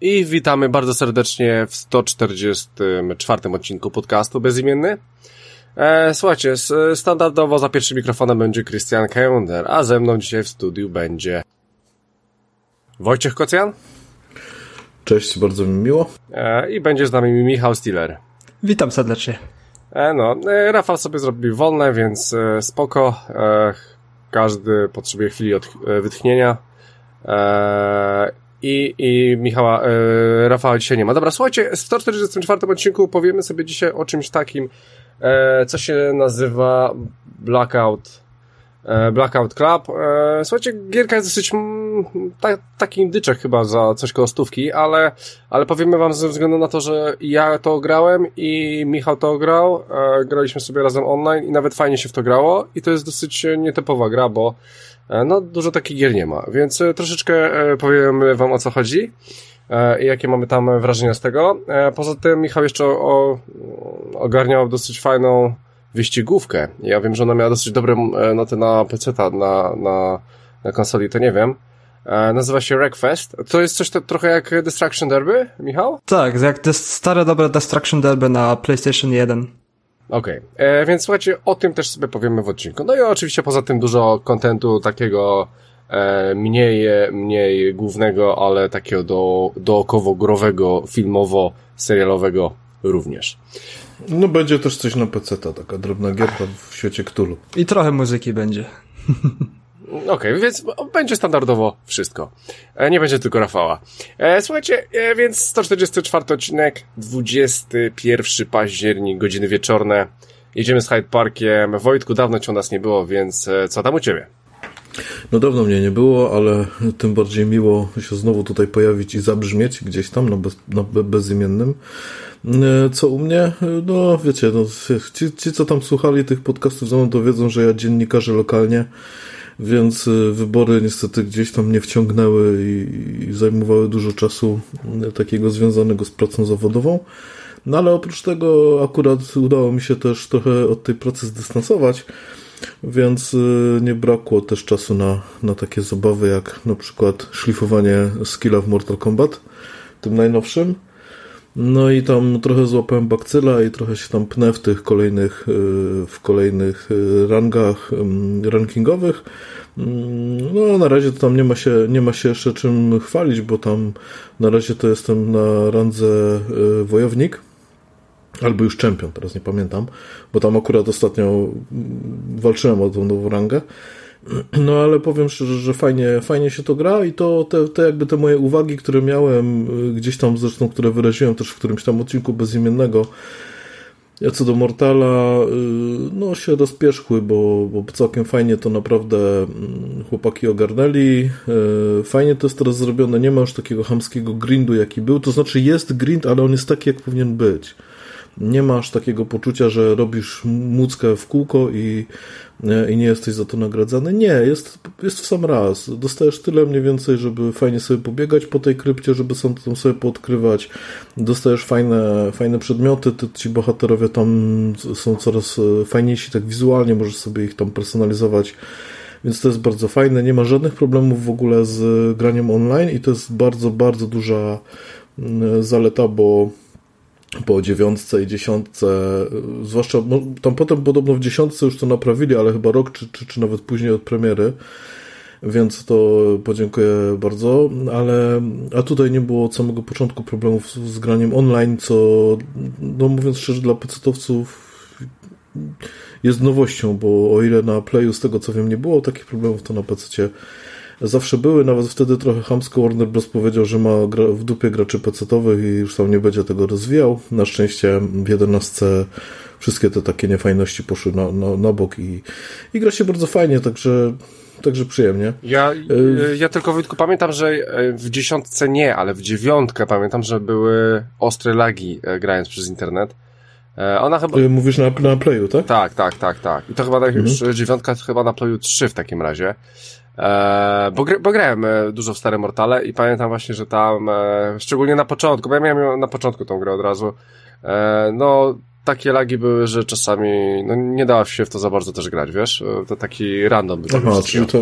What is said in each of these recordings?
I witamy bardzo serdecznie w 144 odcinku podcastu Bezimienny. E, słuchajcie, standardowo za pierwszym mikrofonem będzie Christian Kender, a ze mną dzisiaj w studiu będzie Wojciech Kocjan. Cześć, bardzo mi miło. E, I będzie z nami Michał Stiller. Witam serdecznie. E, no, e, Rafał sobie zrobił wolne, więc e, spoko. E, każdy potrzebuje chwili od, e, wytchnienia. I, i Michała, e, Rafała dzisiaj nie ma. Dobra, słuchajcie, w 144 odcinku powiemy sobie dzisiaj o czymś takim, e, co się nazywa Blackout e, Blackout Club. E, słuchajcie, gierka jest dosyć mm, ta, taki indyczek chyba za coś koło stówki, ale, ale powiemy wam ze względu na to, że ja to grałem i Michał to grał, e, graliśmy sobie razem online i nawet fajnie się w to grało i to jest dosyć nietypowa gra, bo E, no, dużo takich gier nie ma, więc e, troszeczkę e, powiem wam o co chodzi i jakie mamy tam wrażenia z tego. Poza tym Michał jeszcze o, ogarniał dosyć fajną wyścigówkę. Ja wiem, że ona miała dosyć dobre noty na PC, na, na, na konsoli, to nie wiem. Nazywa się Wreckfest. To jest coś to, trochę jak Destruction Derby, Michał? Tak, jak stare dobre Destruction Derby na PlayStation 1. Okej, okay. E, więc słuchajcie, o tym też sobie powiemy w odcinku. No i oczywiście poza tym dużo kontentu takiego e, mniej, mniej głównego, ale takiego do, dookowo-growego, filmowo-serialowego również. No będzie też coś na PC, taka drobna gierka w świecie Cthulhu. I trochę muzyki będzie. Okej, okay, więc będzie standardowo wszystko. E, nie będzie tylko Rafała. E, słuchajcie, e, więc 144 odcinek, 21 październik, godziny wieczorne. Jedziemy z Hyde Parkiem. Wojtku, dawno cię u nas nie było, więc co tam u ciebie? No dawno mnie nie było, ale tym bardziej miło się znowu tutaj pojawić i zabrzmieć gdzieś tam na, bez, na bezimiennym. Co u mnie? No wiecie, no, ci, ci co tam słuchali tych podcastów ze mną to wiedzą, że ja dziennikarzę lokalnie więc y, wybory niestety gdzieś tam nie wciągnęły i, i zajmowały dużo czasu y, takiego związanego z pracą zawodową. No ale oprócz tego akurat udało mi się też trochę od tej pracy zdystansować, więc y, nie brakło też czasu na, na takie zabawy jak na przykład szlifowanie skilla w Mortal Kombat, tym najnowszym. No i tam trochę złapałem bakcyla i trochę się tam pnę w tych kolejnych, y, w kolejnych y, rangach rankingowych. Mm, no, na razie to tam nie ma się, nie ma się jeszcze czym chwalić, bo tam na razie to jestem na randze y, wojownik. Albo już czempion, teraz nie pamiętam, bo tam akurat ostatnio mm, walczyłem o tą nową rangę. No ale powiem szczerze, że fajnie, fajnie się to gra i to te, te jakby te moje uwagi, które miałem y, gdzieś tam zresztą, które wyraziłem też w którymś tam odcinku bezimiennego, ja co do Mortala, y, no się rozpierzchły, bo, bo całkiem fajnie to naprawdę mm, chłopaki ogarnęli. Y, fajnie to jest teraz zrobione, nie ma już takiego hamskiego grindu, jaki był. To znaczy jest grind, ale on jest taki, jak powinien być. Nie masz takiego poczucia, że robisz muckę w kółko i i nie jesteś za to nagradzany. Nie, jest, jest w sam raz. Dostajesz tyle mniej więcej, żeby fajnie sobie pobiegać po tej krypcie, żeby sam tam sobie podkrywać. Dostajesz fajne, fajne przedmioty, ty, ci bohaterowie tam są coraz e, fajniejsi tak wizualnie, możesz sobie ich tam personalizować. Więc to jest bardzo fajne. Nie ma żadnych problemów w ogóle z graniem online i to jest bardzo, bardzo duża zaleta, bo po dziewiątce i dziesiątce, zwłaszcza no, tam potem podobno w dziesiątce już to naprawili, ale chyba rok czy, czy, czy nawet później od premiery, więc to podziękuję bardzo, ale a tutaj nie było od samego początku problemów z, z graniem online, co no mówiąc szczerze dla pecetowców jest nowością, bo o ile na Playu z tego co wiem nie było takich problemów, to na PC zawsze były, nawet wtedy trochę hamsko Warner Bros. powiedział, że ma w dupie graczy pecetowych i już tam nie będzie tego rozwijał. Na szczęście w 11 wszystkie te takie niefajności poszły na, na, na bok i, i gra się bardzo fajnie, także Także przyjemnie. Ja, y, ja tylko Wojtku pamiętam, że e, w dziesiątce nie, ale w dziewiątkę pamiętam, że były ostre lagi e, grając przez internet. E, ona chyba... Mówisz na, na Playu, tak? Tak, tak, tak, tak. I to chyba tak mhm. już dziewiątka chyba na Playu 3 w takim razie. E, bo, bo grałem e, dużo w Stare Mortale i pamiętam właśnie, że tam, e, szczególnie na początku, bo ja miałem na początku tą grę od razu, no takie lagi były, że czasami no, nie dało się w to za bardzo też grać, wiesz? To taki random był. Aha, czyli to,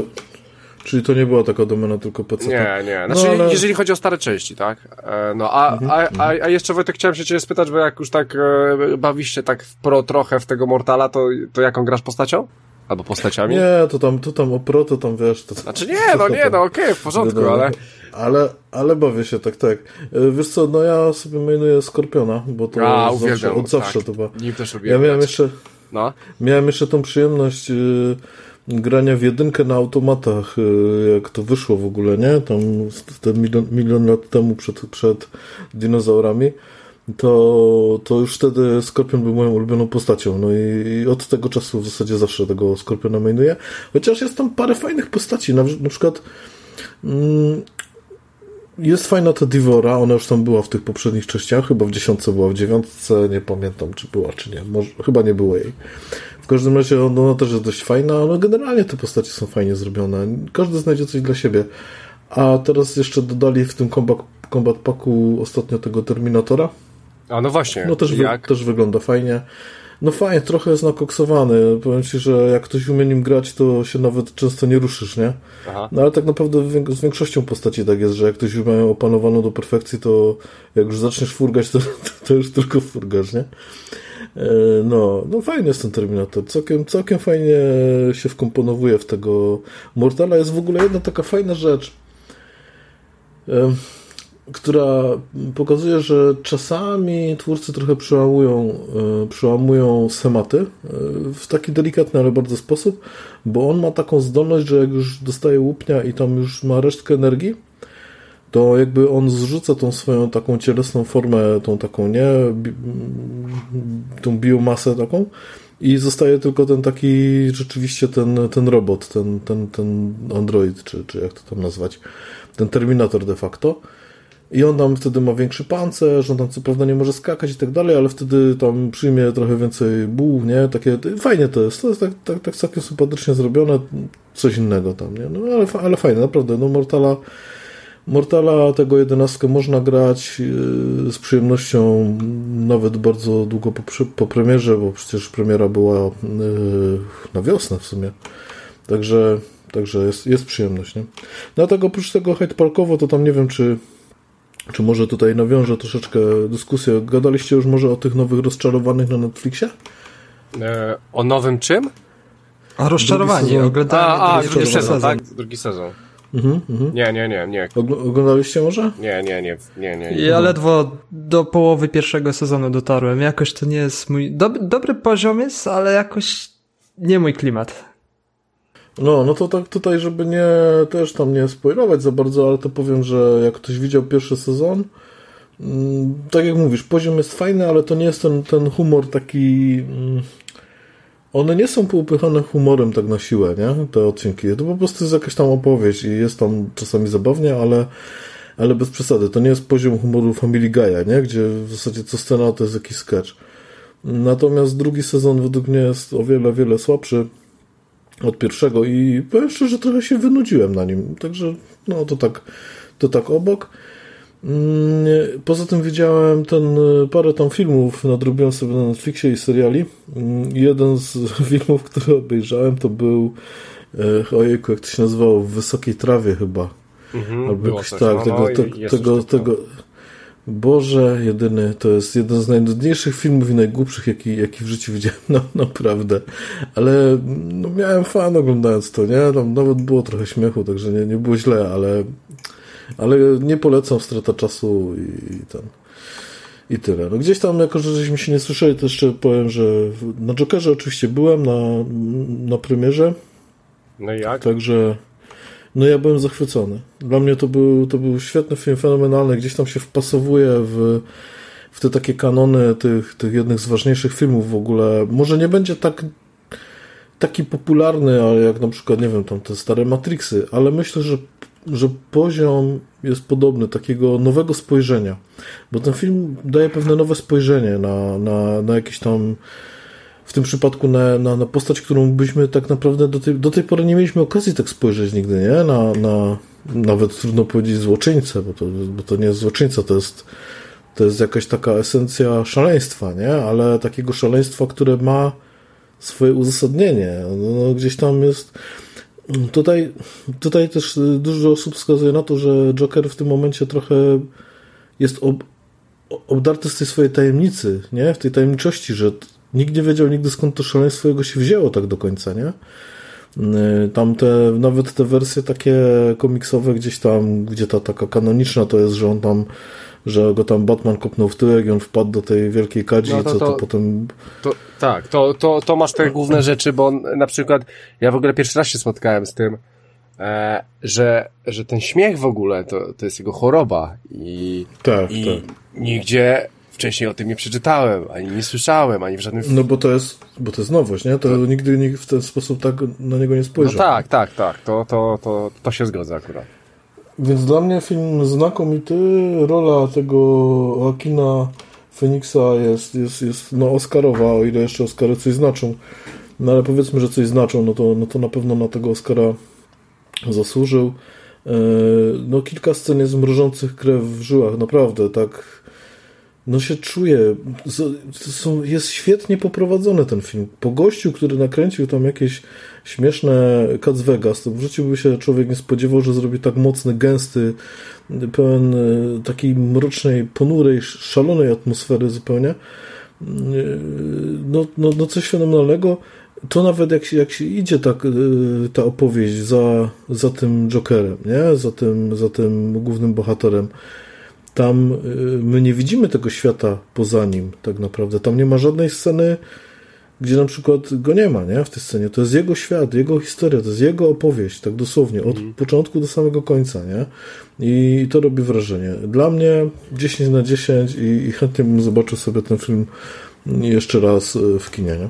Czyli to nie była taka domena tylko PC. Nie, nie. Znaczy, no, ale... jeżeli chodzi o stare części, tak? No, a, mhm, a, a, a jeszcze Wojtek chciałem się ciebie spytać, bo jak już tak e, bawisz się tak w pro trochę w tego Mortala, to, to jaką grasz postacią? Albo postaciami? Nie, to tam, to tam o pro, to tam wiesz... To, znaczy nie, no nie, no okej, okay, w porządku, ale... Ale, ale bawię się, tak, tak. E, wiesz co, no ja sobie mainuję Skorpiona, bo to A, zawsze, uwielbiam, od zawsze tak. to była. Nim też Ja miałem jeszcze... No. Miałem jeszcze tą przyjemność yy, grania w jedynkę na automatach, yy, jak to wyszło w ogóle, nie? Tam ten milion, milion lat temu przed, przed dinozaurami. To, to już wtedy Skorpion był moją ulubioną postacią. No i, od tego czasu w zasadzie zawsze tego Skorpiona mainuję. Chociaż jest tam parę fajnych postaci. Na, na przykład mm, jest fajna ta Divora, ona już tam była w tych poprzednich częściach, chyba w dziesiątce była, w dziewiątce nie pamiętam, czy była, czy nie. Może, chyba nie było jej. W każdym razie ona też jest dość fajna, ale generalnie te postacie są fajnie zrobione. Każdy znajdzie coś dla siebie. A teraz jeszcze dodali w tym combat, combat packu ostatnio tego Terminatora. A no właśnie. No też, wy, też wygląda fajnie. No fajnie, trochę jest nakoksowany. Powiem ci, że jak ktoś umie nim grać, to się nawet często nie ruszysz, nie? Aha. No ale tak naprawdę z większością postaci tak jest, że jak ktoś ma opanowaną do perfekcji, to jak już zaczniesz furgać, to, to już tylko furgasz, nie? E, no, no fajny jest ten Terminator. Całkiem, całkiem fajnie się wkomponowuje w tego Mortala. Jest w ogóle jedna taka fajna rzecz która pokazuje, że czasami twórcy trochę przełamują, e, przełamują schematy e, w taki delikatny, ale bardzo sposób, bo on ma taką zdolność, że jak już dostaje łupnia i tam już ma resztkę energii, to jakby on zrzuca tą swoją taką cielesną formę, tą taką, nie, tą biomasę taką i zostaje tylko ten taki, rzeczywiście ten, ten robot, ten, ten, ten android, czy, czy jak to tam nazwać, ten terminator de facto. I on tam wtedy ma większy pancerz, on tam co prawda nie może skakać i tak dalej, ale wtedy tam przyjmie trochę więcej buł, nie? Takie, fajnie to jest, to jest tak, tak, tak całkiem sympatycznie zrobione, coś innego tam, nie? No ale, ale fajne, naprawdę, no Mortala Mortala tego jedenastkę można grać yy, z przyjemnością nawet bardzo długo po, po premierze, bo przecież premiera była yy, na wiosnę w sumie. Także, także jest, jest przyjemność, nie? No a tak oprócz tego Hyde Parkowo, to tam nie wiem, czy czy może tutaj nawiążę troszeczkę dyskusję. Gadaliście już może o tych nowych rozczarowanych na Netflixie? E, o nowym czym? A rozczarowani, oglądałem a, a, drugi sezon, sezon, tak? Drugi sezon. Mhm, mhm. Nie, nie, nie, nie. Oglądaliście może? Nie, nie, nie, nie, nie. nie. Ja ledwo do połowy pierwszego sezonu dotarłem. Jakoś to nie jest mój... Dob dobry poziom jest, ale jakoś nie mój klimat. No, no to tak tutaj, żeby nie też tam nie spoilować za bardzo, ale to powiem, że jak ktoś widział pierwszy sezon, mm, tak jak mówisz, poziom jest fajny, ale to nie jest ten, ten humor taki. Mm, one nie są poupychane humorem tak na siłę, nie? Te odcinki. To po prostu jest jakaś tam opowieść i jest tam czasami zabawnie, ale, ale bez przesady. To nie jest poziom humoru Family Guy'a, nie? Gdzie w zasadzie co scena to jest jakiś sketch. Natomiast drugi sezon według mnie jest o wiele, wiele słabszy od pierwszego i powiem szczerze, że trochę się wynudziłem na nim, także no to tak, to tak obok. Mm, poza tym widziałem ten parę tam filmów, nadrobiłem sobie na Netflixie i seriali. Mm, jeden z filmów, który obejrzałem, to był e, ojejku, jak to się nazywało, w Wysokiej Trawie chyba. Mhm, Albo jakoś tak, no, tego, no, te, tego, tego, Boże, jedyny, to jest jeden z najnudniejszych filmów i najgłupszych, jaki, jaki w życiu widziałem, no naprawdę. Ale no, miałem fan oglądając to, nie? Tam nawet było trochę śmiechu, także nie, nie było źle, ale, ale nie polecam strata czasu i, i ten. I tyle. No gdzieś tam, jako że żeśmy się nie słyszeli, to jeszcze powiem, że na Jokerze oczywiście byłem na, na premierze. No jak? Także no ja byłem zachwycony. Dla mnie to był, to był świetny film, fenomenalny. Gdzieś tam się wpasowuje w, w te takie kanony tych, tych jednych z ważniejszych filmów w ogóle. Może nie będzie tak taki popularny, ale jak na przykład, nie wiem, tam te stare Matrixy, ale myślę, że, że poziom jest podobny, takiego nowego spojrzenia. Bo ten film daje pewne nowe spojrzenie na, na, na jakieś tam w tym przypadku na, na, na postać, którą byśmy tak naprawdę do tej, do tej pory nie mieliśmy okazji tak spojrzeć nigdy, nie? Na, na nawet trudno powiedzieć złoczyńcę, bo to, bo to nie jest złoczyńca, to jest, to jest jakaś taka esencja szaleństwa, nie? Ale takiego szaleństwa, które ma swoje uzasadnienie. No, no gdzieś tam jest Tutaj, tutaj też dużo osób wskazuje na to, że Joker w tym momencie trochę jest ob, obdarty z tej swojej tajemnicy, nie? W tej tajemniczości, że nikt nie wiedział nigdy skąd to szaleństwo jego się wzięło tak do końca, nie? Y, tam te, nawet te wersje takie komiksowe gdzieś tam, gdzie ta taka kanoniczna to jest, że on tam że go tam Batman kopnął w tyłek i on wpadł do tej wielkiej kadzi no to, co to, to potem... To, tak, to, to, to masz te główne rzeczy, bo on, na przykład ja w ogóle pierwszy raz się spotkałem z tym, e, że, że ten śmiech w ogóle to, to jest jego choroba i, tak, i tak. nigdzie wcześniej o tym nie przeczytałem, ani nie słyszałem, ani w żadnym... No bo to jest, bo to jest nowość, nie? To nigdy nikt w ten sposób tak na niego nie spojrzał. No tak, tak, tak, to, to, to, to się zgadza akurat. Więc dla mnie film znakomity. Rola tego Akina Feniksa jest, jest, jest no Oscarowa, o ile jeszcze Oscary coś znaczą. No ale powiedzmy, że coś znaczą, no to, no to na pewno na tego Oscara zasłużył. E, no kilka scen jest mrożących krew w żyłach, naprawdę, tak no się czuje, jest świetnie poprowadzony ten film. Po gościu, który nakręcił tam jakieś śmieszne Cats Vegas, to w życiu by się człowiek nie spodziewał, że zrobi tak mocny, gęsty, pełen e, takiej mrocznej, ponurej, szalonej atmosfery zupełnie. E, no, no, no coś fenomenalnego. To nawet jak się, jak się idzie tak, e, ta opowieść za, za tym Jokerem, nie? Za, tym, za tym głównym bohaterem, tam my nie widzimy tego świata poza nim tak naprawdę. Tam nie ma żadnej sceny gdzie na przykład go nie ma, nie? W tej scenie. To jest jego świat, jego historia, to jest jego opowieść, tak dosłownie, od mm. początku do samego końca, nie? I to robi wrażenie. Dla mnie 10 na 10 i, i chętnie bym zobaczył sobie ten film jeszcze raz e, w kinie, nie?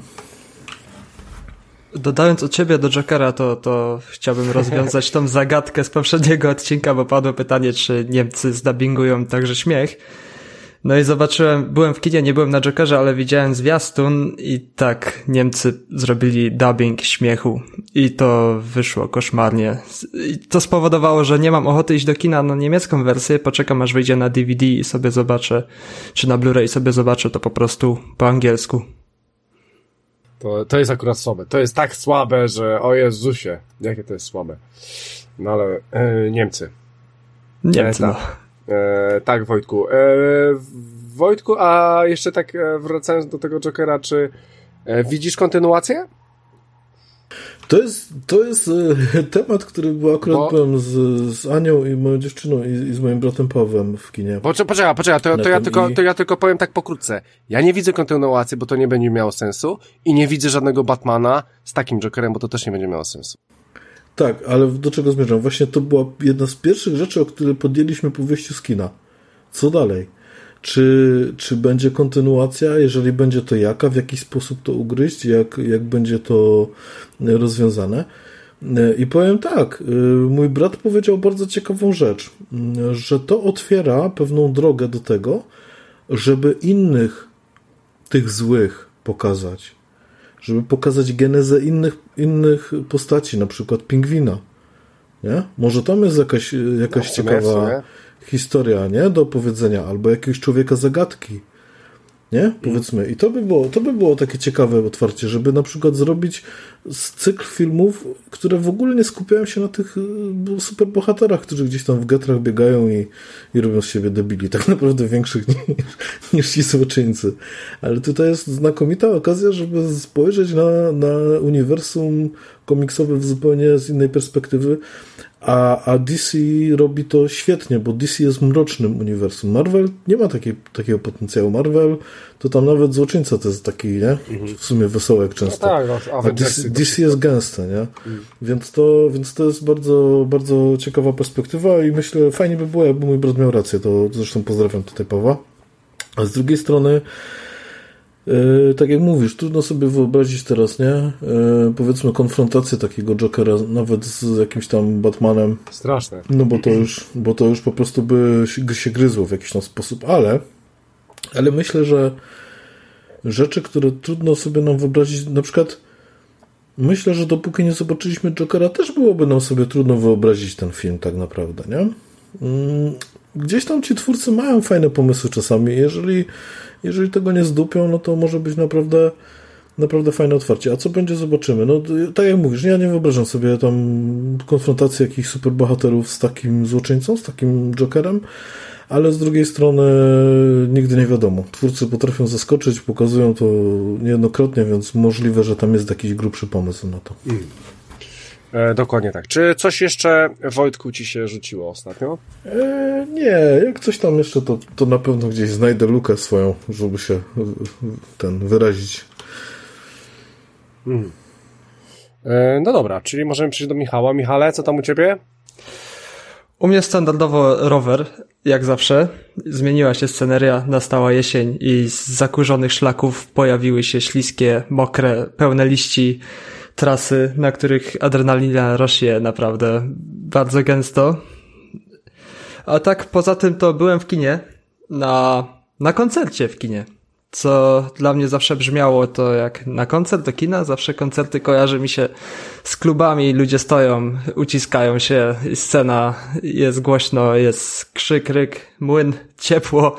Dodając od ciebie do Jokera, to, to chciałbym rozwiązać tą zagadkę z poprzedniego odcinka, bo padło pytanie, czy Niemcy zdabingują także śmiech. No i zobaczyłem, byłem w kinie, nie byłem na Jokerze, ale widziałem zwiastun i tak, Niemcy zrobili dubbing śmiechu i to wyszło koszmarnie. I to spowodowało, że nie mam ochoty iść do kina na niemiecką wersję, poczekam aż wyjdzie na DVD i sobie zobaczę, czy na Blu-ray sobie zobaczę to po prostu po angielsku. To, to jest akurat słabe. To jest tak słabe, że o Jezusie, jakie to jest słabe. No ale e, Niemcy. Niemcy, e, no. E, tak, Wojtku. E, Wojtku, a jeszcze tak e, wracając do tego Jokera, czy e, widzisz kontynuację? To jest, to jest e, temat, który był akurat Bo... byłem z, z Anią i moją dziewczyną i, i z moim bratem Pawłem w kinie. Poczekaj, poczekaj, poczekaj to, to, ja tylko, i... to ja tylko powiem tak pokrótce. Ja nie widzę kontynuacji, bo to nie będzie miało sensu i nie widzę żadnego Batmana z takim Jokerem, bo to też nie będzie miało sensu. Tak, ale do czego zmierzam? Właśnie to była jedna z pierwszych rzeczy, o które podjęliśmy po wyjściu z kina. Co dalej? Czy, czy będzie kontynuacja? Jeżeli będzie, to jaka? W jaki sposób to ugryźć? Jak, jak będzie to rozwiązane? I powiem tak, mój brat powiedział bardzo ciekawą rzecz, że to otwiera pewną drogę do tego, żeby innych tych złych pokazać żeby pokazać genezę innych, innych postaci, na przykład pingwina. Nie? Może tam jest jakaś, jakaś no, ciekawa historia nie? do opowiedzenia, albo jakiegoś człowieka zagadki. Nie? Powiedzmy. I to by było, to by było takie ciekawe otwarcie, żeby na przykład zrobić cykl filmów, które w ogóle nie skupiają się na tych y, superbohaterach, którzy gdzieś tam w getrach biegają i, i robią z siebie debili. Tak naprawdę większych niż, niż ci złoczyńcy. Ale tutaj jest znakomita okazja, żeby spojrzeć na, na uniwersum komiksowe w zupełnie z innej perspektywy. A, a DC robi to świetnie, bo DC jest mrocznym uniwersum. Marvel nie ma takiej, takiego potencjału. Marvel to tam nawet złoczyńca to jest taki, nie? Mhm. W sumie wesołek często. No tak, no, a DC, DC jest gęste, nie? Mhm. Więc, to, więc to jest bardzo, bardzo ciekawa perspektywa i myślę, fajnie by było, jakby mój brat miał rację. To zresztą pozdrawiam tutaj Pawła. A z drugiej strony tak jak mówisz, trudno sobie wyobrazić teraz, nie? E, powiedzmy konfrontację takiego Jokera nawet z jakimś tam Batmanem. Straszne. No bo to już, bo to już po prostu by się, się gryzło w jakiś tam sposób, ale ale myślę, że rzeczy, które trudno sobie nam wyobrazić, na przykład myślę, że dopóki nie zobaczyliśmy Jokera, też byłoby nam sobie trudno wyobrazić ten film tak naprawdę, nie? Mm, gdzieś tam ci twórcy mają fajne pomysły czasami. Jeżeli jeżeli tego nie zdupią, no to może być naprawdę naprawdę fajne otwarcie. A co będzie, zobaczymy. No, tak jak mówisz, ja nie wyobrażam sobie tam konfrontacji jakichś superbohaterów z takim złoczyńcą, z takim Jokerem, ale z drugiej strony nigdy nie wiadomo. Twórcy potrafią zaskoczyć, pokazują to niejednokrotnie, więc możliwe, że tam jest jakiś grubszy pomysł na to. Mm. E, dokładnie tak. Czy coś jeszcze, Wojtku, ci się rzuciło ostatnio? E, nie, jak coś tam jeszcze, to, to na pewno gdzieś znajdę lukę swoją, żeby się ten wyrazić. Mm. E, no dobra, czyli możemy przejść do Michała. Michale, co tam u ciebie? U mnie standardowo rower, jak zawsze. Zmieniła się sceneria, nastała jesień i z zakurzonych szlaków pojawiły się śliskie, mokre, pełne liści trasy, na których adrenalina rośnie naprawdę bardzo gęsto. A tak poza tym to byłem w kinie na, na koncercie w kinie. Co dla mnie zawsze brzmiało to jak na koncert do kina, zawsze koncerty kojarzy mi się z klubami, ludzie stoją, uciskają się, scena jest głośno, jest krzyk, ryk, młyn, ciepło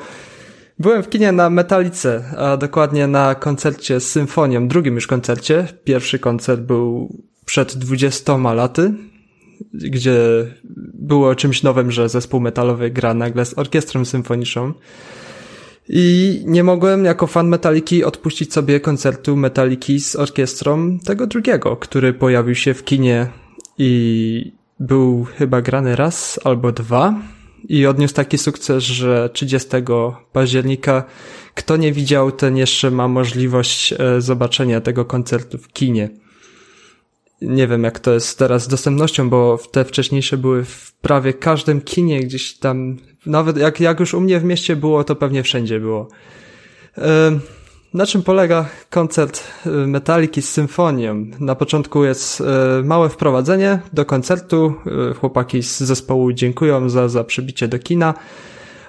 Byłem w kinie na Metalice, a dokładnie na koncercie z symfonią, drugim już koncercie. Pierwszy koncert był przed 20 laty, gdzie było czymś nowym, że zespół metalowy gra nagle z orkiestrą symfoniczną. I nie mogłem jako fan Metaliki odpuścić sobie koncertu Metaliki z orkiestrą tego drugiego, który pojawił się w kinie i był chyba grany raz albo dwa i odniósł taki sukces, że 30 października kto nie widział, ten jeszcze ma możliwość e, zobaczenia tego koncertu w kinie. Nie wiem, jak to jest teraz z dostępnością, bo te wcześniejsze były w prawie każdym kinie, gdzieś tam, nawet jak, jak już u mnie w mieście było, to pewnie wszędzie było. E, na czym polega koncert y, Metaliki z symfonią? Na początku jest y, małe wprowadzenie do koncertu. Y, chłopaki z zespołu dziękują za, za przybicie do kina.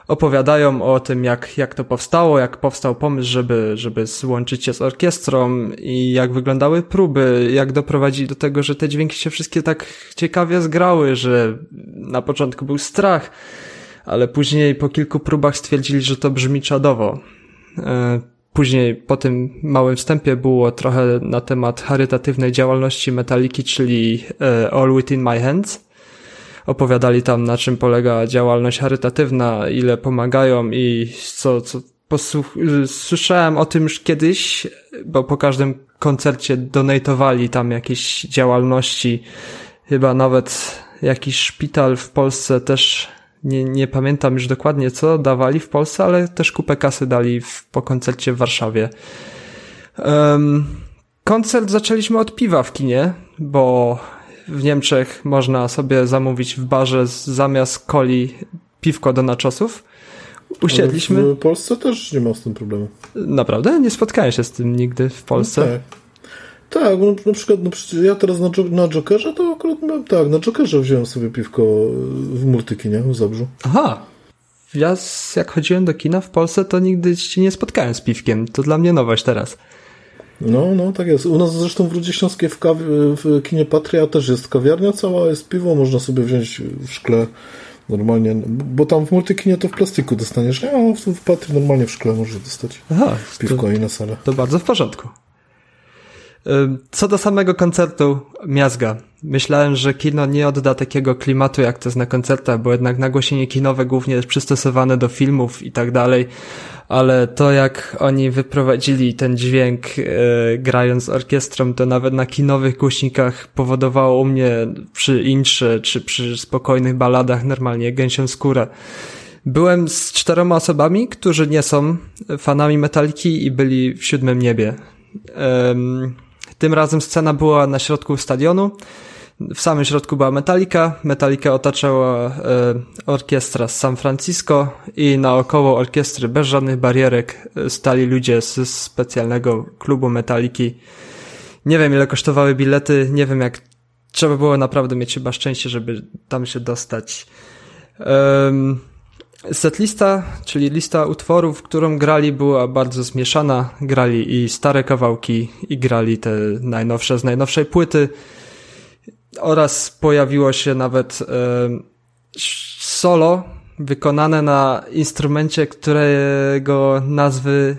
Opowiadają o tym, jak, jak to powstało, jak powstał pomysł, żeby, żeby złączyć się z orkiestrą i jak wyglądały próby, jak doprowadzili do tego, że te dźwięki się wszystkie tak ciekawie zgrały, że na początku był strach, ale później po kilku próbach stwierdzili, że to brzmi czadowo Później po tym małym wstępie było trochę na temat charytatywnej działalności Metaliki, czyli e, All Within My Hands. Opowiadali tam na czym polega działalność charytatywna, ile pomagają i co, co słyszałem o tym już kiedyś, bo po każdym koncercie donatowali tam jakieś działalności. Chyba nawet jakiś szpital w Polsce też nie, nie pamiętam już dokładnie co dawali w Polsce, ale też kupę kasy dali w, po koncercie w Warszawie. Um, koncert zaczęliśmy od piwa w kinie, bo w Niemczech można sobie zamówić w barze zamiast coli piwko do naczosów. Usiedliśmy. Ale w Polsce też nie ma z tym problemu. Naprawdę? Nie spotkałem się z tym nigdy w Polsce. No tak. Tak, no, na przykład no ja teraz na, na Jokerze to akurat tak, na Jokerze wziąłem sobie piwko w Multikinie w Zabrzu. Aha. Ja jak chodziłem do kina w Polsce, to nigdy się nie spotkałem z piwkiem. To dla mnie nowość teraz. No, no, tak jest. U nas zresztą w Rudzie Śląskiej w, w kinie Patria też jest kawiarnia cała, jest piwo, można sobie wziąć w szkle normalnie, bo tam w multikinie to w plastiku dostaniesz, a w, w Patrii normalnie w szkle możesz dostać Aha, piwko to, i na salę. To bardzo w porządku. Co do samego koncertu Miazga. Myślałem, że kino nie odda takiego klimatu, jak to jest na koncertach, bo jednak nagłośnienie kinowe głównie jest przystosowane do filmów i tak dalej, ale to jak oni wyprowadzili ten dźwięk yy, grając z orkiestrą, to nawet na kinowych głośnikach powodowało u mnie przy intrze czy przy spokojnych baladach normalnie gęsią skórę. Byłem z czteroma osobami, którzy nie są fanami Metaliki i byli w siódmym niebie. Um, tym razem scena była na środku stadionu. W samym środku była Metallica. Metallica otaczała e, orkiestra z San Francisco i naokoło orkiestry bez żadnych barierek e, stali ludzie z specjalnego klubu Metalliki. Nie wiem ile kosztowały bilety, nie wiem jak trzeba było naprawdę mieć chyba szczęście, żeby tam się dostać. Um, Setlista, czyli lista utworów, którą grali, była bardzo zmieszana. Grali i stare kawałki, i grali te najnowsze z najnowszej płyty. Oraz pojawiło się nawet e, solo wykonane na instrumencie, którego nazwy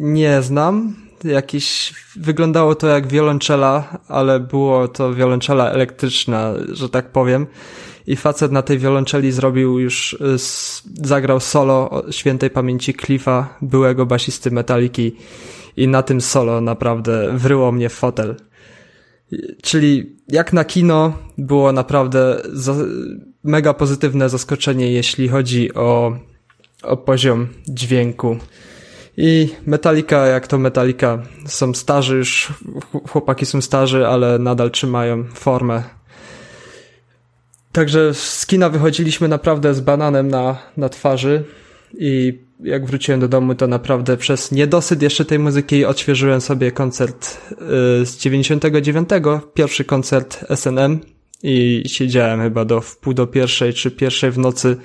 nie znam. jakiś, wyglądało to jak wiolonczela, ale było to wiolonczela elektryczna, że tak powiem. I facet na tej wiolonczeli zrobił już, y, zagrał solo świętej pamięci Cliffa, byłego basisty Metaliki. I na tym solo naprawdę wryło mnie w fotel. Czyli jak na kino było naprawdę mega pozytywne zaskoczenie, jeśli chodzi o, o poziom dźwięku. I Metallica, jak to Metallica, są starzy już, chłopaki są starzy, ale nadal trzymają formę. Także z kina wychodziliśmy naprawdę z bananem na, na twarzy i jak wróciłem do domu, to naprawdę przez niedosyt jeszcze tej muzyki odświeżyłem sobie koncert y, z 99, pierwszy koncert SNM i siedziałem chyba do wpół do pierwszej czy pierwszej w nocy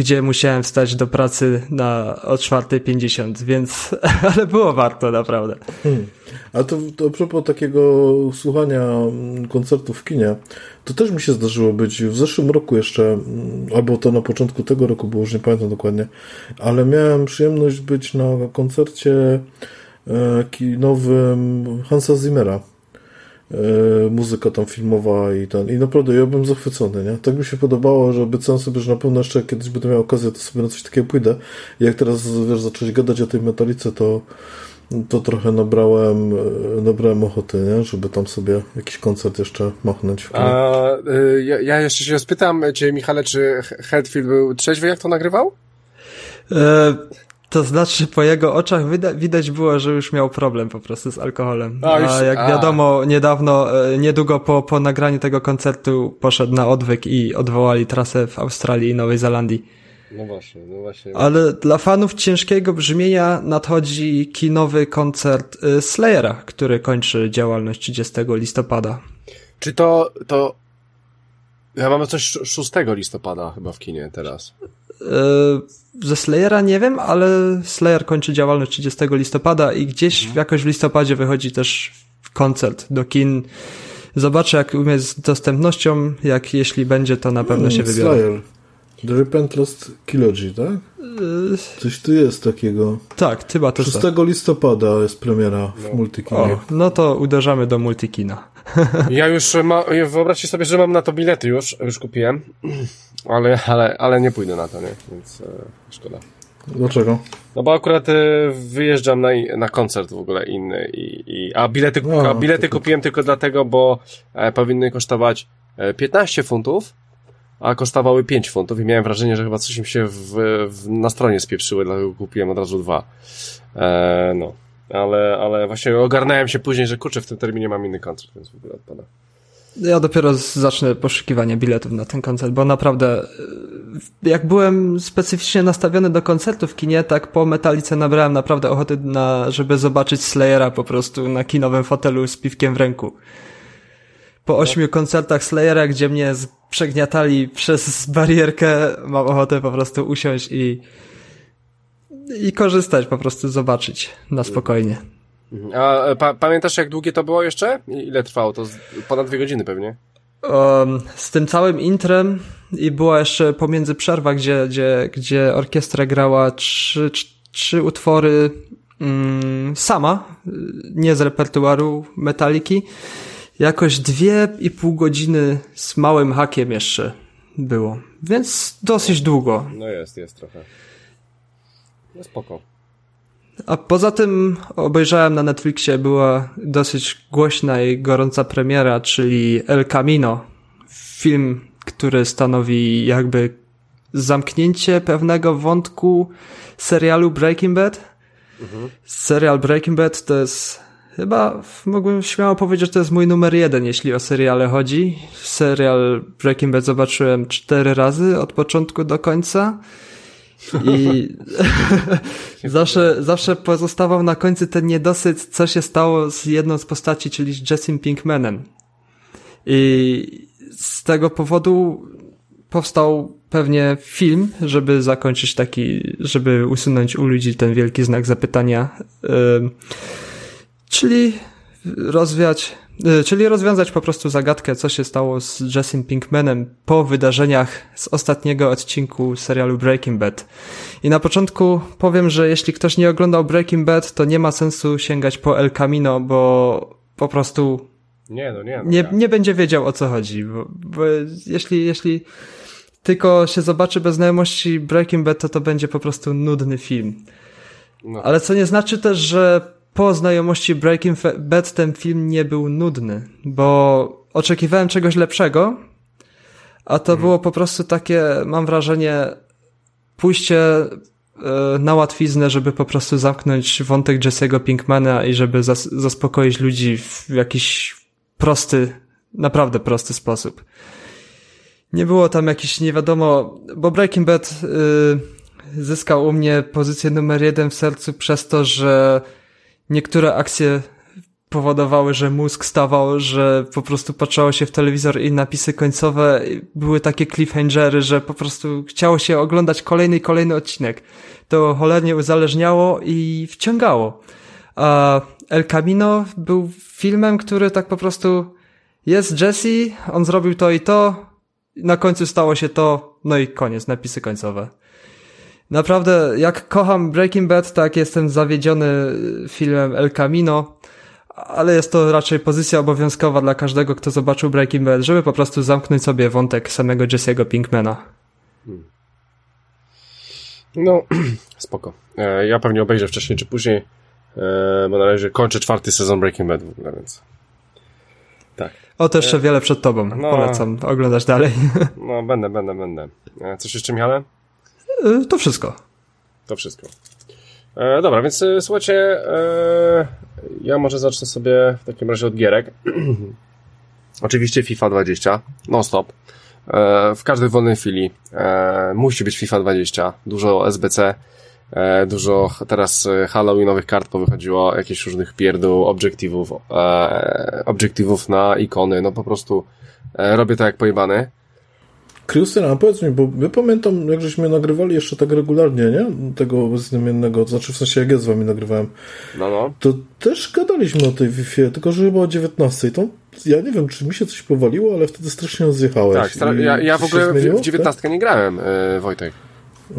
gdzie musiałem wstać do pracy na o 4.50, więc, ale było warto naprawdę. Hmm. A to, to a propos takiego słuchania koncertów w kinie, to też mi się zdarzyło być w zeszłym roku jeszcze, albo to na początku tego roku było, już nie pamiętam dokładnie, ale miałem przyjemność być na koncercie e, kinowym Hansa Zimmera. E, muzyka tam filmowa i ten. I naprawdę ja byłem zachwycony, nie? Tak mi się podobało, że obiecałem sobie, że na pewno jeszcze kiedyś będę miał okazję, to sobie na coś takiego pójdę. I jak teraz, wiesz, zacząłeś gadać o tej metalice, to to trochę nabrałem, e, nabrałem ochoty, nie? żeby tam sobie jakiś koncert jeszcze machnąć. W A, y, ja, ja, jeszcze się spytam Cię, Michale, czy Hetfield był trzeźwy, jak to nagrywał? E, to znaczy, po jego oczach widać było, że już miał problem po prostu z alkoholem. A, już, a jak a. wiadomo, niedawno, e, niedługo po, po nagraniu tego koncertu poszedł na odwyk i odwołali trasę w Australii i Nowej Zelandii. No właśnie, no właśnie. Ale dla fanów ciężkiego brzmienia nadchodzi kinowy koncert e, Slayera, który kończy działalność 30 listopada. Czy to, to ja mamy coś 6 listopada chyba w kinie teraz. E, ze Slayera nie wiem, ale Slayer kończy działalność 30 listopada i gdzieś mhm. jakoś w listopadzie wychodzi też koncert do kin. Zobaczę, jak umie z dostępnością, jak jeśli będzie, to na pewno się wybiorę. Slayer. The Repentless Kilogy, tak? E, Coś tu jest takiego. Tak, chyba to 6 listopada jest premiera w no. Multikinie. O, no to uderzamy do Multikina. Ja już ma, wyobraźcie sobie, że mam na to bilety już, już kupiłem, ale, ale, ale nie pójdę na to, nie? Więc e, szkoda. Dlaczego? No bo akurat e, wyjeżdżam na, na koncert w ogóle inny i, i a bilety, no, a bilety kupiłem tylko dlatego, bo e, powinny kosztować 15 e, funtów, a kosztowały 5 funtów i miałem wrażenie, że chyba coś im się w, w, na stronie spieprzyły, dlatego kupiłem od razu dwa. E, no ale, ale właśnie ogarnąłem się później, że kurczę, w tym terminie mam inny koncert, więc w ogóle odpada. Ja dopiero zacznę poszukiwanie biletów na ten koncert, bo naprawdę jak byłem specyficznie nastawiony do koncertu w kinie, tak po Metalice nabrałem naprawdę ochoty na, żeby zobaczyć Slayera po prostu na kinowym fotelu z piwkiem w ręku. Po ośmiu koncertach Slayera, gdzie mnie przegniatali przez barierkę, mam ochotę po prostu usiąść i i korzystać, po prostu zobaczyć na spokojnie. Mhm. A e, pa pamiętasz jak długie to było jeszcze? Ile trwało? To ponad dwie godziny pewnie. Um, z tym całym intrem i była jeszcze pomiędzy przerwa, gdzie, gdzie, gdzie orkiestra grała trzy, trzy utwory um, sama, nie z repertuaru Metaliki. Jakoś dwie i pół godziny z małym hakiem jeszcze było, więc dosyć długo. No jest, jest trochę. No spoko. A poza tym obejrzałem na Netflixie, była dosyć głośna i gorąca premiera, czyli El Camino. Film, który stanowi jakby zamknięcie pewnego wątku serialu Breaking Bad. Mhm. Serial Breaking Bad to jest chyba, mógłbym śmiało powiedzieć, że to jest mój numer jeden, jeśli o seriale chodzi. Serial Breaking Bad zobaczyłem cztery razy od początku do końca. I zawsze, zawsze pozostawał na końcu ten niedosyt, co się stało z jedną z postaci, czyli z Jessim Pinkmanem. I z tego powodu powstał pewnie film, żeby zakończyć taki, żeby usunąć u ludzi ten wielki znak zapytania. Yy, czyli rozwiać czyli rozwiązać po prostu zagadkę, co się stało z Jessim Pinkmanem po wydarzeniach z ostatniego odcinku serialu Breaking Bad. I na początku powiem, że jeśli ktoś nie oglądał Breaking Bad, to nie ma sensu sięgać po El Camino, bo po prostu nie, no nie, no nie, nie będzie wiedział o co chodzi. Bo, bo jeśli, jeśli tylko się zobaczy bez znajomości Breaking Bad, to to będzie po prostu nudny film. No. Ale co nie znaczy też, że po znajomości Breaking Bad ten film nie był nudny, bo oczekiwałem czegoś lepszego, a to mhm. było po prostu takie, mam wrażenie, pójście e, na łatwiznę, żeby po prostu zamknąć wątek Jesse'ego Pinkmana i żeby zas zaspokoić ludzi w jakiś prosty, naprawdę prosty sposób. Nie było tam jakiś, nie wiadomo, bo Breaking Bad y, zyskał u mnie pozycję numer jeden w sercu przez to, że niektóre akcje powodowały, że mózg stawał, że po prostu patrzało się w telewizor i napisy końcowe były takie cliffhangery, że po prostu chciało się oglądać kolejny i kolejny odcinek. To cholernie uzależniało i wciągało. A El Camino był filmem, który tak po prostu jest Jesse, on zrobił to i to, na końcu stało się to, no i koniec, napisy końcowe. Naprawdę, jak kocham Breaking Bad, tak jestem zawiedziony filmem El Camino, ale jest to raczej pozycja obowiązkowa dla każdego, kto zobaczył Breaking Bad, żeby po prostu zamknąć sobie wątek samego Jesse'ego Pinkmana. Hmm. No, spoko. E, ja pewnie obejrzę wcześniej czy później, e, bo na razie kończę czwarty sezon Breaking Bad w ogóle, więc... Tak. O, to jeszcze e, wiele przed tobą. No, Polecam oglądać dalej. No, będę, będę, będę. Coś jeszcze, Michale? E, to wszystko. To wszystko. E, dobra, więc e, słuchajcie, e, ja może zacznę sobie w takim razie od gierek. Oczywiście FIFA 20, non stop. E, w każdej wolnej chwili e, musi być FIFA 20, dużo SBC, e, dużo teraz Halloweenowych kart powychodziło, jakichś różnych pierdół, obiektywów, obiektywów na ikony, no po prostu robię to jak pojebany. Krystyna, powiedz mi, bo ja pamiętam, jak żeśmy nagrywali jeszcze tak regularnie, nie? Tego bezimiennego, to znaczy w sensie jak ja z wami nagrywałem. No, no. To też gadaliśmy o tej Wi-Fi, tylko że chyba o 19. To ja nie wiem, czy mi się coś powaliło, ale wtedy strasznie zjechałeś. Tak, ja, ja w ogóle w 19 tak? nie grałem, yy, Wojtek.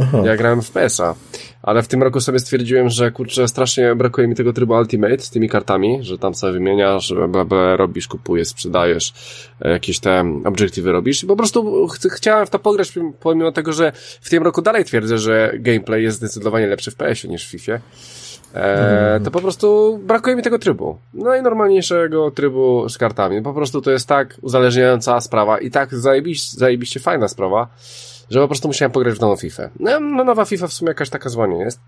Aha. Ja grałem w PS-a. Ale w tym roku sobie stwierdziłem, że kurczę, strasznie brakuje mi tego trybu Ultimate z tymi kartami, że tam sobie wymieniasz, bla, bla, robisz, kupujesz, sprzedajesz, e, jakieś te obiektywy robisz. I po prostu ch chciałem w to pograć, pomimo tego, że w tym roku dalej twierdzę, że gameplay jest zdecydowanie lepszy w PS-ie niż w FIFA. E, to po prostu brakuje mi tego trybu. No i normalniejszego trybu z kartami. Po prostu to jest tak uzależniająca sprawa i tak zajebiście, zajebiście fajna sprawa, że po prostu musiałem pograć w nową FIFA. No, no nowa FIFA w sumie jakaś taka zła nie jest,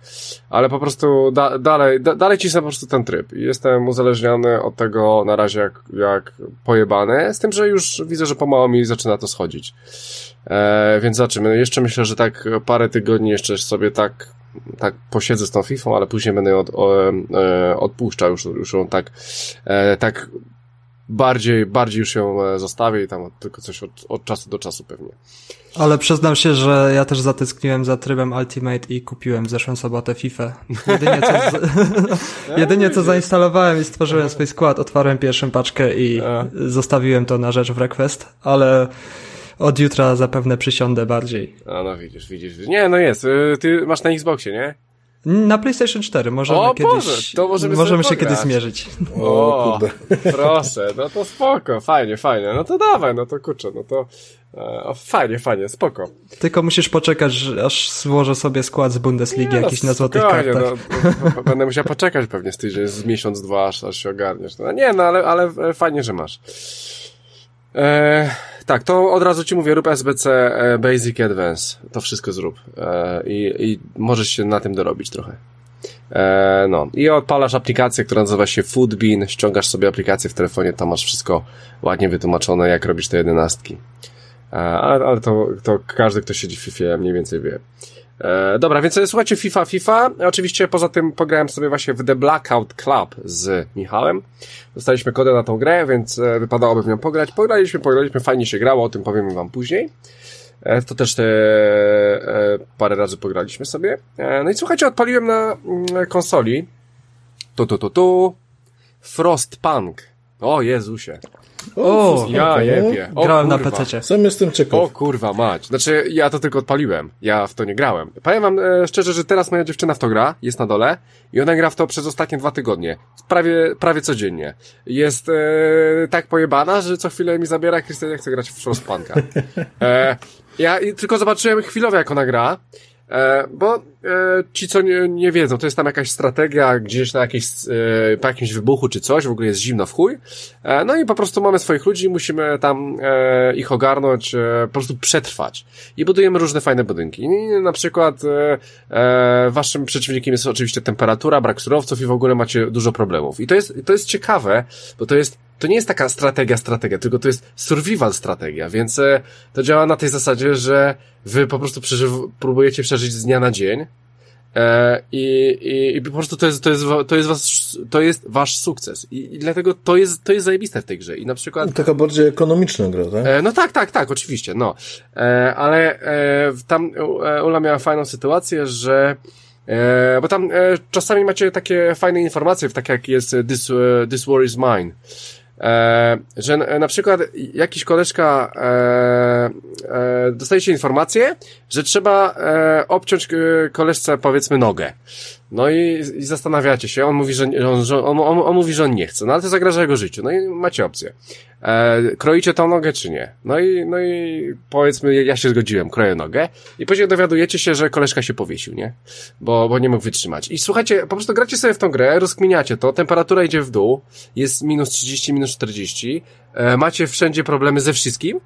ale po prostu da, dalej, da, dalej po prostu ten tryb. Jestem uzależniony od tego na razie jak, jak pojebany, z tym, że już widzę, że pomału mi zaczyna to schodzić. E, więc zobaczymy. Jeszcze myślę, że tak parę tygodni jeszcze sobie tak tak posiedzę z tą FIFA, ale później będę od, o, e, odpuszczał już, już ją tak, e, tak bardziej, bardziej już ją e, zostawię i tam tylko coś od, od czasu do czasu pewnie. Ale przyznam się, że ja też zatęskniłem za trybem Ultimate i kupiłem w zeszłą sobotę FIFA. Jedynie co, z... Jedynie co zainstalowałem i stworzyłem swój skład, otwarłem pierwszą paczkę i zostawiłem to na rzecz w request, ale od jutra zapewne przysiądę bardziej. A no widzisz, widzisz. Nie, no jest. Y, ty masz na Xboxie, nie? Na PlayStation 4 możemy o, kiedyś, Boże, to możemy, możemy się kiedyś zmierzyć. O, kurde. proszę, no to spoko, fajnie, fajnie. No to dawaj, no to kurczę, no to e, fajnie, fajnie, spoko. Tylko musisz poczekać, aż złożę sobie skład z Bundesligi nie, no jakiś no, na złotych kartach. No, no, będę musiał poczekać pewnie z tydzień, z miesiąc, dwa, aż, aż się ogarniesz. No, nie, no ale, ale fajnie, że masz. E, tak, to od razu ci mówię, rób SBC e, Basic Advance. To wszystko zrób. E, i, I możesz się na tym dorobić trochę. E, no. I odpalasz aplikację, która nazywa się Foodbean, ściągasz sobie aplikację w telefonie, tam masz wszystko ładnie wytłumaczone, jak robisz te jedenastki. Ale, ale to, to każdy, kto siedzi w FIFA mniej więcej wie. E, dobra, więc słuchajcie, FIFA, FIFA. Oczywiście poza tym pograłem sobie właśnie w The Blackout Club z Michałem. Dostaliśmy kodę na tą grę, więc e, wypadałoby w nią pograć. Pograliśmy, pograliśmy, fajnie się grało, o tym powiem wam później. E, to też te e, parę razy pograliśmy sobie. E, no i słuchajcie, odpaliłem na mm, konsoli tu, tu, tu, tu Frostpunk O Jezusie. O, Ja no. jebie. O, grałem na kurwa. PC. Sam jestem ciekaw. O kurwa mać. Znaczy, ja to tylko odpaliłem. Ja w to nie grałem. Powiem wam e, szczerze, że teraz moja dziewczyna w to gra, jest na dole i ona gra w to przez ostatnie dwa tygodnie. Prawie, prawie codziennie. Jest e, tak pojebana, że co chwilę mi zabiera, Krystian, ja chcę grać w Frostpunka. E, ja i tylko zobaczyłem chwilowo, jak ona gra, bo e, ci, co nie, nie wiedzą, to jest tam jakaś strategia gdzieś na jakieś, e, po jakimś wybuchu czy coś, w ogóle jest zimno w chuj. E, no i po prostu mamy swoich ludzi, musimy tam e, ich ogarnąć, e, po prostu przetrwać. I budujemy różne fajne budynki. I na przykład e, e, waszym przeciwnikiem jest oczywiście temperatura, brak surowców i w ogóle macie dużo problemów. I to jest, to jest ciekawe, bo to jest to nie jest taka strategia, strategia, tylko to jest survival strategia, więc e, to działa na tej zasadzie, że wy po prostu przeżyw, próbujecie przeżyć z dnia na dzień e, i, i, i po prostu to jest, to jest, to jest, was, to jest wasz sukces I, i dlatego to jest, to jest zajebiste w tej grze i na przykład Taka bardziej ekonomiczna gra, tak? E, no tak, tak, tak, oczywiście, no. E, ale e, tam e, Ula miała fajną sytuację, że e, bo tam e, czasami macie takie fajne informacje, tak jak jest This, e, this War is Mine. E, że e, na przykład jakiś koleżka e, e, dostajecie informację, że trzeba obciąć koleżce powiedzmy nogę. No i, i zastanawiacie się, on mówi, że, on, że on, on, on mówi, że on nie chce, no ale to zagraża jego życiu. No i macie opcję. E, kroicie tą nogę czy nie? No i, no i powiedzmy, ja się zgodziłem, kroję nogę i później dowiadujecie się, że koleżka się powiesił, nie? Bo, bo nie mógł wytrzymać. I słuchajcie, po prostu gracie sobie w tą grę, rozkminiacie to, temperatura idzie w dół, jest minus 30, minus 40, e, macie wszędzie problemy ze wszystkim,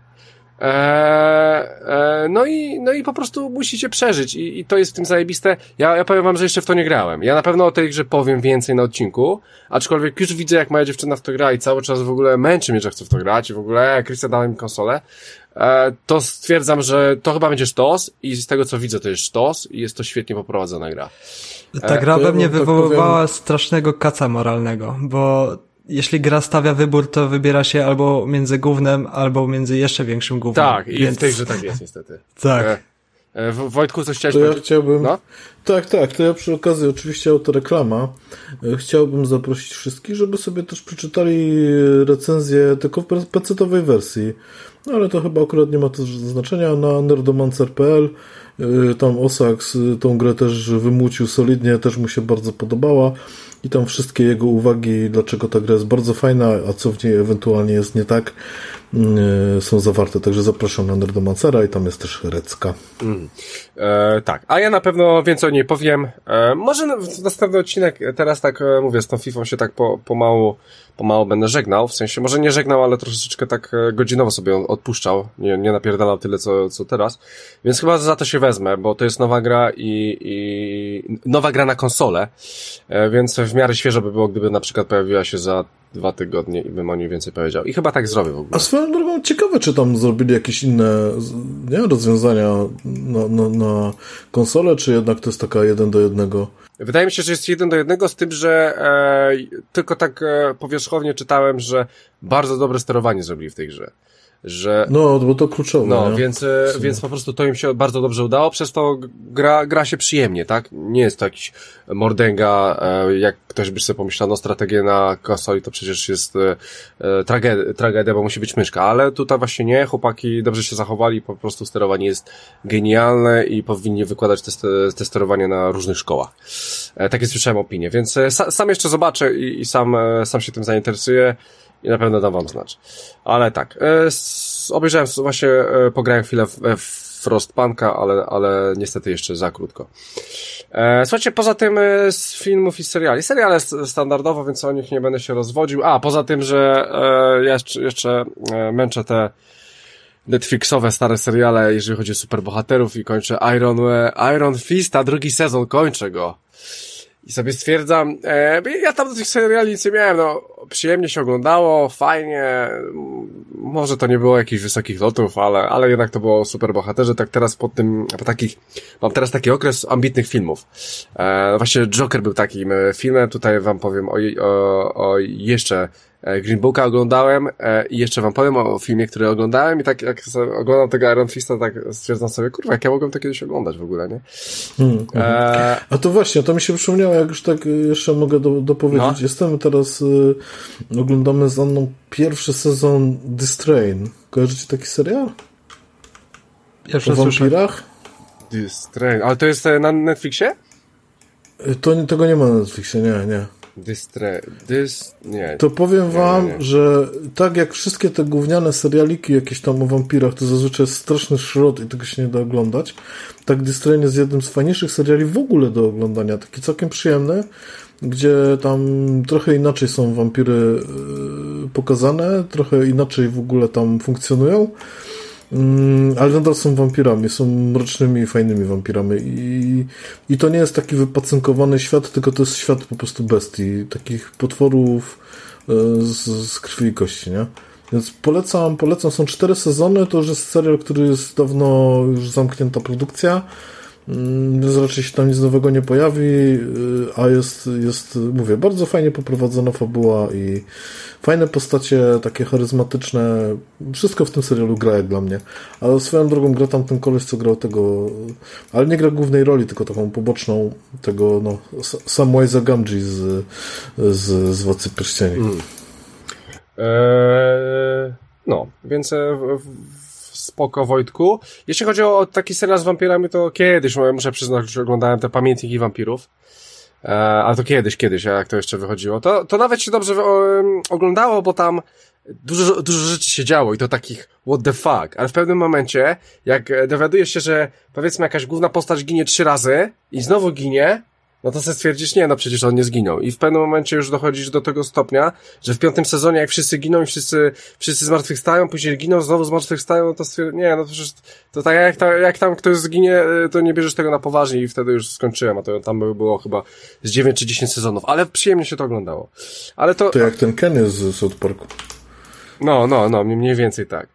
Eee, e, no i, no i po prostu musicie przeżyć i, i to jest w tym zajebiste. Ja, ja powiem wam, że jeszcze w to nie grałem. Ja na pewno o tej grze powiem więcej na odcinku, aczkolwiek już widzę, jak moja dziewczyna w to gra i cały czas w ogóle męczy mnie, że chce w to grać i w ogóle Krystian dała mi konsolę. E, to stwierdzam, że to chyba będzie sztos i z tego co widzę to jest sztos i jest to świetnie poprowadzona gra. Ta gra to ja we mnie tak wywoływała strasznego kaca moralnego, bo jeśli gra stawia wybór, to wybiera się albo między gównem, albo między jeszcze większym gównem. Tak, i Więc- w tej grze tak jest niestety. Tak. E, e, W- Wojtku, coś chciałeś To ja powiedzieć? chciałbym. No? Tak, tak, to ja przy okazji, oczywiście autoreklama, e, chciałbym zaprosić wszystkich, żeby sobie też przeczytali recenzję tylko w PC-owej wersji. No ale to chyba akurat nie ma to znaczenia. Na nerdomancer.pl e, tam Osax e, tą grę też wymucił solidnie, też mu się bardzo podobała. I tam wszystkie jego uwagi, dlaczego ta gra jest bardzo fajna, a co w niej ewentualnie jest nie tak, są zawarte. Także zapraszam na Nerdomancera i tam jest też Recka. E, tak, a ja na pewno więcej o niej powiem. E, może w następny odcinek, e, teraz tak e, mówię, z tą FIFA się tak po, pomału, pomału będę żegnał, w sensie może nie żegnał, ale troszeczkę tak e, godzinowo sobie odpuszczał, nie, nie napierdalał tyle co, co teraz, więc chyba za to się wezmę, bo to jest nowa gra i, i nowa gra na konsolę, e, więc w miarę świeżo by było, gdyby na przykład pojawiła się za dwa tygodnie i bym o niej więcej powiedział. I chyba tak zrobię w ogóle. A swoją drogą ciekawe, czy tam zrobili jakieś inne nie, rozwiązania na, na, na konsolę, czy jednak to jest taka jeden do jednego. Wydaje mi się, że jest jeden do jednego z tym, że e, tylko tak e, powierzchownie czytałem, że bardzo dobre sterowanie zrobili w tej grze. Że No, bo to kluczowe. no, nie? więc, e, więc po prostu to im się bardzo dobrze udało, przez to gra, gra się przyjemnie, tak? Nie jest to jakiś mordęga, e, jak ktoś by sobie pomyślał, no strategię na konsoli to przecież jest e, tragedia, tragedia, bo musi być myszka, ale tutaj właśnie nie, chłopaki dobrze się zachowali, po prostu sterowanie jest genialne i powinni wykładać te, te sterowanie na różnych szkołach. Takie słyszałem opinie, więc sa, sam jeszcze zobaczę i, i sam, sam się tym zainteresuję i na pewno dam wam znać. Ale tak, e, obejrzałem właśnie, e, pograłem chwilę w, w Frostpunka, ale, ale niestety jeszcze za krótko. E, słuchajcie, poza tym e, z filmów i seriali. Seriale standardowo, więc o nich nie będę się rozwodził. A, poza tym, że e, ja jeszcze, jeszcze e, męczę te Netflixowe stare seriale, jeżeli chodzi o superbohaterów i kończę Iron, e, Iron Fista, drugi sezon, kończę go. I sobie stwierdzam, e, ja tam do tych seriali nic nie miałem, no, przyjemnie się oglądało, fajnie, może to nie było jakichś wysokich lotów, ale, ale jednak to było super bohaterze, tak teraz po tym, po takich, mam teraz taki okres ambitnych filmów. E, właśnie Joker był takim e, filmem, tutaj wam powiem o, o, o jeszcze Green Booka oglądałem e, i jeszcze wam powiem o filmie, który oglądałem i tak jak oglądam tego Iron Fista, tak stwierdzam sobie, kurwa, jak ja mogłem to kiedyś oglądać w ogóle, nie? Hmm, e... A to właśnie, to mi się przypomniało, jak już tak jeszcze mogę do, dopowiedzieć. No. Jestem teraz, y, oglądamy z Anną pierwszy sezon This Train. Kojarzycie taki serial? Jeszcze o wampirach? This Train, ale to jest na Netflixie? To, tego nie ma na Netflixie, nie, nie. Dystre... Dys... Nie. To powiem wam, nie, nie. że tak jak wszystkie te gówniane serialiki jakieś tam o wampirach, to zazwyczaj jest straszny szrot i tego się nie da oglądać. Tak Distrain jest jednym z fajniejszych seriali w ogóle do oglądania. Taki całkiem przyjemny, gdzie tam trochę inaczej są wampiry yy, pokazane, trochę inaczej w ogóle tam funkcjonują. Mm, ale nadal są wampirami, są mrocznymi, fajnymi wampirami. I, i to nie jest taki wypacynkowany świat, tylko to jest świat po prostu bestii, takich potworów e, z, z krwi i kości, nie? Więc polecam, polecam, są cztery sezony, to już jest serial, który jest dawno już zamknięta produkcja, raczej się tam nic nowego nie pojawi, y, a jest, jest, mówię, bardzo fajnie poprowadzona fabuła i fajne postacie, takie charyzmatyczne. Wszystko w tym serialu gra jak dla mnie. Ale swoją drogą gra tam ten koleś, co grał tego, ale nie gra głównej roli, tylko taką poboczną tego, no, Samwise Gamgee z, z, z Władcy Pierścieni. Mm. Eee, no, więc e, spoko Wojtku. Jeśli chodzi o taki serial z wampirami, to kiedyś, muszę przyznać, że oglądałem te pamiętniki wampirów. E, ale to kiedyś, kiedyś, jak to jeszcze wychodziło. To, to nawet się dobrze oglądało, bo tam dużo, dużo rzeczy się działo i to takich what the fuck. Ale w pewnym momencie, jak dowiadujesz się, że powiedzmy jakaś główna postać ginie trzy razy i znowu ginie, no to sobie stwierdzisz, nie, no przecież on nie zginął. I w pewnym momencie już dochodzisz do tego stopnia, że w piątym sezonie, jak wszyscy giną i wszyscy, wszyscy zmartwychwstają, później giną, znowu zmartwychwstają, no to stwierdzasz, nie, no to przecież, to tak jak, ta, jak tam ktoś zginie, y, to nie bierzesz tego na poważnie i wtedy już skończyłem, a to tam by było chyba z 9 czy 10 sezonów, ale przyjemnie się to oglądało. Ale to... To jak ten Kenny z South Parku. No, no, no, mniej więcej tak.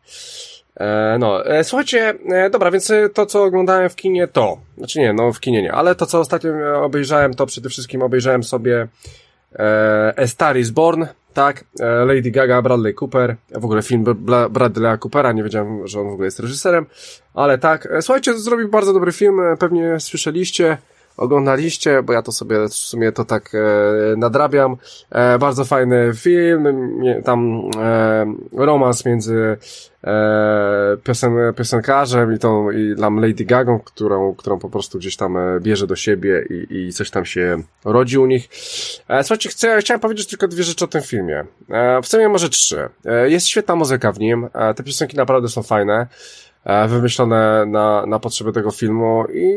E, no, e, słuchajcie, e, dobra, więc to, co oglądałem w kinie, to, znaczy nie, no w kinie nie, ale to, co ostatnio obejrzałem, to przede wszystkim obejrzałem sobie e, A Star is Born, tak, Lady Gaga, Bradley Cooper, w ogóle film Bla Bradley'a Coopera, nie wiedziałem, że on w ogóle jest reżyserem, ale tak, słuchajcie, zrobił bardzo dobry film, pewnie słyszeliście, oglądaliście, bo ja to sobie w sumie to tak e, nadrabiam. E, bardzo fajny film, tam e, romans między e, piosen, piosenkarzem i tą i tam Lady Gagą, którą, którą po prostu gdzieś tam e, bierze do siebie i, i coś tam się rodzi u nich. E, słuchajcie, chcę, chciałem powiedzieć tylko dwie rzeczy o tym filmie. E, w sumie może trzy. E, jest świetna muzyka w nim, e, te piosenki naprawdę są fajne. E, wymyślone na, na potrzeby tego filmu i,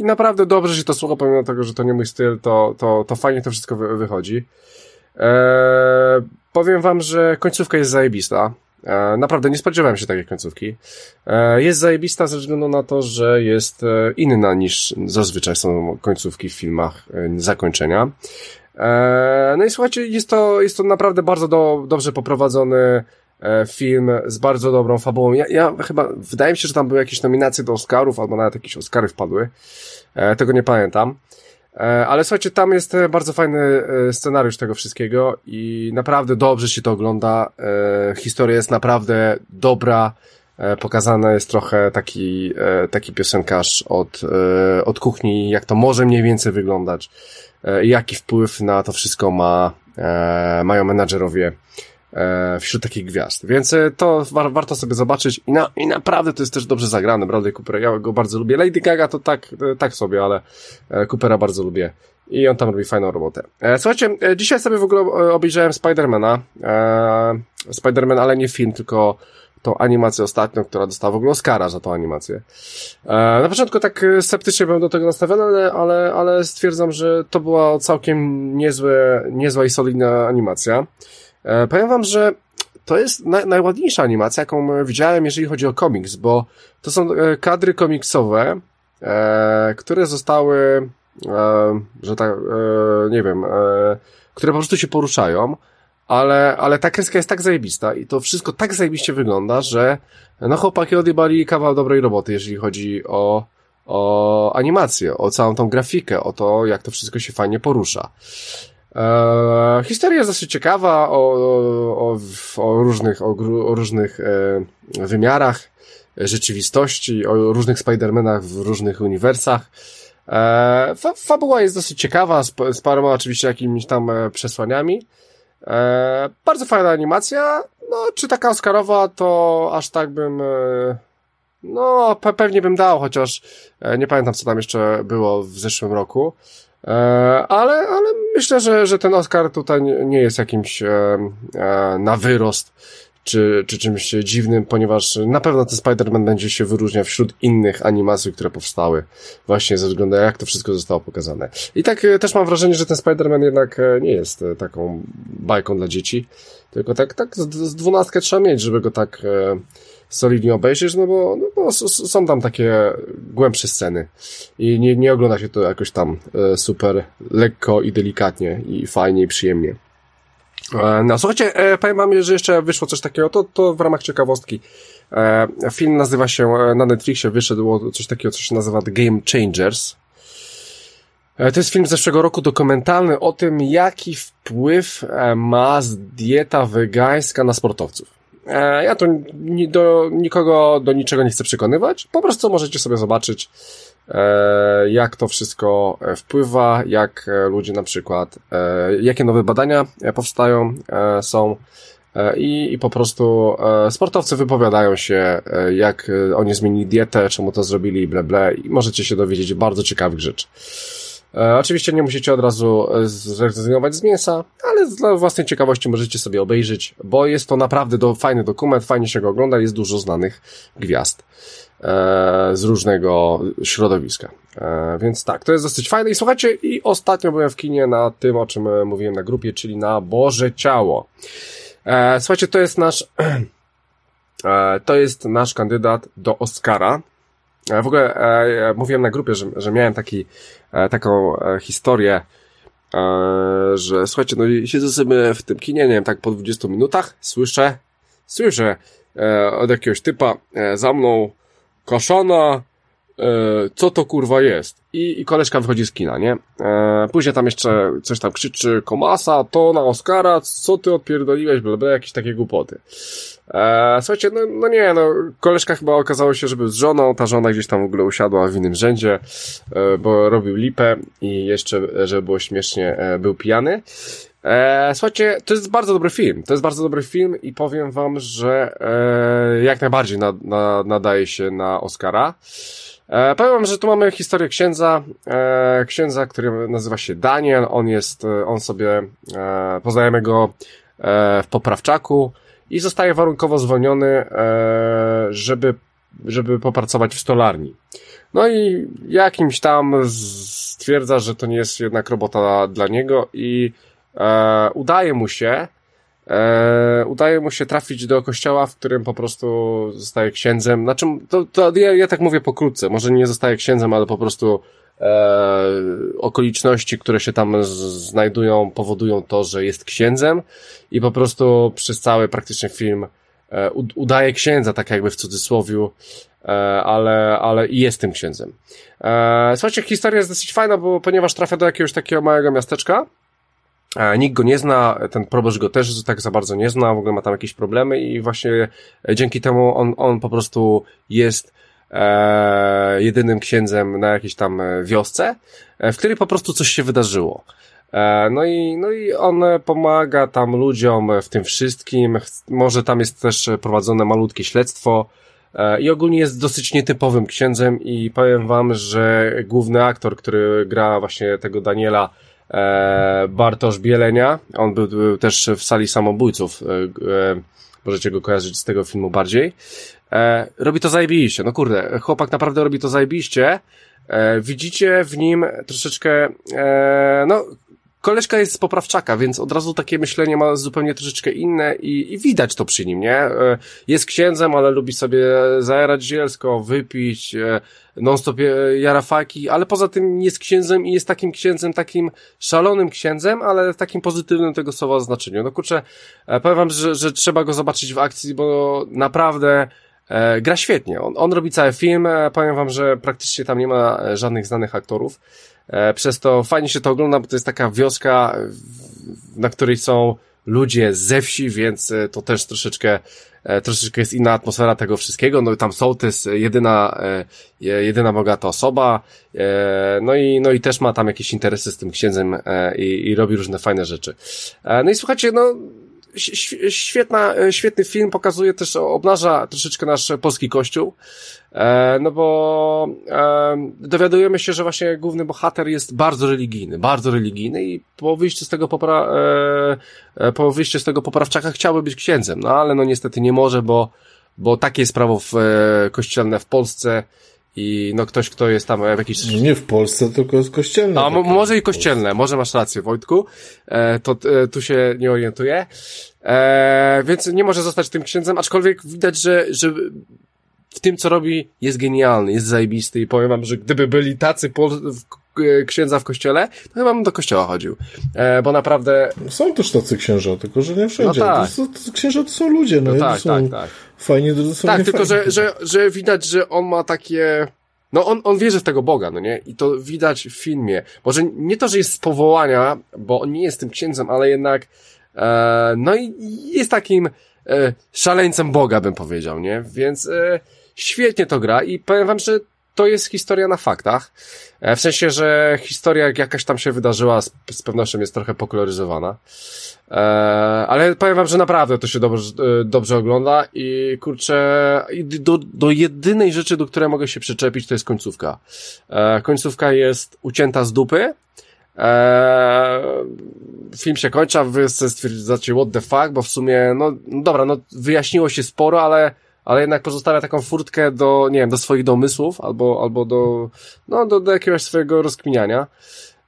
i naprawdę dobrze się to słucha, pomimo tego, że to nie mój styl, to, to, to fajnie to wszystko wy, wychodzi. Eee, powiem wam, że końcówka jest zajebista. E, naprawdę nie spodziewałem się takiej końcówki. E, jest zajebista ze względu na to, że jest e, inna niż zazwyczaj są końcówki w filmach zakończenia. No i słuchajcie, jest to, jest to naprawdę bardzo do, dobrze poprowadzony film z bardzo dobrą fabułą. Ja, ja chyba, wydaje mi się, że tam były jakieś nominacje do Oscarów, albo nawet jakieś Oscary wpadły. E, tego nie pamiętam. E, ale słuchajcie, tam jest bardzo fajny scenariusz tego wszystkiego i naprawdę dobrze się to ogląda. Historia jest naprawdę dobra. Pokazany jest trochę taki, taki piosenkarz od, od kuchni, jak to może mniej więcej wyglądać. Jaki wpływ na to wszystko ma, mają menadżerowie e, wśród takich gwiazd. Więc e, to war, warto sobie zobaczyć i, na, i naprawdę to jest też dobrze zagrane. Bradley Cooper, ja go bardzo lubię. Lady Gaga to tak, e, tak sobie, ale e, Coopera bardzo lubię. I on tam robi fajną robotę. E, słuchajcie, e, dzisiaj sobie w ogóle obejrzałem Spidermana. E, Spiderman, ale nie film, tylko tą animację ostatnią, która dostała w ogóle Oscara za tą animację. E, na początku tak sceptycznie byłem do tego nastawiony, ale, ale, ale stwierdzam, że to była całkiem niezłe, niezła i solidna animacja. E, powiem wam, że to jest na, najładniejsza animacja, jaką widziałem, jeżeli chodzi o komiks, bo to są e, kadry komiksowe, e, które zostały, e, że tak, e, nie wiem, e, które po prostu się poruszają, ale, ale ta kreska jest tak zajebista i to wszystko tak zajebiście wygląda, że no chłopaki odjebali kawał dobrej roboty, jeżeli chodzi o, o animację, o całą tą grafikę, o to, jak to wszystko się fajnie porusza. E, historia jest dosyć ciekawa o, o, o różnych, o, o różnych e, wymiarach rzeczywistości, o różnych Spider-Manach w różnych uniwersach. E, fa fabuła jest dosyć ciekawa, z, z paroma oczywiście jakimiś tam e, przesłaniami. E, bardzo fajna animacja. No, czy taka Oscarowa, to aż tak bym. E, no, pe pewnie bym dał, chociaż e, nie pamiętam, co tam jeszcze było w zeszłym roku. E, ale, ale myślę, że, że ten Oscar tutaj nie jest jakimś na wyrost czy, czy czymś dziwnym, ponieważ na pewno ten Spider-Man będzie się wyróżniał wśród innych animacji, które powstały właśnie ze względu na jak to wszystko zostało pokazane. I tak e, też mam wrażenie, że ten Spider-Man jednak e, nie jest e, taką bajką dla dzieci, tylko tak, tak z dwunastkę trzeba mieć, żeby go tak solidnie obejrzeć, no bo, no bo są tam takie głębsze sceny i nie, nie ogląda się to jakoś tam super lekko i delikatnie i fajnie i przyjemnie. E, no słuchajcie, e, powiem wam, że jeszcze wyszło coś takiego, to, to w ramach ciekawostki. E, film nazywa się, na Netflixie wyszedł coś takiego, co się nazywa The Game Changers. To jest film z zeszłego roku dokumentalny o tym, jaki wpływ ma dieta wegańska na sportowców. Ja tu do nikogo do niczego nie chcę przekonywać, po prostu możecie sobie zobaczyć E, jak to wszystko e, wpływa, jak e, ludzie na przykład, jakie nowe badania powstają, są i, i po prostu sportowcy wypowiadają się, jak oni zmienili dietę, czemu to zrobili, ble, ble i możecie się dowiedzieć bardzo ciekawych rzeczy. Oczywiście nie musicie od razu zrezygnować z mięsa, ale dla własnej ciekawości możecie sobie obejrzeć, bo jest to naprawdę do, fajny dokument, fajnie się go ogląda, jest dużo znanych gwiazd. E, z różnego środowiska. E, więc tak, to jest dosyć fajne. I słuchajcie, i ostatnio byłem w kinie na tym, o czym e, mówiłem na grupie, czyli na Boże Ciało. Słuchajcie, to jest nasz to jest nasz kandydat do Oscara. W ogóle mówiłem na grupie, że, że miałem taki, taką historię, że słuchajcie, no siedzę sobie w tym kinie, nie wiem, tak po 20 minutach, słyszę, słyszę od jakiegoś typa za mną kaszana, e, co to kurwa jest? I, I koleżka wychodzi z kina, nie? E, później tam jeszcze coś tam krzyczy, komasa, to na Oscara, co ty odpierdoliłeś, bla, bla, jakieś takie głupoty. E, słuchajcie, no, no nie, no, koleżka chyba okazało się, że był z żoną, ta żona gdzieś tam w ogóle usiadła w innym rzędzie, e, bo robił lipę i jeszcze, żeby było śmiesznie, e, był pijany. Słuchajcie, to jest bardzo dobry film. To jest bardzo dobry film i powiem wam, że jak najbardziej na, na, nadaje się na Oscara. Powiem wam, że tu mamy historię księdza, księdza, który nazywa się Daniel. On jest, on sobie, poznajemy go w poprawczaku i zostaje warunkowo zwolniony, e, żeby, żeby popracować w stolarni. No i jakimś tam stwierdza, że to nie jest jednak robota dla niego i e, udaje mu się, e, udaje mu się trafić do kościoła, w którym po prostu zostaje księdzem. Znaczy, to, to ja, ja tak mówię pokrótce, może nie zostaje księdzem, ale po prostu e, okoliczności, które się tam znajdują, powodują to, że jest księdzem i po prostu przez cały praktycznie film e, udaje księdza, tak jakby w cudzysłowiu, ale, ale i jest tym księdzem. Słuchajcie, historia jest dosyć fajna, bo ponieważ trafia do jakiegoś takiego małego miasteczka, Nikt go nie zna, ten proboszcz go też tak za bardzo nie zna, w ogóle ma tam jakieś problemy i właśnie e, dzięki temu on, on po prostu jest e, jedynym księdzem na jakiejś tam e, wiosce, e, w której po prostu coś się wydarzyło. E, no i, no i on pomaga tam ludziom w tym wszystkim, może tam jest też prowadzone malutkie śledztwo, i ogólnie jest dosyć nietypowym księdzem i powiem wam, że główny aktor, który gra właśnie tego Daniela, e, Bartosz Bielenia. On był, był, też w sali samobójców. E, e, możecie go kojarzyć z tego filmu bardziej. E, robi to zajebiście. No kurde, chłopak naprawdę robi to zajebiście. E, widzicie w nim troszeczkę, e, no, koleżka jest z poprawczaka, więc od razu takie myślenie ma zupełnie troszeczkę inne i, i widać to przy nim, nie? E, jest księdzem, ale lubi sobie zajarać zielsko, wypić, e, non-stop jara faki, ale poza tym jest księdzem i jest takim księdzem, takim szalonym księdzem, ale w takim pozytywnym tego słowa znaczeniu. No kurczę, e, powiem wam, że, że trzeba go zobaczyć w akcji, bo naprawdę E, gra świetnie. On, on robi cały film. E, powiem wam, że praktycznie tam nie ma e, żadnych znanych aktorów. E, przez to fajnie się to ogląda, bo to jest taka wioska, na której są ludzie ze wsi, więc e, to też troszeczkę, e, troszeczkę jest inna atmosfera tego wszystkiego. No i tam sołtys, jedyna, jedyna bogata osoba, no i, no i też ma tam jakieś interesy z tym księdzem i, i robi różne fajne rzeczy. No i słuchajcie, no świetna, świetny film, pokazuje też, obnaża troszeczkę nasz polski kościół, e, no bo e, dowiadujemy się, że właśnie główny bohater jest bardzo religijny, bardzo religijny i po wyjściu z tego popra, e, po wyjściu z tego poprawczaka chciałby być księdzem, no ale no niestety nie może, bo, bo takie jest prawo w, kościelne w Polsce, i no ktoś, kto jest tam w jakiś... Nie w Polsce, tylko kościelne. A może i kościelne, może masz rację, Wojtku, e, to e, tu się nie orientuję. E, więc nie może zostać tym księdzem, aczkolwiek widać, że, że w tym, co robi, jest genialny, jest zajebisty i powiem wam, że gdyby byli tacy pol e, księdza w kościele, to chyba bym do kościoła chodził. E, bo naprawdę... Są też tacy księża, tylko że nie wszędzie. No tak. to, to, księża to są ludzie, no, no tak, są tak, tak. Fajnie, to Tak, tylko że, że, że widać, że on ma takie... No on, on wierzy w tego Boga, no nie? I to widać w filmie. Może nie to, że jest z powołania, bo on nie jest tym księdzem, ale jednak e, no i jest takim e, szaleńcem Boga, bym powiedział, nie? Więc e, świetnie to gra i powiem wam, że to jest historia na faktach. E, w sensie, że historia jak jakaś tam się wydarzyła z, pewnością jest trochę pokoloryzowana. E, ale powiem wam, że naprawdę to się dobrze, e, dobrze ogląda i kurczę, do, do jedynej rzeczy, do której mogę się przyczepić, to jest końcówka. Końcówka jest ucięta z dupy. E, film się kończy, a wy stwierdzacie what the fuck, bo w sumie, no, no dobra, no wyjaśniło się sporo, ale ale jednak pozostawia taką furtkę do, nie wiem, do swoich domysłów albo, albo do, no, do, do jakiegoś swojego rozkminiania.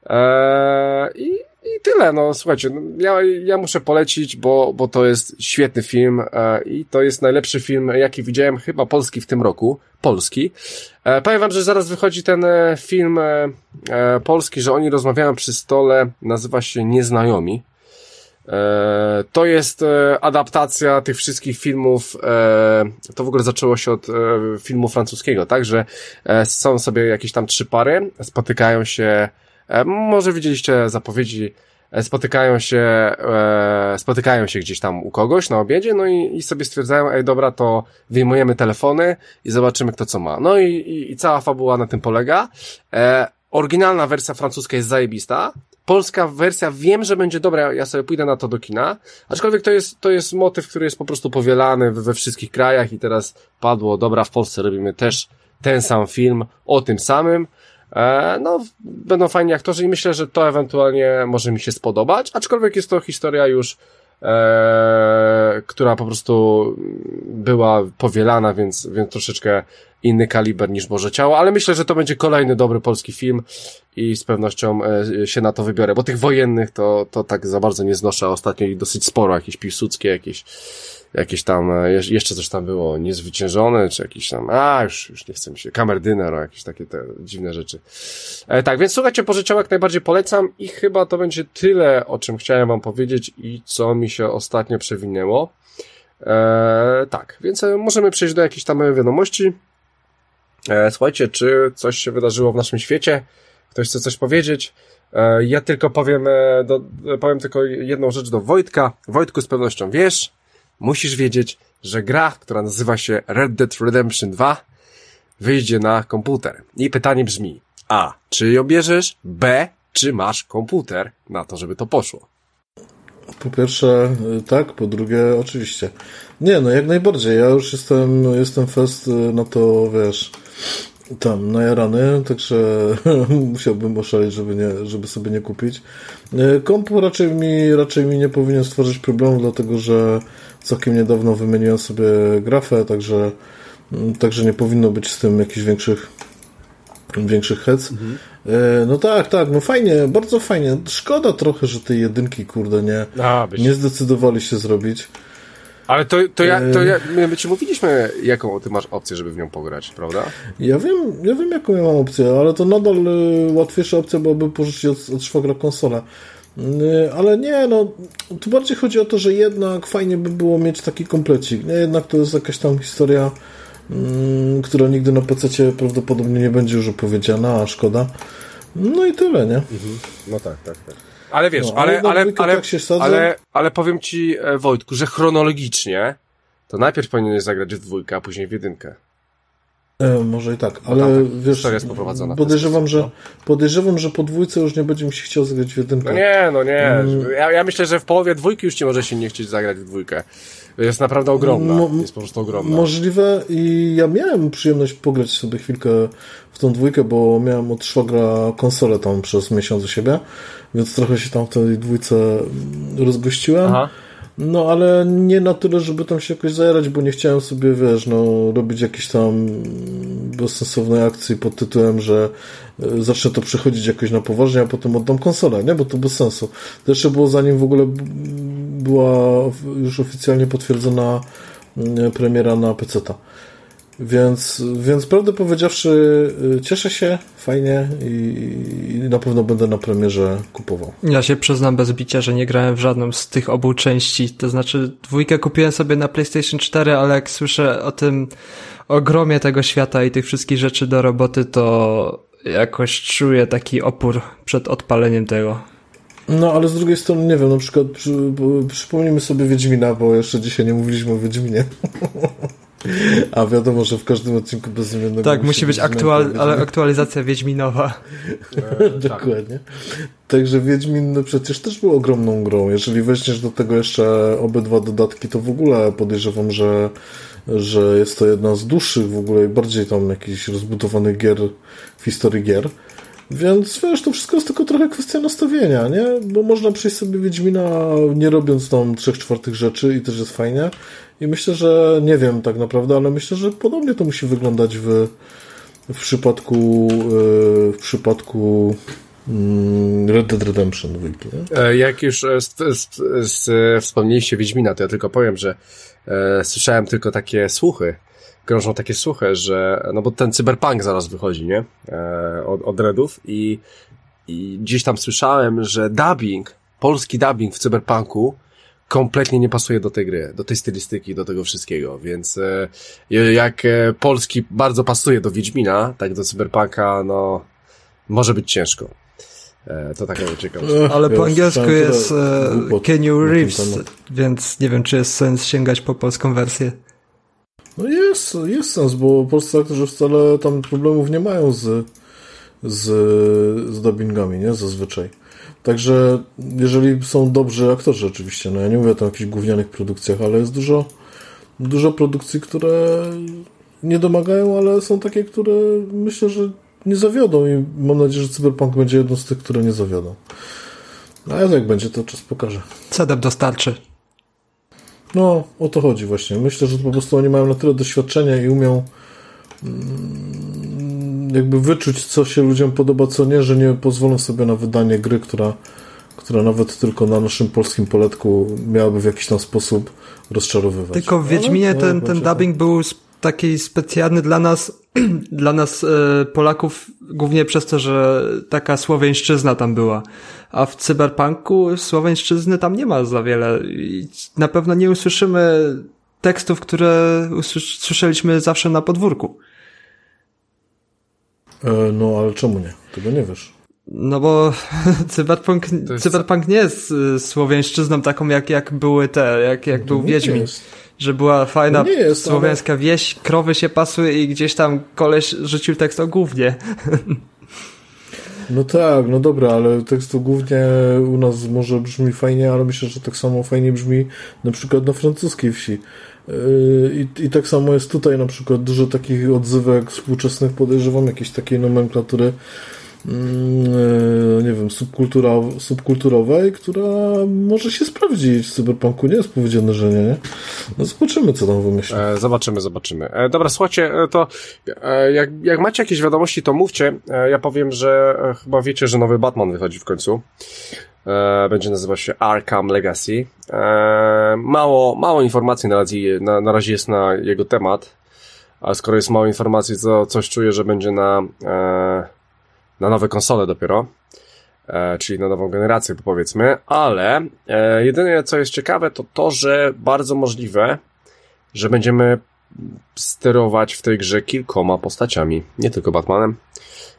Eee, i, I tyle, no słuchajcie, no, ja, ja muszę polecić, bo, bo to jest świetny film e, i to jest najlepszy film, jaki widziałem, chyba polski w tym roku. Polski. E, powiem wam, że zaraz wychodzi ten e, film e, e, polski, że oni rozmawiają przy stole, nazywa się Nieznajomi. E, to jest e, adaptacja tych wszystkich filmów, e, to w ogóle zaczęło się od filmu francuskiego, tak, że są sobie jakieś tam trzy pary, spotykają się, może widzieliście zapowiedzi, spotykają się, spotykają się gdzieś tam u kogoś na obiedzie, no i, i sobie stwierdzają, ej dobra, to wyjmujemy telefony i zobaczymy kto co ma. No i, i, i cała fabuła na tym polega. Oryginalna wersja francuska jest zajebista, polska wersja wiem, że będzie dobra, ja sobie pójdę na to do kina, aczkolwiek to jest, to jest motyw, który jest po prostu powielany we, wszystkich krajach i teraz padło, dobra, w Polsce robimy też ten sam film o tym samym, e, no, będą fajni aktorzy i myślę, że to ewentualnie może mi się spodobać, aczkolwiek jest to historia już e, która po prostu była powielana, więc, więc troszeczkę inny kaliber niż Boże Ciało, ale myślę, że to będzie kolejny dobry polski film i z pewnością e, się na to wybiorę, bo tych wojennych to, to tak za bardzo nie znoszę, ostatnio ich dosyć sporo, jakieś Piłsudskie, jakieś jakieś tam, e, jeszcze coś tam było, niezwyciężone, czy jakieś tam, a już, już nie chcę mi się, kamerdyner, jakieś takie te dziwne rzeczy. E, tak, więc słuchajcie, pożyczał jak najbardziej polecam i chyba to będzie tyle, o czym chciałem wam powiedzieć i co mi się ostatnio przewinęło. E, tak, więc możemy przejść do jakichś tam wiadomości. E, słuchajcie, czy coś się wydarzyło w naszym świecie? Ktoś chce coś powiedzieć? E, ja tylko powiem, e, do, powiem tylko jedną rzecz do Wojtka. Wojtku, z pewnością wiesz, musisz wiedzieć, że gra, która nazywa się Red Dead Redemption 2, wyjdzie na komputer. I pytanie brzmi, A, czy ją bierzesz? B, czy masz komputer na to, żeby to poszło? Po pierwsze, tak, po drugie, oczywiście. Nie, no jak najbardziej. Ja już jestem, jestem fest na to, wiesz, tam najarany, także musiałbym oszaleć, żeby, nie, żeby sobie nie kupić. E, komp raczej mi, raczej mi nie powinien stworzyć problemu, dlatego że całkiem niedawno wymieniłem sobie grafę, także, mm, także nie powinno być z tym jakichś większych większych hec. Mhm. E, no tak, tak, no fajnie, bardzo fajnie. Szkoda trochę, że tej jedynki, kurde, nie, A, nie zdecydowali się zrobić. Ale to, to, ja, to ja, my ci mówiliśmy, jaką ty masz opcję, żeby w nią pograć, prawda? Ja wiem, ja wiem, jaką ja mam opcję, ale to nadal y, łatwiejsza opcja byłaby pożyczyć od, od szwagra konsolę. Y, ale nie, no, tu bardziej chodzi o to, że jednak fajnie by było mieć taki komplecik. Nie, jednak to jest jakaś tam historia mm, która nigdy na PC prawdopodobnie nie będzie już opowiedziana, a szkoda. No i tyle, nie? Mhm. No tak, tak, tak. Ale wiesz, no, ale, ale, ale, ale, ale, ale powiem ci, e, Wojtku, że chronologicznie to najpierw powinieneś zagrać w dwójkę, a później w jedynkę. E, może i tak, ale tam, wiesz, jest poprowadzona podejrzewam, że, no. podejrzewam, że po dwójce już nie będzie mi się chciał zagrać w jedynkę. No nie, no nie. Mm. Ja, ja myślę, że w połowie dwójki już ci może się nie chcieć zagrać w dwójkę. Jest naprawdę ogromna. Mo jest po prostu ogromna. Możliwe i ja miałem przyjemność pograć sobie chwilkę w tą dwójkę, bo miałem od szwagra konsolę tam przez miesiąc u siebie, więc trochę się tam w tej dwójce rozgościłem. Aha. No, ale nie na tyle, żeby tam się jakoś zajerać, bo nie chciałem sobie, wiesz, no, robić jakiejś tam bezsensownej akcji pod tytułem, że e, zacznę to przechodzić jakoś na poważnie, a potem oddam konsolę, nie? Bo to bez sensu. To jeszcze było zanim w ogóle była już oficjalnie potwierdzona mm, premiera na PC-ta. Więc, więc prawdę powiedziawszy, y, cieszę się, fajnie i, i, na pewno będę na premierze kupował. Ja się przyznam bez bicia, że nie grałem w żadną z tych obu części. To znaczy, dwójkę kupiłem sobie na PlayStation 4, ale jak słyszę o tym ogromie tego świata i tych wszystkich rzeczy do roboty, to jakoś czuję taki opór przed odpaleniem tego. No, ale z drugiej strony, nie wiem, na przykład przy, przypomnijmy sobie Wiedźmina, bo jeszcze dzisiaj nie mówiliśmy o Wiedźminie. A wiadomo, że w każdym odcinku bezimiennego... Tak, musi być aktual, ale aktualizacja Wiedźminowa. E, Dokładnie. Także Wiedźmin no przecież też był ogromną grą. Jeżeli weźmiesz do tego jeszcze obydwa dodatki, to w ogóle podejrzewam, że, że jest to jedna z dłuższych w ogóle i bardziej tam jakichś rozbudowanych gier w historii gier. Więc wiesz, to wszystko jest tylko trochę kwestia nastawienia, nie? Bo można przejść sobie Wiedźmina nie robiąc tam trzech czwartych rzeczy i też jest fajnie. I myślę, że nie wiem tak naprawdę, ale myślę, że podobnie to musi wyglądać w, w przypadku e, w przypadku mm, Red Dead Redemption 2. E, jak już e, wspomnieliście Wiedźmina, to ja tylko powiem, że e, słyszałem tylko takie słuchy, krążą takie słuchy, że, no bo ten cyberpunk zaraz wychodzi, nie? E, od, od Redów i, i gdzieś tam słyszałem, że dubbing, polski dubbing w cyberpunku kompletnie nie pasuje do tej gry, do tej stylistyki, do tego wszystkiego, więc e, jak e, polski bardzo pasuje do Wiedźmina, tak do Cyberpunka, no może być ciężko. E, to taka ciekawość. Ale po angielsku jest e, Kenny Reeves, więc nie wiem, czy jest sens sięgać po polską wersję. No jest, jest sens, bo polscy aktorzy wcale tam problemów nie mają z, z, z dubbingami, nie? Zazwyczaj. Także jeżeli są dobrzy aktorzy oczywiście, no ja nie mówię o jakichś gównianych produkcjach, ale jest dużo, dużo produkcji, które nie domagają, ale są takie, które myślę, że nie zawiodą i mam nadzieję, że Cyberpunk będzie jedną z tych, które nie zawiodą. A jak będzie, to czas pokaże. CDEP dostarczy. No, o to chodzi właśnie. Myślę, że po prostu oni mają na tyle doświadczenia i umią mm, jakby wyczuć, co się ludziom podoba, co nie, że nie pozwolą sobie na wydanie gry, która, która nawet tylko na naszym polskim poletku miałaby w jakiś tam sposób rozczarowywać. Tylko w Wiedźminie Ale, ten, ten dubbing był taki specjalny dla nas, dla nas e, Polaków, głównie przez to, że taka słowiańszczyzna tam była. A w cyberpunku słowiańszczyzny tam nie ma za wiele. I na pewno nie usłyszymy tekstów, które słyszeliśmy zawsze na podwórku. E, no, ale czemu nie? Tego nie wiesz. No bo cyberpunk, jest... cyberpunk nie jest y, słowiańszczyzną taką, jak, jak były te, jak, jak był Wiedźmin. Jest że była fajna jest, słowiańska ale... wieś, krowy się pasły i gdzieś tam koleś rzucił tekst o głównie. No tak, no dobra, ale tekst o głównie u nas może brzmi fajnie, ale myślę, że tak samo fajnie brzmi na przykład na francuskiej wsi. Yy, I, I tak samo jest tutaj na przykład dużo takich odzywek współczesnych, podejrzewam, jakiejś takiej nomenklatury Mm, e, nie wiem, subkultura, subkulturowej, która może się sprawdzić w cyberpunku. Nie jest powiedziane, że nie. No zobaczymy, co tam wymyśli. E, zobaczymy, zobaczymy. E, dobra, słuchajcie, e, to e, jak, jak macie jakieś wiadomości, to mówcie. E, ja powiem, że chyba wiecie, że nowy Batman wychodzi w końcu. Będzie nazywał się Arkham Legacy. mało, mało informacji na razie, na, na razie jest na jego temat, ale skoro jest mało informacji, to coś czuję, że będzie na na nowe konsole dopiero, e, czyli na nową generację powiedzmy, ale e, jedyne co jest ciekawe to to, że bardzo możliwe, że będziemy sterować w tej grze kilkoma postaciami, nie tylko Batmanem.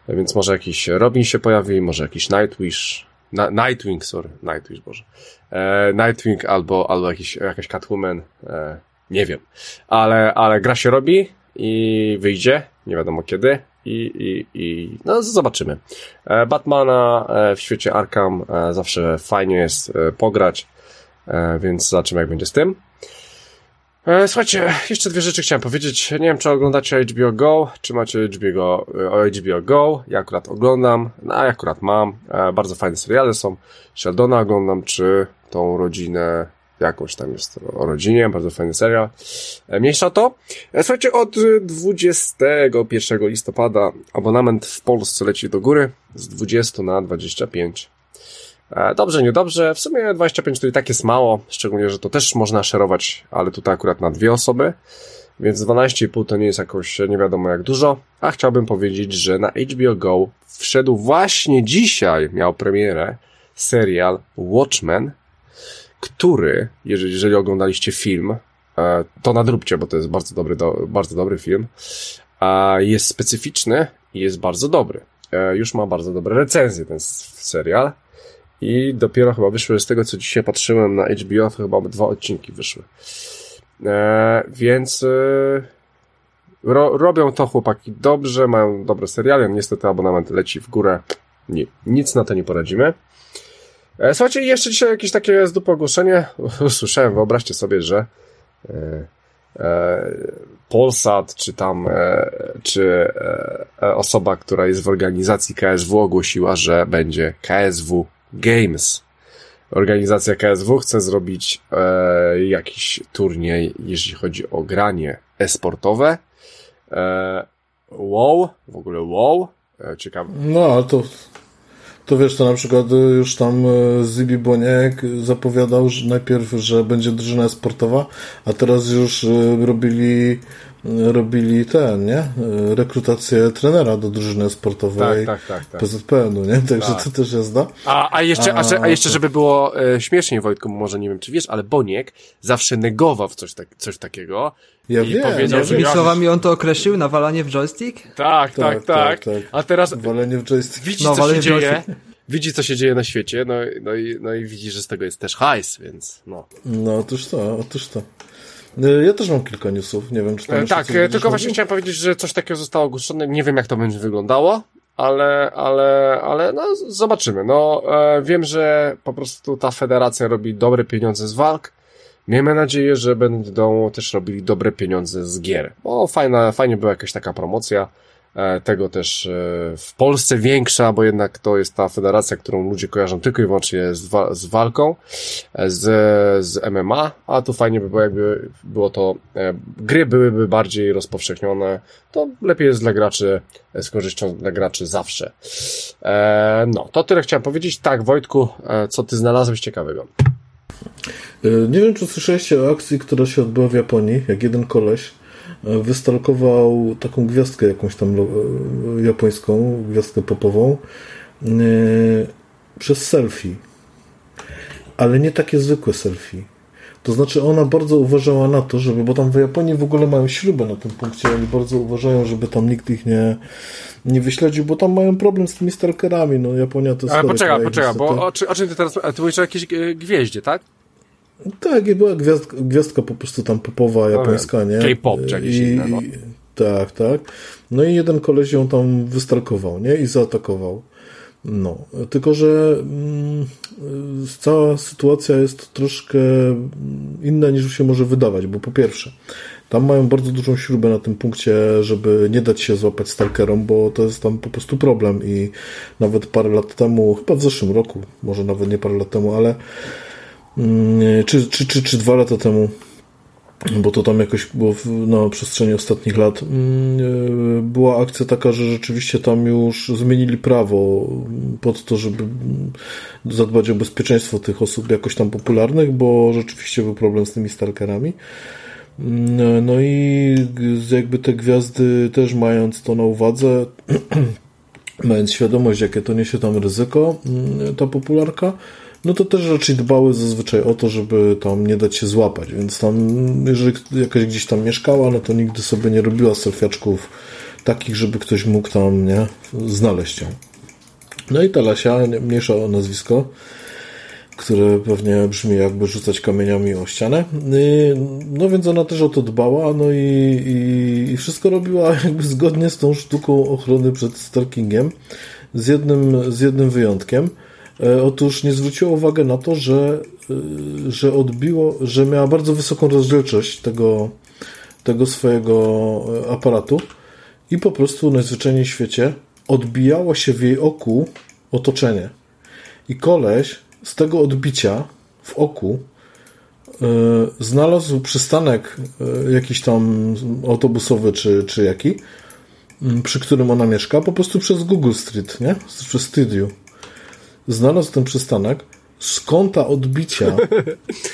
Więc może jakiś Robin się pojawi, może jakiś Nightwish, Nightwing, sorry, Nightwish, Boże. E, Nightwing albo, albo jakiś, jakaś Catwoman, e, nie wiem. Ale, ale gra się robi i wyjdzie, nie wiadomo kiedy i, i, i no zobaczymy. E, Batmana e, w świecie Arkham e, zawsze fajnie jest e, pograć, więc zobaczymy jak będzie z tym. E, słuchajcie, jeszcze dwie rzeczy chciałem powiedzieć. Nie wiem, czy oglądacie HBO Go, czy macie HBO, HBO Go. Ja akurat oglądam, no ja akurat mam. E, bardzo fajne seriale są. Sheldona oglądam, czy tą rodzinę, jakąś tam jest o rodzinie, bardzo fajny serial. E, mniejsza to. Słuchajcie, od 21 listopada abonament w Polsce leci do góry z 20 na 25 E, dobrze, niedobrze. W sumie 25 to i tak jest mało, szczególnie, że to też można szerować, ale tutaj akurat na dwie osoby, więc 12,5 to nie jest jakoś nie wiadomo jak dużo, a chciałbym powiedzieć, że na HBO Go wszedł właśnie dzisiaj, miał premierę, serial Watchmen, który, jeżeli, jeżeli oglądaliście film, e, to nadróbcie, bo to jest bardzo dobry, do, bardzo dobry film, jest specyficzny i jest bardzo dobry. E, już ma bardzo dobre recenzje ten serial i dopiero chyba wyszły z tego, co dzisiaj patrzyłem na HBO, chyba dwa odcinki wyszły. E, więc e, ro, robią to chłopaki dobrze, mają dobre seriale, niestety abonament leci w górę. Nie, nic na to nie poradzimy. E, słuchajcie, jeszcze dzisiaj jakieś takie z ogłoszenie. Usłyszałem, wyobraźcie sobie, że e, e, Polsat, czy tam, e, czy osoba, która jest w organizacji KSW ogłosiła, że będzie KSW Games. Organizacja KSW chce zrobić e, jakiś turniej, jeśli chodzi o granie e-sportowe. E, WoW, w ogóle WoW, e, ciekawe. No, to, to wiesz, to na przykład już tam e, Zibi Boniek zapowiadał że najpierw, że będzie drużyna sportowa, a teraz już e, robili robili ten, nie? Rekrutację trenera do drużyny sportowej tak, tak, tak, tak. PZPN-u, nie? Także tak. to też jazda. A, a, jeszcze, a, a jeszcze, żeby było e, śmieszniej, Wojtku, może nie wiem, czy wiesz, ale Boniek zawsze negował coś, tak, coś takiego. Ja i wiem. Powiedział, ja że słowami on to określił? Nawalanie w joystick? Tak, tak, tak. tak, tak. A teraz walenie w joystick. Widzi, no, co się dzieje. Widzi, co się dzieje na świecie, no, no, i, no i widzi, że z tego jest też hajs, więc no. No, otóż to, otóż to. Y, ja też mam kilka newsów, nie wiem, czy tam e, Tak, tylko właśnie chciałem powiedzieć, że coś takiego zostało ogłoszone, nie wiem jak to będzie wyglądało, ale, ale, ale no zobaczymy. No e, wiem, że po prostu ta federacja robi dobre pieniądze z walk. Miejmy nadzieję, że będą też robili dobre pieniądze z gier. Bo fajna, fajnie była jakaś taka promocja. E, tego też e, w Polsce większa, bo jednak to jest ta federacja, którą ludzie kojarzą tylko i wyłącznie z, wa z walką, e, z, z MMA, a tu fajnie by było, jakby było to, gry byłyby bardziej rozpowszechnione, to lepiej jest dla graczy, z korzyścią dla graczy zawsze. no, to tyle chciałem powiedzieć. Tak, Wojtku, co ty znalazłeś ciekawego? Nie wiem, czy słyszeliście o akcji, która się odbyła w Japonii, jak jeden koleś wystalkował taką gwiazdkę jakąś tam japońską, gwiazdkę popową e, przez selfie. Ale nie takie zwykłe selfie. To znaczy ona bardzo uważała na to, żeby, bo tam w Japonii w ogóle mają śrubę na tym punkcie, oni bardzo uważają, żeby tam nikt ich nie, nie wyśledził, bo tam mają problem z tymi stalkerami, no Japonia to jest Ale poczekaj, poczekaj, bo o, o czym ty teraz, ty mówisz o jakiejś e, gwieździe, tak? Tak, i była gwiazdka, gwiazdka po prostu tam popowa japońska, nie? K-pop czy jakieś I, inne, no. Tak, tak. No i jeden koleś ją tam wystalkował, nie? I zaatakował. No, tylko że mm, cała sytuacja jest troszkę inna niż się może wydawać, bo po pierwsze, tam mają bardzo dużą śrubę na tym punkcie, żeby nie dać się złapać stalkerom, bo to jest tam po prostu problem i nawet parę lat temu, chyba w zeszłym roku, może nawet nie parę lat temu, ale Mm, czy, czy, czy, czy dwa lata temu, bo to tam jakoś było na przestrzeni ostatnich lat, mm, e, była akcja taka, że rzeczywiście tam już zmienili prawo pod to, żeby zadbać o bezpieczeństwo tych osób jakoś tam popularnych, bo rzeczywiście był problem z tymi stalkerami. Mm, no i jakby te gwiazdy też mając to na uwadze, mając świadomość, jakie to niesie tam ryzyko, ta popularka, no to też raczej dbały zazwyczaj o to, żeby tam nie dać się złapać, więc tam, jeżeli jakaś gdzieś tam mieszkała, no to nigdy sobie nie robiła selfiaczków takich, żeby ktoś mógł tam, nie, znaleźć ją. No i ta Lasia, mniejsza o nazwisko, które pewnie brzmi jakby rzucać kamieniami o ścianę. Y, no więc ona też o to dbała, no i, i, i wszystko robiła jakby zgodnie z tą sztuką ochrony przed stalkingiem, z jednym, z jednym wyjątkiem. E, otóż nie zwróciła uwagi na to, że, y, że odbiło, że miała bardzo wysoką rozdzielczość tego, tego swojego e, aparatu i po prostu najzwyczajniej w świecie odbijało się w jej oku otoczenie. I koleś z tego odbicia w oku znalazł przystanek jakiś tam autobusowy czy, czy jaki, przy którym ona mieszka, po prostu przez Google Street, nie? Przez Studio. Znalazł ten przystanek, z kąta odbicia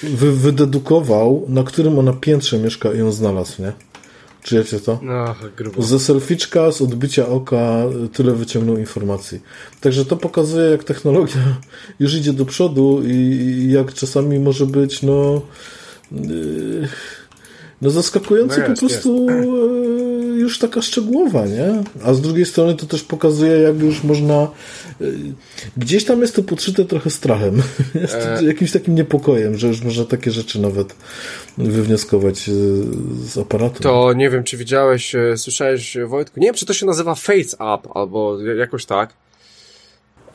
wy, wydedukował, na którym ona piętrze mieszka i ją znalazł, nie? Czujecie to? No, grubo. Ze selficzka, z odbicia oka tyle wyciągnął informacji. Także to pokazuje, jak technologia już idzie do przodu i jak czasami może być, no... Yy, no zaskakująco no jest, po prostu jest. E, już taka szczegółowa, nie? A z drugiej strony to też pokazuje, jak już można e, gdzieś tam jest to podszyte trochę strachem, e... jakimś takim niepokojem, że już można takie rzeczy nawet wywnioskować e, z aparatu. To nie wiem, czy widziałeś, słyszałeś Wojtku, nie wiem, czy to się nazywa Face Up, albo jakoś tak.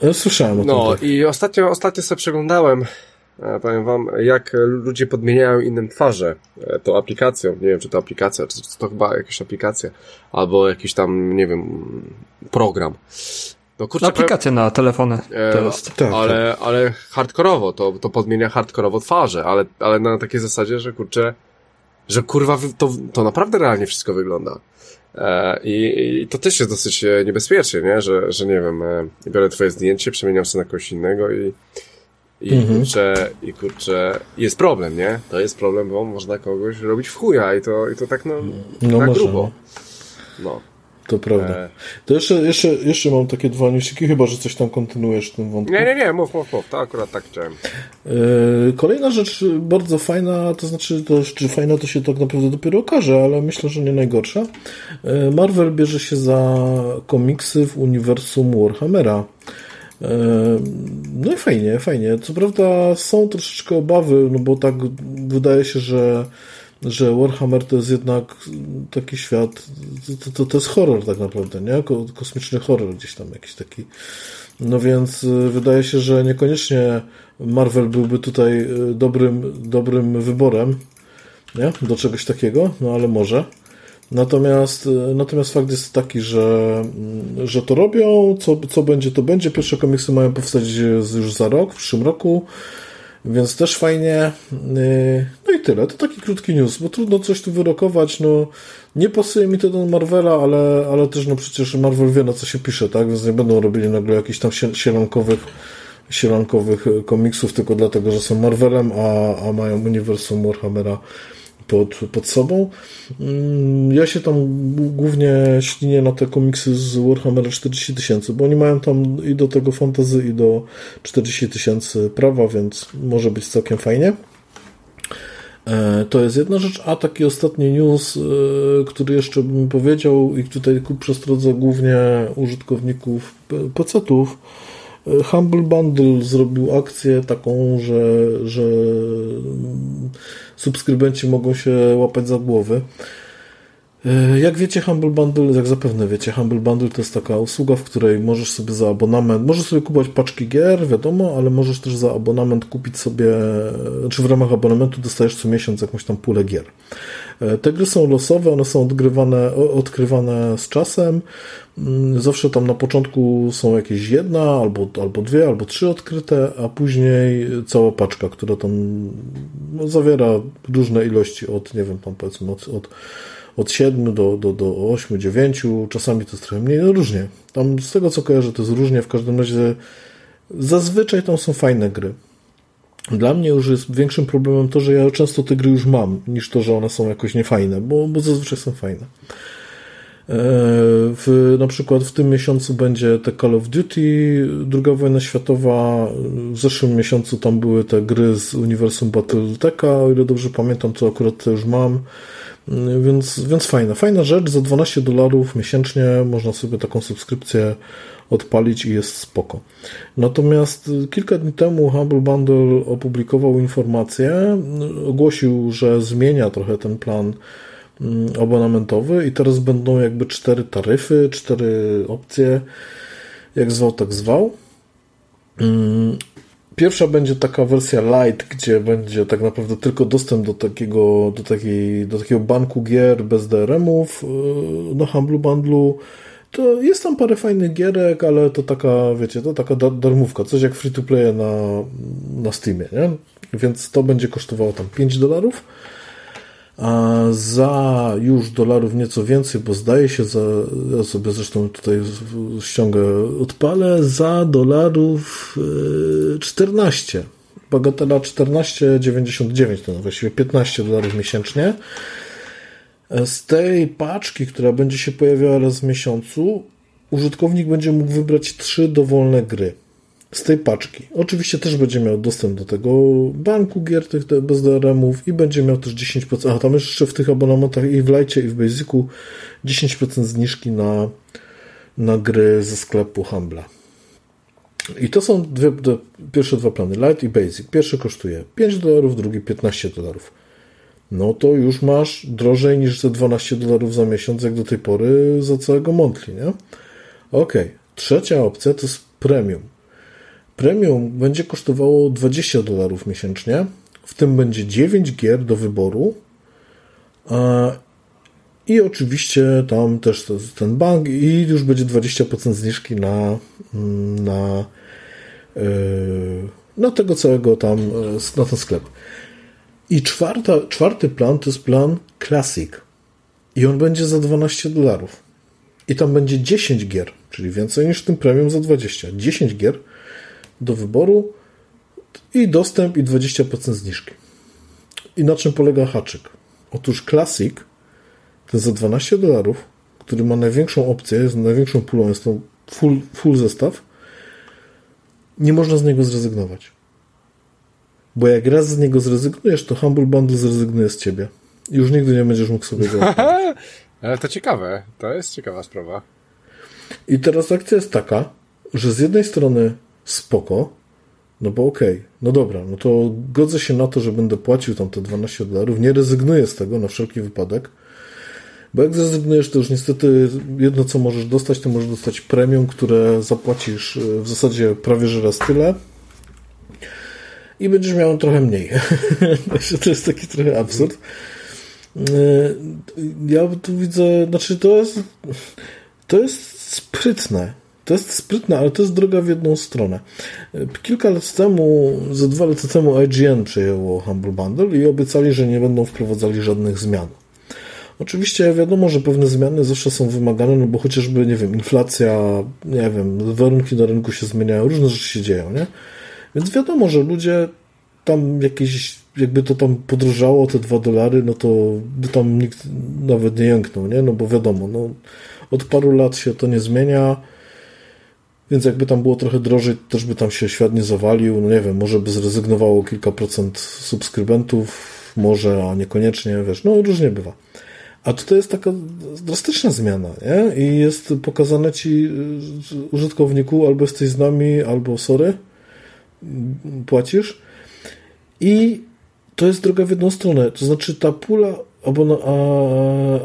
Ja słyszałem o tym. No tak. i ostatnio, ostatnio sobie przeglądałem E, powiem wam, jak ludzie podmieniają innym twarze e, tą aplikacją. Nie wiem, czy to aplikacja, czy to chyba jakaś aplikacja, albo jakiś tam, nie wiem, program. No, kurczę, aplikacja na telefony e, to jest. Tak, ale, tak. ale hardkorowo, to, to podmienia hardkorowo twarze, ale, ale na takiej zasadzie, że kurczę, że kurwa, to, to naprawdę realnie wszystko wygląda. I, I, to też jest dosyć niebezpieczne, nie? Że, że nie wiem, biorę twoje zdjęcie, przemieniam się na kogoś innego i, i mhm. kurczę, i kurczę, jest problem, nie? To jest problem, bo można kogoś robić w chuja i to, i to tak no, no na grubo. No. To prawda. E... To jeszcze, jeszcze, jeszcze mam takie dwa newsiki, chyba, że coś tam kontynuujesz w tym wątku. Nie, nie, nie, mów, mów, mów. To akurat tak chciałem. E... Kolejna rzecz bardzo fajna, to znaczy, to, czy fajna to się tak naprawdę dopiero okaże, ale myślę, że nie najgorsza. E... Marvel bierze się za komiksy w uniwersum Warhammera. No i fajnie, fajnie. Co prawda są troszeczkę obawy, no bo tak wydaje się, że, że Warhammer to jest jednak taki świat, to, to, to jest horror tak naprawdę, nie? Kosmiczny horror gdzieś tam jakiś taki. No więc y, wydaje się, że niekoniecznie Marvel byłby tutaj y, dobrym, dobrym wyborem, nie? Do czegoś takiego, no ale może. Natomiast, natomiast fakt jest taki, że, że to robią, co, co będzie, to będzie. Pierwsze komiksy mają powstać już za rok, w przyszłym roku, więc też fajnie. No i tyle. To taki krótki news, bo trudno coś tu wyrokować. No, nie pasuje mi to do Marvela, ale, ale też no przecież Marvel wie na co się pisze, tak? Więc nie będą robili nagle jakichś tam sielankowych sielankowych komiksów tylko dlatego, że są Marvelem, a, a mają uniwersum Warhammera pod, pod sobą. Mm, ja się tam głównie ślinię na te komiksy z Warhammera 40 tysięcy, bo oni mają tam i do tego fantazy, i do 40 tysięcy prawa, więc może być całkiem fajnie. E, to jest jedna rzecz, a taki ostatni news, e, który jeszcze bym powiedział i tutaj ku przestrodze głównie użytkowników PC-ów, e, Humble Bundle zrobił akcję taką, że, że subskrybenci mogą się łapać za głowy. E, jak wiecie, Humble Bundle, jak zapewne wiecie, Humble Bundle to jest taka usługa, w której możesz sobie za abonament, możesz sobie kupować paczki gier, wiadomo, ale możesz też za abonament kupić sobie, czy w ramach abonamentu dostajesz co miesiąc jakąś tam pulę gier. E, te gry są losowe, one są odgrywane, odkrywane z czasem. Mm, zawsze tam na początku są jakieś jedna, albo, albo dwie, albo trzy odkryte, a później cała paczka, która tam no, zawiera różne ilości od, nie wiem, tam powiedzmy od, od od 7 do, do, do 8, 9, czasami to jest trochę mniej, no różnie. Tam z tego co kojarzę, to jest różnie, w każdym razie zazwyczaj tam są fajne gry. Dla mnie już jest większym problemem to, że ja często te gry już mam, niż to, że one są jakoś niefajne, bo, bo zazwyczaj są fajne. w, na przykład w tym miesiącu będzie te Call of Duty, druga wojna światowa. W zeszłym miesiącu tam były te gry z uniwersum Battleteka, o ile dobrze pamiętam, to akurat to już mam. Więc, więc fajna, fajna rzecz. Za 12 dolarów miesięcznie można sobie taką subskrypcję odpalić i jest spoko. Natomiast kilka dni temu Humble Bundle opublikował informację, ogłosił, że zmienia trochę ten plan mm, abonamentowy i teraz będą jakby cztery taryfy, cztery opcje, jak zwał, tak zwał. Mm, pierwsza będzie taka wersja light, gdzie będzie tak naprawdę tylko dostęp do takiego, do takiej, do takiego banku gier bez DRM-ów yy, na Humble Bundle to jest tam parę fajnych gierek, ale to taka, wiecie, to taka darmówka, coś jak free to play na, na Steamie, nie? Więc to będzie kosztowało tam 5 dolarów. A za już dolarów nieco więcej, bo zdaje się, za, ja sobie zresztą tutaj ściągę, odpalę za dolarów 14. E, Bagatela 14,99 to właściwie 15 dolarów miesięcznie. Z tej paczki, która będzie się pojawiała raz w miesiącu, użytkownik będzie mógł wybrać trzy dowolne gry. Z tej paczki. Oczywiście też będzie miał dostęp do tego banku gier tych bez DRM-ów i będzie miał też 10%. A tam jeszcze w tych abonamentach i w Lite i w Basicu 10% zniżki na, na gry ze sklepu Humble. I to są dwie, pierwsze dwa plany, Lite i Basic. Pierwszy kosztuje 5 dolarów, drugi 15 dolarów no to już masz drożej niż ze 12 dolarów za miesiąc, jak do tej pory za całego monthly, nie? Ok. Trzecia opcja to jest premium. Premium będzie kosztowało 20 dolarów miesięcznie, w tym będzie 9 gier do wyboru i oczywiście tam też ten bank i już będzie 20% zniżki na, na, e, na tego całego tam, e, na ten sklep. I czwarta, czwarty plan to jest plan Classic. I on będzie za 12 dolarów. I tam będzie 10 gier, czyli więcej niż w tym premium za 20. 10 gier do wyboru i dostęp i 20% zniżki. I na czym polega haczyk? Otóż Classic to za 12 dolarów, który ma największą opcję, jest największą pulą, jest to full, full zestaw. Nie można z niego zrezygnować. Bo jak raz z niego zrezygnujesz, to Humble Bundle zrezygnuje z ciebie. I już nigdy nie będziesz mógł sobie go Ale to ciekawe. To jest ciekawa sprawa. I teraz akcja jest taka, że z jednej strony spoko, no bo okej, okay, no dobra, no to godzę się na to, że będę płacił tam te 12 dolarów, nie rezygnuję z tego na wszelki wypadek, bo jak zrezygnujesz, to już niestety jedno, co możesz dostać, to możesz dostać premium, które zapłacisz e, w zasadzie prawie że raz tyle, i będziesz miał trochę mniej. to jest taki trochę absurd. E, ja tu widzę, znaczy to jest to jest sprytne. To jest sprytne, ale to jest droga w jedną stronę. Kilka lat temu, ze dwa lata temu IGN przejęło Humble Bundle i obiecali, że nie będą wprowadzali żadnych zmian. Oczywiście wiadomo, że pewne zmiany zawsze są wymagane, no bo chociażby, nie wiem, inflacja, nie wiem, warunki na rynku się zmieniają, różne rzeczy się dzieją, nie? Więc wiadomo, że ludzie tam jakieś, jakby to tam podróżało te dwa dolary, no to by tam nikt nawet nie jęknął, nie? No bo wiadomo, no od paru lat się to nie zmienia, więc jakby tam było trochę drożej, też by tam się świat nie zawalił, no nie wiem, może by zrezygnowało kilka procent subskrybentów, może, a niekoniecznie, wiesz, no różnie bywa. A tutaj jest taka drastyczna zmiana, nie? I jest pokazane ci y, użytkowniku, albo jesteś z nami, albo sorry, płacisz. I to jest droga w jedną stronę. To znaczy ta pula abon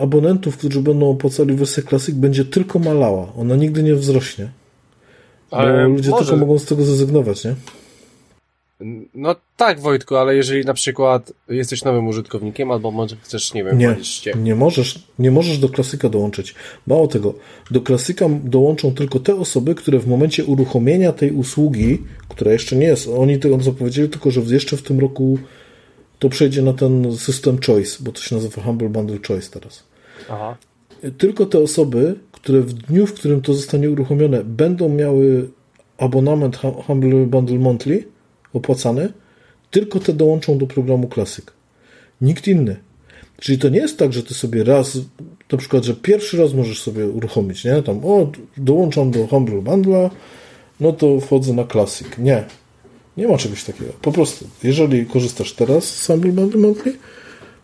abonentów, którzy będą opłacali wersję Classic będzie tylko malała. Ona nigdy nie wzrośnie. Ale bo ludzie może... tylko mogą z tego zrezygnować, nie? No tak, Wojtku, ale jeżeli na przykład jesteś nowym użytkownikiem, albo może chcesz, nie wiem, nie, nie możesz, nie możesz do klasyka dołączyć. Mało tego, do klasyka dołączą tylko te osoby, które w momencie uruchomienia tej usługi, która jeszcze nie jest, oni tego zapowiedzieli, tylko że jeszcze w tym roku to przejdzie na ten system Choice, bo to się nazywa Humble Bundle Choice teraz. Aha. Tylko te osoby, które w dniu, w którym to zostanie uruchomione, będą miały abonament Humble Bundle Monthly, opłacany, tylko te dołączą do programu Classic. Nikt inny. Czyli to nie jest tak, że ty sobie raz, na przykład, że pierwszy raz możesz sobie uruchomić, nie? Tam, o, dołączam do Humble Bundle'a, no to wchodzę na Classic. Nie. Nie ma czegoś takiego. Po prostu, jeżeli korzystasz teraz z Humble Bundle Monthly,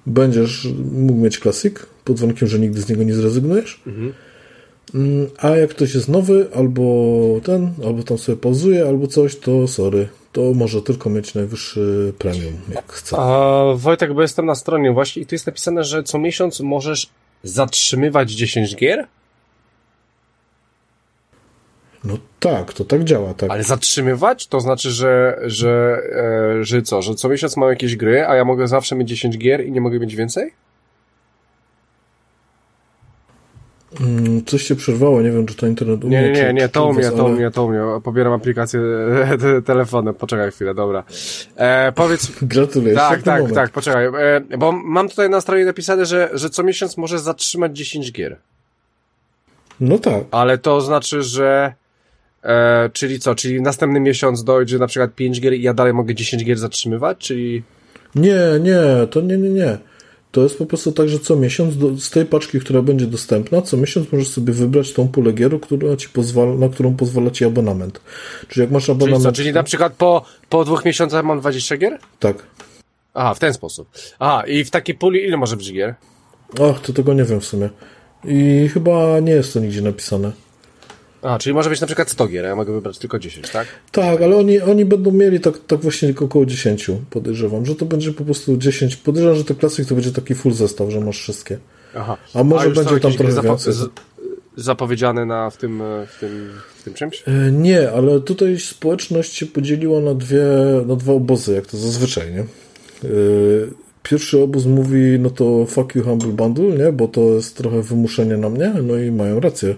będziesz mógł mieć Classic, pod warunkiem, że nigdy z niego nie zrezygnujesz. Mhm. A jak ktoś jest nowy, albo ten, albo tam sobie pauzuje, albo coś, to sorry, to może tylko mieć najwyższy premium, jak chce. A, Wojtek, bo jestem na stronie właśnie i tu jest napisane, że co miesiąc możesz zatrzymywać 10 gier? No tak, to tak działa, tak. Ale zatrzymywać? To znaczy, że, że, e, że co, że co miesiąc mam jakieś gry, a ja mogę zawsze mieć 10 gier i nie mogę mieć więcej? Mm, coś się przerwało, nie wiem, czy to internet umie. Nie, nie, nie, nie to umie, to umie, to umie. Pobieram aplikację telefonem. Poczekaj chwilę, dobra. E, powiedz. Gratuluję. Tak, tak, moment. tak, poczekaj. E, bo mam tutaj na stronie napisane, że, że co miesiąc może zatrzymać 10 gier. No tak. Ale to znaczy, że e, czyli co, czyli następny miesiąc dojdzie na przykład 5 gier i ja dalej mogę 10 gier zatrzymywać, czyli... Nie, nie, to nie, nie, nie. To jest po prostu tak, że co miesiąc do, z tej paczki, która będzie dostępna, co miesiąc możesz sobie wybrać tą pulę gier, która ci pozwala, na którą pozwala ci abonament. Czyli jak masz abonament... Czyli, co, czyli na przykład po, po dwóch miesiącach mam 20 gier? Tak. Aha, w ten sposób. Aha, i w takiej puli ile może być gier? Ach, to tego nie wiem w sumie. I chyba nie jest to nigdzie napisane. A, czyli może być na przykład 100 gier, a ja mogę wybrać tylko 10, tak? Tak, ale oni, oni będą mieli tak, tak właśnie około 10, podejrzewam, że to będzie po prostu 10. Podejrzewam, że to klasyk to będzie taki full zestaw, że masz wszystkie. Aha. A może a będzie tam trochę więcej. zapowiedziane na, w, tym, w, tym, w tym czymś? E, nie, ale tutaj społeczność się podzieliła na, dwie, na dwa obozy, jak to zazwyczaj, nie? E, pierwszy obóz mówi, no to fuck you Humble Bundle, nie? Bo to jest trochę wymuszenie na mnie, no i mają rację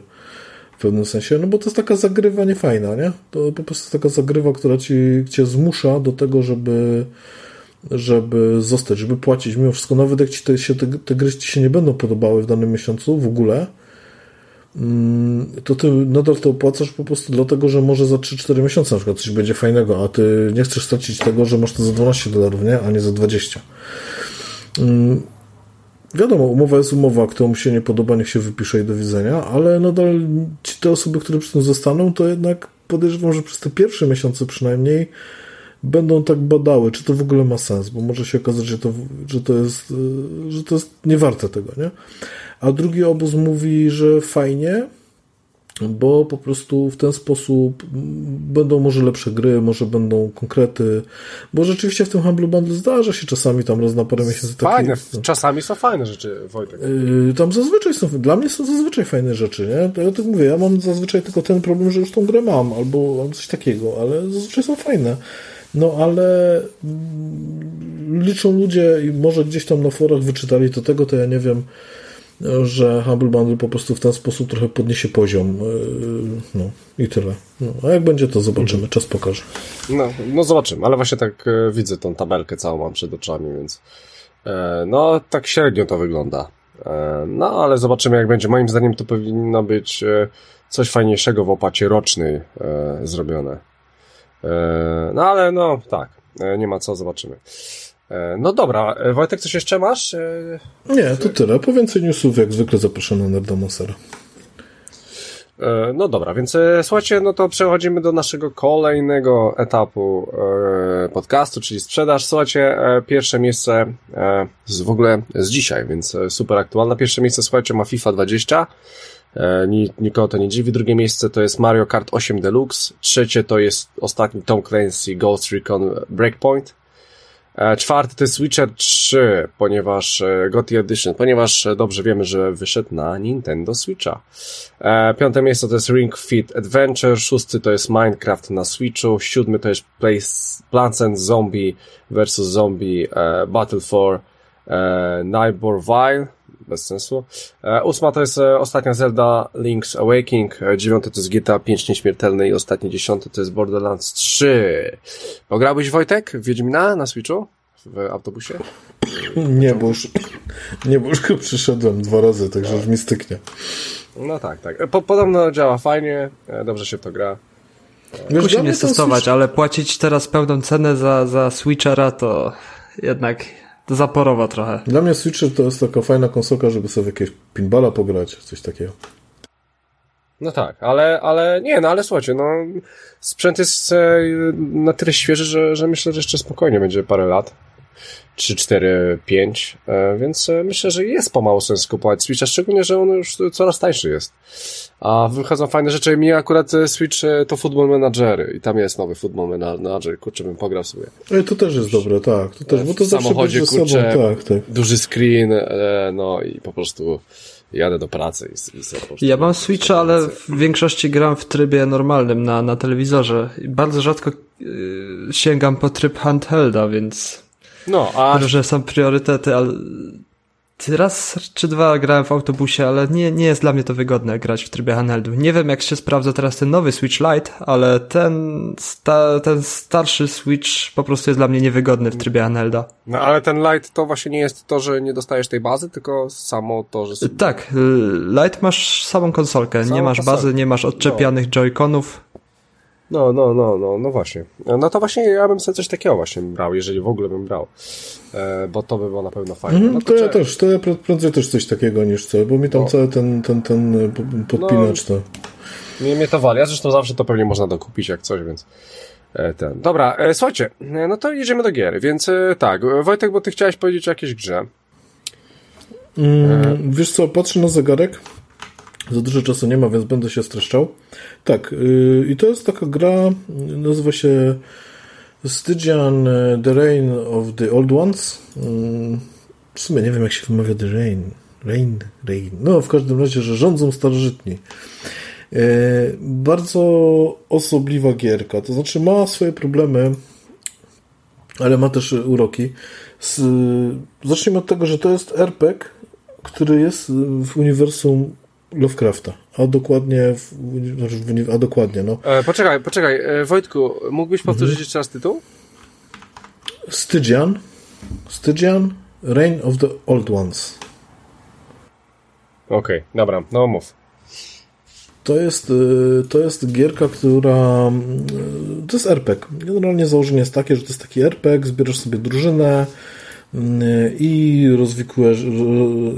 w pewnym sensie, no bo to jest taka zagrywa niefajna, nie? To po prostu taka zagrywa, która ci, cię zmusza do tego, żeby żeby zostać, żeby płacić mimo wszystko, nawet jak ci te, się, te, te gry ci się nie będą podobały w danym miesiącu w ogóle, mm, to ty nadal to opłacasz po prostu dlatego, że może za 3-4 miesiące na przykład coś będzie fajnego, a ty nie chcesz stracić tego, że masz to za 12 dolarów, nie? A nie za 20. Wiadomo, umowa jest umowa, kto mu się nie podoba, niech się wypisze i do widzenia, ale nadal ci te osoby, które przy tym zostaną, to jednak podejrzewam, że przez te pierwsze miesiące przynajmniej będą tak badały, czy to w ogóle ma sens, bo może się okazać, że to, że to, jest, że to jest niewarte tego, nie? A drugi obóz mówi, że fajnie, bo po prostu w ten sposób będą może lepsze gry, może będą konkrety, bo rzeczywiście w tym Humble Bundle zdarza się czasami tam raz na parę miesięcy Fajne, takie, czasami są fajne rzeczy, Wojtek. Yy, tam zazwyczaj są, dla mnie są zazwyczaj fajne rzeczy, nie? Ja tak mówię, ja mam zazwyczaj tylko ten problem, że już tą grę mam, albo mam coś takiego, ale zazwyczaj są fajne. No ale mm, liczą ludzie i może gdzieś tam na forach wyczytali to tego, to ja nie wiem, że Humble Bundle po prostu w ten sposób trochę podniesie poziom. E, no i tyle. No, a jak będzie, to zobaczymy. Mhm. Czas pokaże. No, no zobaczymy, ale właśnie tak e, widzę tą tabelkę całą mam przed oczami, więc e, no tak średnio to wygląda. No ale zobaczymy jak będzie. Moim zdaniem to powinno być coś fajniejszego w opacie rocznej zrobione. No ale no tak, nie ma co, zobaczymy. E, no dobra, e, Wojtek, coś jeszcze masz? E, Nie, to tyle. Po więcej newsów jak zwykle zapraszam na Nerdomaser. No dobra, więc słuchajcie, no to przechodzimy do naszego kolejnego etapu podcastu, czyli sprzedaż. Słuchajcie, pierwsze miejsce z w ogóle z dzisiaj, więc super aktualne. Pierwsze miejsce, słuchajcie, ma FIFA 20. Nikogo to nie dziwi. Drugie miejsce to jest Mario Kart 8 Deluxe. Trzecie to jest ostatni Tom Clancy Ghost Recon Breakpoint. E, czwarty to jest Witcher 3, ponieważ e, GOTY Edition, ponieważ e, dobrze wiemy, że wyszedł na Nintendo Switcha. Piąte miejsce to jest Ring Fit Adventure, szósty to jest Minecraft na Switchu, siódmy to jest Plants and Zombie vs. Zombie Battle for Neighborville, bez sensu. E, ósma to jest e, ostatnia Zelda Link's Awakening, e, dziewiąte to jest GTA 5 Nieśmiertelny i ostatnie dziesiąte to jest Borderlands 3. Pograłbyś Wojtek w Wiedźmina na Switchu? W autobusie? Nie, bo już, nie, bo już przyszedłem dwa razy, także już mi styknie. No tak, tak. Po, podobno działa fajnie, dobrze się to gra. Musi mnie testować, Switch... ale płacić teraz pełną cenę za, za Switchera to jednak zaporowa trochę. Dla mnie Switcher to jest taka fajna konsolka, żeby sobie jakieś pinballa pograć, coś takiego. No tak, ale, ale nie, no ale słuchajcie, no sprzęt jest e, na tyle świeży, że, że myślę, że jeszcze spokojnie będzie parę lat. 3, 4, 5, więc e, myślę, że jest pomału sens kupować Switcha, szczególnie, że on już coraz tańszy jest. A wychodzą fajne rzeczy. Mi akurat e, Switch to Football Manager i tam jest nowy Football Manager, kurczę, bym pograł sobie. Ale to też jest dobre, tak. To też, bo to w samochodzie, zawsze kurczę, sobą, tak, tak. duży screen, no i po prostu jadę do pracy i, i sobie po Ja mam Switcha, ale w większości gram w trybie normalnym na, na telewizorze. Bardzo rzadko yy, sięgam po tryb handhelda, więc no, a... Różne są priorytety, ale raz czy dwa grałem w autobusie, ale nie, nie jest dla mnie to wygodne grać w trybie handheldu. Nie wiem jak się sprawdza teraz ten nowy Switch Lite, ale ten, sta, ten starszy Switch po prostu jest dla mnie niewygodny w trybie handhelda. No ale ten Lite to właśnie nie jest to, że nie dostajesz tej bazy, tylko samo to, że... Sobie... Tak, Lite masz samą konsolkę, samą nie masz konsolkę. bazy, nie masz odczepianych no. joyconów. No, no, no, no, no właśnie. No to właśnie ja bym sobie coś takiego właśnie brał, jeżeli w ogóle bym brał. E, bo to by było na pewno fajne. Mm, no, to, to ja też, to ja prędzej też coś takiego niż co, bo mi tam no. cały ten, ten, ten e, podpinacz no, to... Mnie, mnie to wali, a zresztą zawsze to pewnie można dokupić jak coś, więc... E, ten. Dobra, e, słuchajcie, no to jedziemy do gier, więc tak, Wojtek, bo ty chciałeś powiedzieć o jakiejś grze. Mm, wiesz co, patrzę na zegarek, za dużo czasu nie ma, więc będę się streszczał. Tak, yy, i to jest taka gra, nazywa się Stygian y, The Reign of the Old Ones. W sumie nie wiem, jak się wymawia The Reign. Reign, Reign. No, w każdym razie, że rządzą starożytni. Bardzo osobliwa gierka, to znaczy ma swoje problemy, ale ma też uroki. Zacznijmy od tego, że to jest RPG, który jest w uniwersum Lovecrafta, a dokładnie, znaczy a dokładnie, no. E, poczekaj, poczekaj, e, Wojtku, mógłbyś powtórzyć mhm. jeszcze raz tytuł? Stygian, Stygian, Reign of the Old Ones. Okej, okay, dobra, no mów. To jest, e, to jest gierka, która. E, to jest RPG. Generalnie założenie jest takie, że to jest taki RPG, zbierasz sobie drużynę, i rozwikujesz,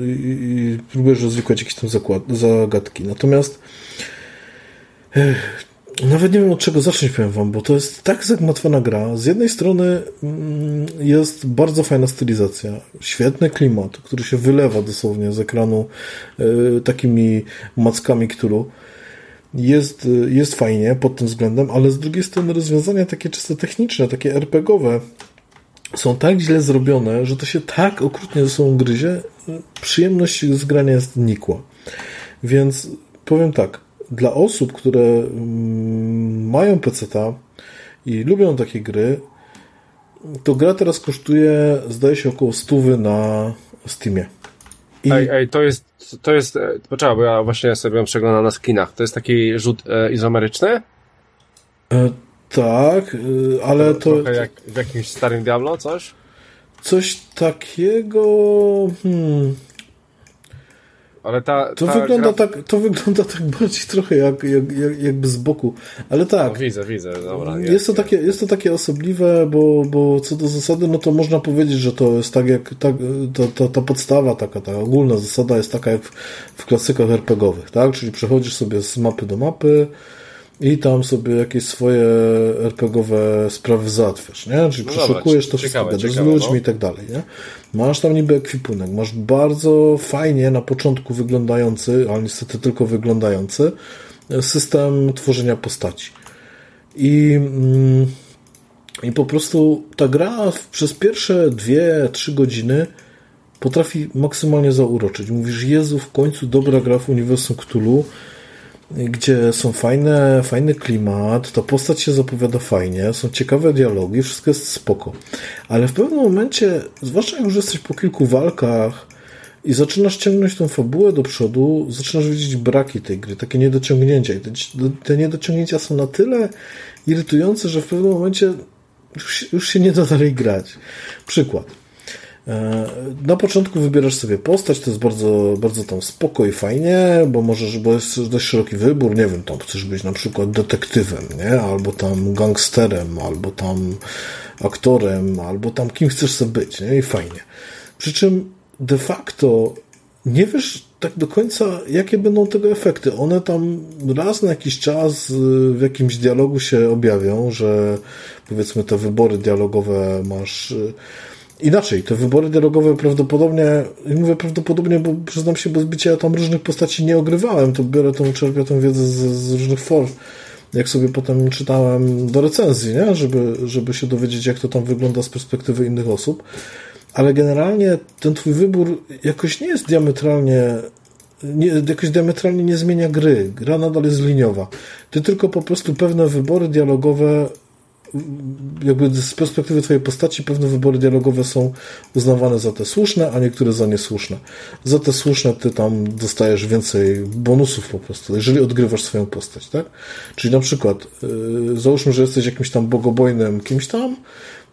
i próbujesz rozwikłać jakieś tam zagadki. Natomiast nawet nie wiem od czego zacząć, powiem wam, bo to jest tak zagmatwana gra. Z jednej strony mm, jest bardzo fajna stylizacja, świetny klimat, który się wylewa dosłownie z ekranu e, takimi mackami, którą jest, jest fajnie pod tym względem, ale z drugiej strony rozwiązania takie czysto techniczne, takie RPGowe, są tak źle zrobione, że to się tak okrutnie ze sobą gryzie, przyjemność z grania jest nikła. Więc powiem tak, dla osób, które mm, mają PC-ta i lubią takie gry, to gra teraz kosztuje, zdaje się, około 100 na Steamie. I... Ej, ej, to jest, to jest, e, poczekaj, bo ja właśnie sobie przeglądam na skinach. To jest taki rzut e, izomeryczny? E, tak, y, ale to... Trochę jak w jakimś starym Diablo, coś? Coś takiego... Hmm. Ale ta, to, ta wygląda gra... tak, to wygląda tak bardziej trochę jak, jak, jak, jakby z boku. Ale tak. No, widzę, widzę, dobra. Jest, jest, to takie, jest to takie osobliwe, bo, bo co do zasady, no to można powiedzieć, że to jest tak jak tak, to, to, ta podstawa, taka ta ogólna zasada jest taka jak w, w klasykach RPGowych, tak? Czyli przechodzisz sobie z mapy do mapy, i tam sobie jakieś swoje RPGowe sprawy załatwiasz, nie? Czyli no przeszukujesz to wszystko, gadasz z ludźmi no. i tak dalej, nie? Masz tam niby ekwipunek, masz bardzo fajnie na początku wyglądający, ale niestety tylko wyglądający system tworzenia postaci. I, mm, i po prostu ta gra przez pierwsze dwie, trzy godziny potrafi maksymalnie zauroczyć. Mówisz, Jezu, w końcu dobra gra w uniwersum Cthulhu, gdzie są fajne, fajny klimat, ta postać się zapowiada fajnie, są ciekawe dialogi, wszystko jest spoko. Ale w pewnym momencie, zwłaszcza jak już jesteś po kilku walkach i zaczynasz ciągnąć tą fabułę do przodu, zaczynasz widzieć braki tej gry, takie niedociągnięcia. I te, te niedociągnięcia są na tyle irytujące, że w pewnym momencie już, już się nie da dalej grać. Przykład. E, na początku wybierasz sobie postać, to jest bardzo, bardzo tam spoko i fajnie, bo możesz, bo jest dość szeroki wybór, nie wiem, tam chcesz być na przykład detektywem, nie? Albo tam gangsterem, albo tam aktorem, albo tam kim chcesz sobie być, nie? I fajnie. Przy czym de facto nie wiesz tak do końca, jakie będą tego efekty. One tam raz na jakiś czas y, w jakimś dialogu się objawią, że powiedzmy te wybory dialogowe masz y, inaczej. Te wybory dialogowe prawdopodobnie, mówię prawdopodobnie, bo przyznam się, bo zbicia ja tam różnych postaci nie ogrywałem, to biorę tą, czerpię tą wiedzę z, z różnych form jak sobie potem czytałem do recenzji, nie? Żeby, żeby się dowiedzieć, jak to tam wygląda z perspektywy innych osób ale generalnie ten twój wybór jakoś nie jest diametralnie nie, jakoś diametralnie nie zmienia gry. Gra nadal jest liniowa. Ty tylko po prostu pewne wybory dialogowe jakby z perspektywy twojej postaci pewne wybory dialogowe są uznawane za te słuszne, a niektóre za niesłuszne. Za te słuszne ty tam dostajesz więcej bonusów po prostu, jeżeli odgrywasz swoją postać, tak? Czyli na przykład yy, załóżmy, że jesteś jakimś tam bogobojnym kimś tam,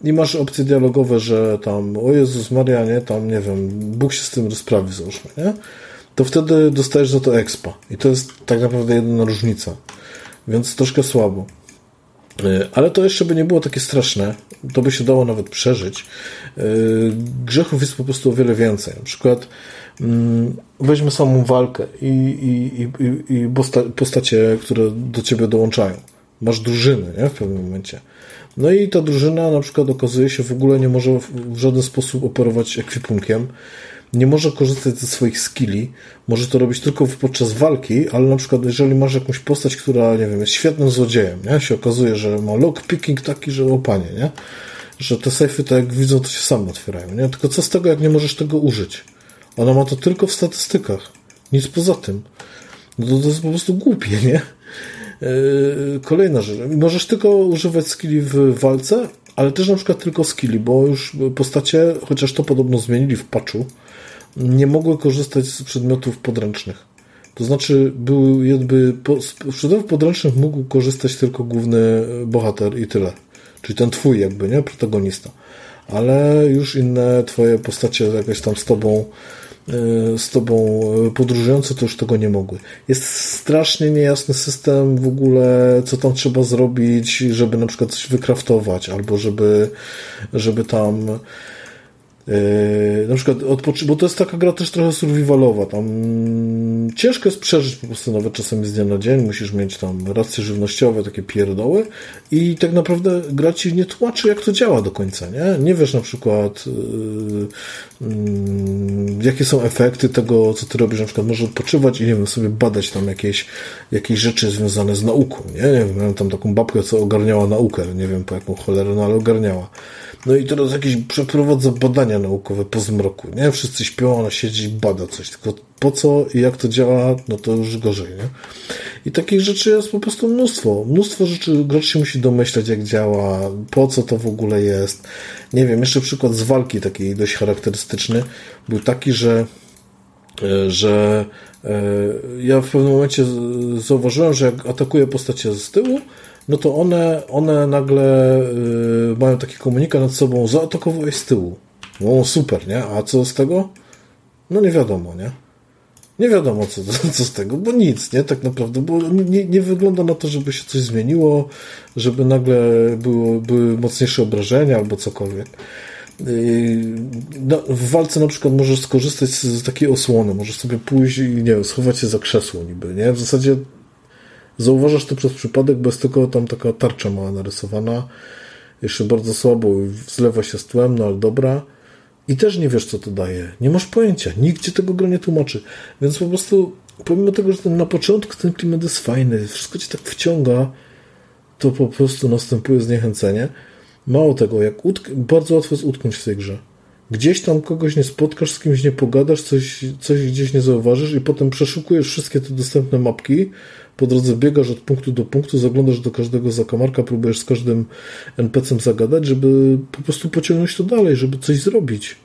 i masz opcje dialogowe, że tam, o Jezus Maria, nie, tam, nie wiem, Bóg się z tym rozprawi, załóżmy, nie? To wtedy dostajesz za to expa. I to jest tak naprawdę jedyna różnica. Więc troszkę słabo. Y, ale to jeszcze by nie było takie straszne. To by się dało nawet przeżyć. Y, grzechów jest po prostu o wiele więcej. Na przykład mm, weźmy samą walkę i, i, i, i postacie, które do ciebie dołączają. Masz drużyny nie? w pewnym momencie. No i ta drużyna na przykład okazuje się w ogóle nie może w żaden sposób operować ekwipunkiem, nie może korzystać ze swoich skilli, może to robić tylko podczas walki, ale na przykład jeżeli masz jakąś postać, która, nie wiem, jest świetnym złodziejem, nie? się okazuje, że ma lockpicking taki, że opanie, nie? Że te sejfy, tak jak widzą, to się same otwierają, nie? Tylko co z tego, jak nie możesz tego użyć? Ona ma to tylko w statystykach. Nic poza tym. No to, to jest po prostu głupie, nie? Yy, kolejna rzecz. Możesz tylko używać skilli w walce, ale też na przykład tylko skilli, bo już postacie, chociaż to podobno zmienili w patchu, nie mogły korzystać z przedmiotów podręcznych. To znaczy, był jakby, z przedmiotów podręcznych mógł korzystać tylko główny bohater i tyle. Czyli ten twój jakby, nie? Protagonista. Ale już inne twoje postacie jakoś tam z tobą E, z tobą e, podróżujące, to już tego nie mogły. Jest strasznie niejasny system w ogóle, co tam trzeba zrobić, żeby na przykład coś wykraftować, albo żeby, żeby tam Yy, na przykład bo to jest taka gra też trochę survivalowa, tam ciężko jest przeżyć po prostu nawet czasami z dnia na dzień, musisz mieć tam racje żywnościowe, takie pierdoły i tak naprawdę gra ci nie tłumaczy jak to działa do końca, nie? Nie wiesz na przykład yy, yy, jakie są efekty tego, co ty robisz, na przykład możesz odpoczywać i nie wiem, sobie badać tam jakieś, jakieś rzeczy związane z nauką, nie? Nie wiem, miałem tam taką babkę, co ogarniała naukę, nie wiem po jaką cholerę, no ale ogarniała. No i teraz jakieś przeprowadza badania naukowe po zmroku, nie? Wszyscy śpią, ona siedzi i bada coś, tylko po co i jak to działa, no to już gorzej, nie? I takich rzeczy jest po prostu mnóstwo. Mnóstwo rzeczy gracz się musi domyślać, jak działa, po co to w ogóle jest. Nie wiem, jeszcze przykład z walki taki dość charakterystyczny był taki, że e, że e, ja w pewnym momencie zauważyłem, że jak atakuję postacie z tyłu, no to one, one nagle y, mają taki komunikat nad sobą, zaatakowałeś z tyłu. O, super, nie? A co z tego? No nie wiadomo, nie? Nie wiadomo, co, co z tego, bo nic, nie? Tak naprawdę, bo nie, nie wygląda na to, żeby się coś zmieniło, żeby nagle było, były mocniejsze obrażenia albo cokolwiek. Y, no, w walce na przykład możesz skorzystać z takiej osłony, możesz sobie pójść i nie wiem, schować się za krzesło niby, nie? W zasadzie Zauważasz to przez przypadek, bo jest tylko tam taka tarcza mała narysowana. Jeszcze bardzo słabo zlewa się z tłem, no ale dobra. I też nie wiesz, co to daje. Nie masz pojęcia. Nikt ci tego gra nie tłumaczy. Więc po prostu, pomimo tego, że ten, na początku ten klimat jest fajny, wszystko cię tak wciąga, to po prostu następuje zniechęcenie. Mało tego, jak utk- bardzo łatwo jest utknąć w tej grze. Gdzieś tam kogoś nie spotkasz, z kimś nie pogadasz, coś, coś gdzieś nie zauważysz i potem przeszukujesz wszystkie te dostępne mapki, po drodze biegasz od punktu do punktu, zaglądasz do każdego zakamarka, próbujesz z każdym NPC-em zagadać, żeby po prostu pociągnąć to dalej, żeby coś zrobić.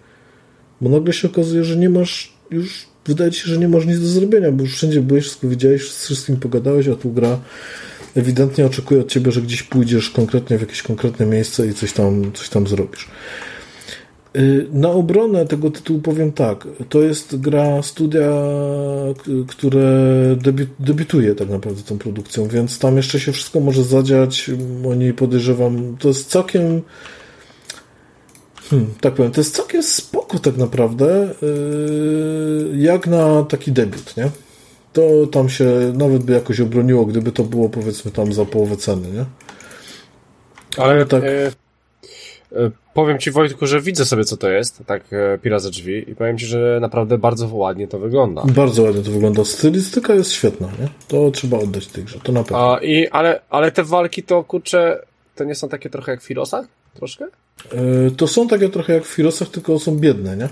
Bo nagle się okazuje, że nie masz już, wydaje ci się, że nie masz nic do zrobienia, bo już wszędzie byłeś, wszystko widziałeś, z wszystkim pogadałeś, a tu gra ewidentnie oczekuje od ciebie, że gdzieś pójdziesz konkretnie w jakieś konkretne miejsce i coś tam, coś tam zrobisz. Y, na obronę tego tytułu powiem tak. To jest gra studia, które debiutuje tak naprawdę tą produkcją, więc tam jeszcze się wszystko może zadziać. Oni podejrzewam, to jest całkiem Hmm, tak powiem, to jest całkiem spoko tak naprawdę, yy, jak na taki debiut, nie? To tam się nawet by jakoś obroniło, gdyby to było powiedzmy tam za połowę ceny, nie? Ale tak. E, e, powiem ci Wojtku, że widzę sobie co to jest, tak e, pira ze drzwi i powiem ci, że naprawdę bardzo ładnie to wygląda. Bardzo ładnie to wygląda. Stylistyka jest świetna, nie? To trzeba oddać tej grze, to na pewno. A, i, ale, ale te walki to kurczę, to nie są takie trochę jak w Firosach? Troszkę? E, to są takie trochę jak w Firosach, tylko są biedne, nie?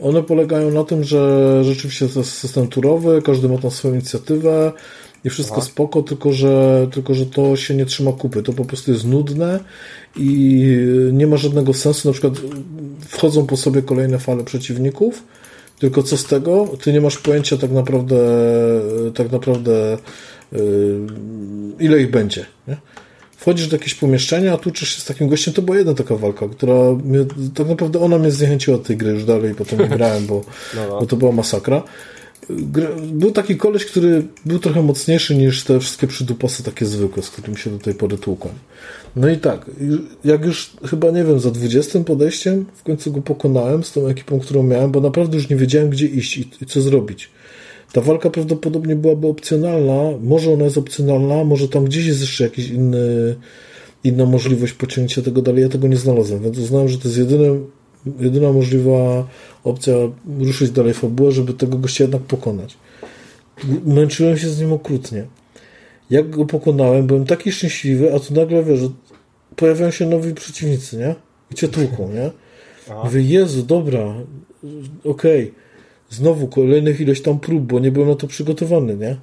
One polegają na tym, że rzeczywiście to jest system turowy, każdy ma tam swoją inicjatywę i wszystko Aha. spoko, tylko że, tylko że to się nie trzyma kupy. To po prostu jest nudne i nie ma żadnego sensu. Na przykład wchodzą po sobie kolejne fale przeciwników, tylko co z tego? Ty nie masz pojęcia tak naprawdę, tak naprawdę yy, ile ich będzie. Nie? wchodzisz do jakieś pomieszczenia, a tłuczysz się z takim gościem, to była jedna taka walka, która mnie, tak naprawdę ona mnie zniechęciła od tej gry już dalej, potem nie grałem, bo, no, no. bo to była masakra. Był taki koleś, który był trochę mocniejszy niż te wszystkie przydupasy takie zwykłe, z którymi się do tej pory tłukłem. No i tak, jak już chyba, nie wiem, za 20 podejściem w końcu go pokonałem z tą ekipą, którą miałem, bo naprawdę już nie wiedziałem, gdzie iść i, i co zrobić. Ta walka prawdopodobnie byłaby opcjonalna, może ona jest opcjonalna, może tam gdzieś jest jeszcze jakiś inny, inna możliwość pociągnięcia tego dalej, ja tego nie znalazłem, więc uznałem, że to jest jedyne, jedyna możliwa opcja ruszyć dalej fabułę, żeby tego gościa jednak pokonać. Męczyłem się z nim okrutnie. Jak go pokonałem, byłem taki szczęśliwy, a tu nagle, wiesz, pojawiają się nowi przeciwnicy, nie? I cię tłuką, nie? Mówię, Jezu, dobra, okej. Okay Znowu kolejnych ileś tam prób, bo nie byłem na to przygotowany, nie?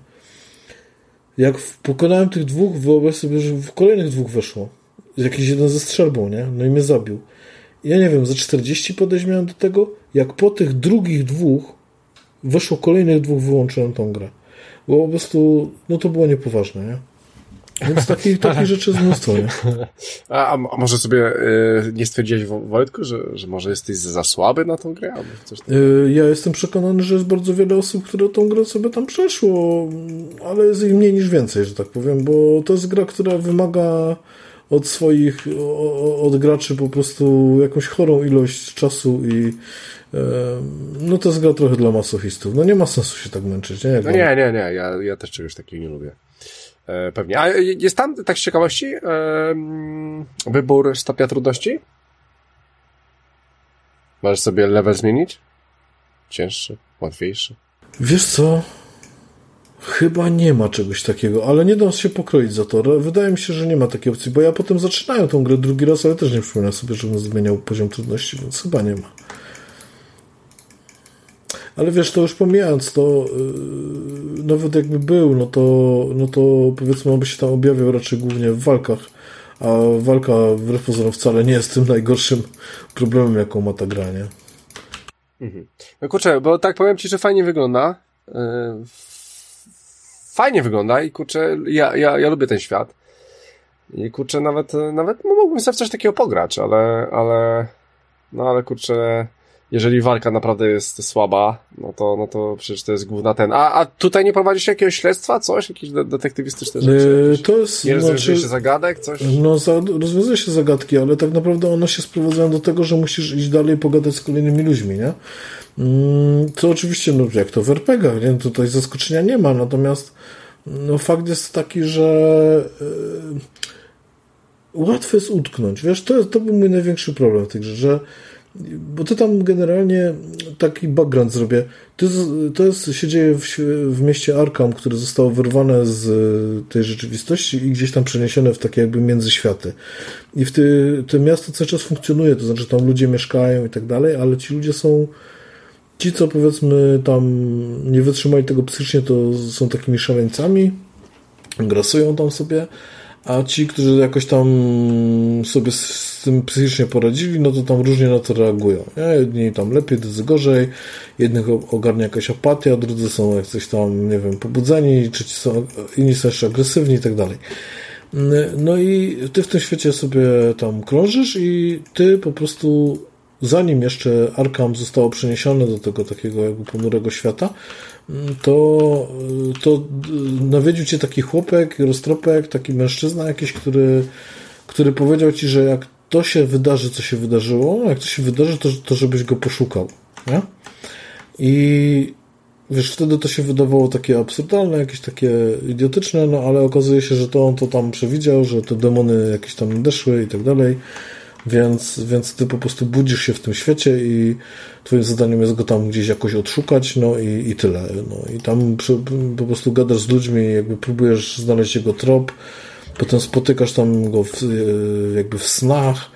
Jak pokonałem tych dwóch, wyobraź sobie, że w kolejnych dwóch weszło. Jakiś jeden ze strzelbą, nie? No i mnie zabił. Ja nie wiem, za 40 podejść miałem do tego, jak po tych drugich dwóch weszło kolejnych dwóch, wyłączyłem tą grę. Bo po prostu, no to było niepoważne, nie? Więc takich, takich rzeczy jest mnóstwo, nie? A, a może sobie y, nie stwierdziłeś, Wojtku, że, że może jesteś za słaby na tą grę? Albo coś y, ja jestem przekonany, że jest bardzo wiele osób, które tą grę sobie tam przeszło, ale jest ich mniej niż więcej, że tak powiem, bo to jest gra, która wymaga od swoich, od graczy po prostu jakąś chorą ilość czasu i no to jest gra trochę dla masochistów. No nie ma sensu się tak męczyć, nie? Jak no nie, nie, nie, ja, ja też czegoś takiego nie lubię. E, pewnie. A jest tam, tak z ciekawości, e, wybór stopnia trudności? Możesz sobie level zmienić? Cięższy, łatwiejszy? Wiesz co? Chyba nie ma czegoś takiego, ale nie da się pokroić za to. Wydaje mi się, że nie ma takiej opcji, bo ja potem zaczynają tą grę drugi raz, ale też nie przypominam sobie, żebym zmieniał poziom trudności, więc chyba nie ma. Ale wiesz, to już pomijając to, yy, nawet jakby był, no to, no to powiedzmy, on by się tam objawiał raczej głównie w walkach, a walka wbrew pozorom wcale nie jest tym najgorszym problemem, jaką ma ta gra, nie? Mhm. No kurczę, bo tak powiem Ci, że fajnie wygląda. Yy, fajnie wygląda i kurczę, ja, ja, ja lubię ten świat. I kurczę, nawet, nawet no, mógłbym sobie w coś takiego pograć, ale, ale, no ale kurczę, jeżeli walka naprawdę jest słaba, no to, no to przecież to jest główna ten. A, a tutaj nie prowadzisz jakiegoś śledztwa, coś? Jakieś detektywistyczne rzeczy? Yy, to jest, nie rozwiązuje znaczy, się zagadek, coś? No, za, rozwiązuje się zagadki, ale tak naprawdę one się sprowadzają do tego, że musisz iść dalej pogadać z kolejnymi ludźmi, nie? Mm, to oczywiście, no jak to w RPGach, nie? Tutaj zaskoczenia nie ma, natomiast no fakt jest taki, że yy, łatwo jest utknąć. Wiesz, to, to był mój największy problem w tej grze, że bo to tam generalnie taki background zrobię. To jest, to jest się dzieje w, w mieście Arkham, które zostało wyrwane z tej rzeczywistości i gdzieś tam przeniesione w takie jakby międzyświaty. I w ty, to miasto cały czas funkcjonuje, to znaczy tam ludzie mieszkają i tak dalej, ale ci ludzie są ci, co powiedzmy tam nie wytrzymali tego psychicznie, to są takimi szaleńcami, grasują tam sobie, a ci, którzy jakoś tam sobie z tym psychicznie poradzili, no to tam różnie na to reagują. Jedni tam lepiej, drudzy gorzej, jednych ogarnia jakaś apatia, drudzy są jak coś tam, nie wiem, pobudzeni, trzeci są, inni są jeszcze agresywni i tak dalej. No i ty w tym świecie sobie tam krążysz i ty po prostu zanim jeszcze Arkham zostało przeniesione do tego takiego jakby ponurego świata, to, to nawiedził cię taki chłopek, roztropek, taki mężczyzna jakiś, który, który powiedział ci, że jak to się wydarzy, co się wydarzyło, jak to się wydarzy, to, to żebyś go poszukał. Nie? I wiesz, wtedy to się wydawało takie absurdalne, jakieś takie idiotyczne, no ale okazuje się, że to on to tam przewidział, że te demony jakieś tam nadeszły i tak dalej. Więc, więc ty po prostu budzisz się w tym świecie i twoim zadaniem jest go tam gdzieś jakoś odszukać, no i, i tyle. No i tam przy, po prostu gadasz z ludźmi, jakby próbujesz znaleźć jego trop, potem spotykasz tam go w, jakby w snach,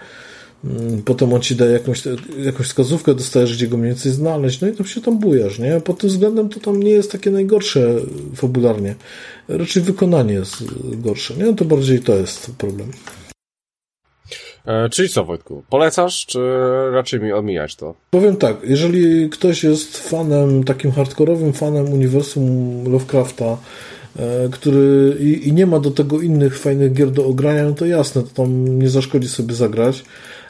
mm, potem on ci daje jakąś, jakąś wskazówkę, dostajesz gdzie go mniej więcej znaleźć, no i tam się tam bujasz, nie? Pod tym względem to tam nie jest takie najgorsze fabularnie. Raczej wykonanie jest gorsze, nie? To bardziej to jest problem. E, czyli co, Wojtku? Polecasz, czy raczej mi omijać to? Powiem tak, jeżeli ktoś jest fanem, takim hardkorowym fanem uniwersum Lovecrafta, e, który i, i, nie ma do tego innych fajnych gier do ogrania, no to jasne, to tam nie zaszkodzi sobie zagrać,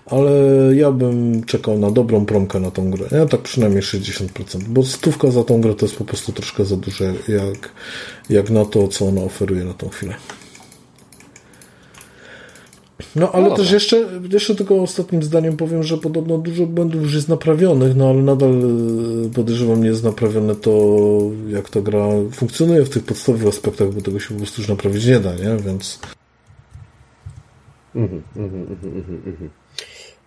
ale ja bym czekał na dobrą promkę na tą grę. Ja tak przynajmniej 60%, bo stówka za tą grę to jest po prostu troszkę za duże, jak, jak na to, co ona oferuje na tą chwilę. No ale no też jeszcze, jeszcze tylko ostatnim zdaniem powiem, że podobno dużo błędów już jest naprawionych, no ale nadal e, podejrzewam nie jest naprawione to, jak ta gra funkcjonuje w tych podstawowych aspektach, bo tego się po prostu już naprawić nie da, nie? Więc... Mhm, mhm, mhm,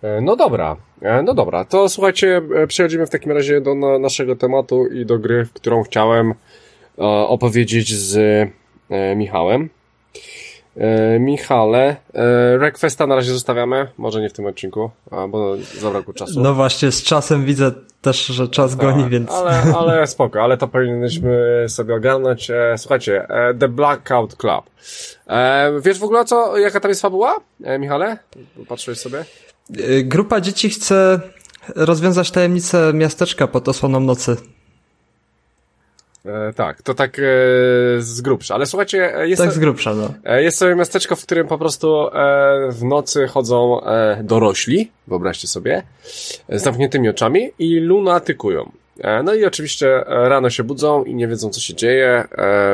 e, no dobra, e, no dobra, to słuchajcie, przechodzimy w takim razie do naszego tematu i do gry, w którą chciałem opowiedzieć z Michałem. E, Michale, e, Requesta na razie zostawiamy, może nie w tym odcinku, bo zabrakło czasu. No właśnie, z czasem widzę też, że czas tak, goni, więc... Ale, ale spoko, ale to powinniśmy sobie ogarnąć. E, słuchajcie, The Blackout Club. Wiesz w ogóle co, jaka tam jest fabuła, Michale? Patrzyłeś sobie? Grupa dzieci chce rozwiązać tajemnicę miasteczka pod osłoną nocy. E, tak, to tak e, z grubsza. Ale słuchajcie, e, jest, tak z grubsza, no. E, jest sobie miasteczko, w którym po prostu e, w nocy chodzą dorośli, wyobraźcie sobie, z zamkniętymi oczami i lunatykują. No i oczywiście rano się budzą i nie wiedzą, co się dzieje,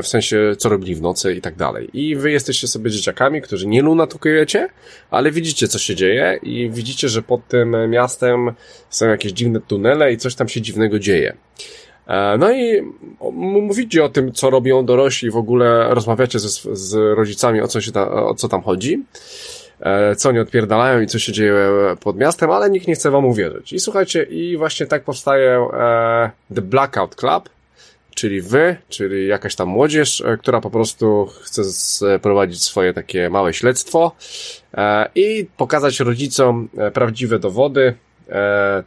w sensie, co robili w nocy i tak dalej. I wy jesteście sobie dzieciakami, którzy nie lunatykujecie, ale widzicie, co się dzieje i widzicie, że pod tym miastem są jakieś dziwne tunele i coś tam się dziwnego dzieje. E, no i mówicie o tym, co robią dorośli, w ogóle rozmawiacie z, z rodzicami, o co, się ta, o co tam chodzi, e, co oni odpierdalają i co się dzieje pod miastem, ale nikt nie chce wam uwierzyć. I słuchajcie, i właśnie tak powstaje e, The Blackout Club, czyli wy, czyli jakaś tam młodzież, która po prostu chce prowadzić swoje takie małe śledztwo i pokazać rodzicom prawdziwe dowody, E,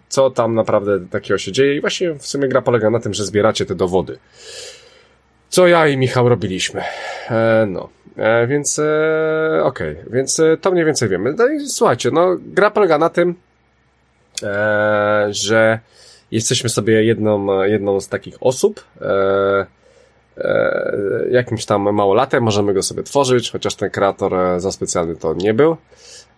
co tam naprawdę takiego się dzieje i właśnie w sumie gra polega na tym, że zbieracie te dowody. Co ja i Michał robiliśmy. E, no, e, więc okej, okay. więc to mniej więcej wiemy. No i słuchajcie, no gra polega na tym, że jesteśmy sobie jedną, jedną z takich osób, jakimś tam małolatem, możemy go sobie tworzyć, chociaż ten kreator za specjalny to nie był.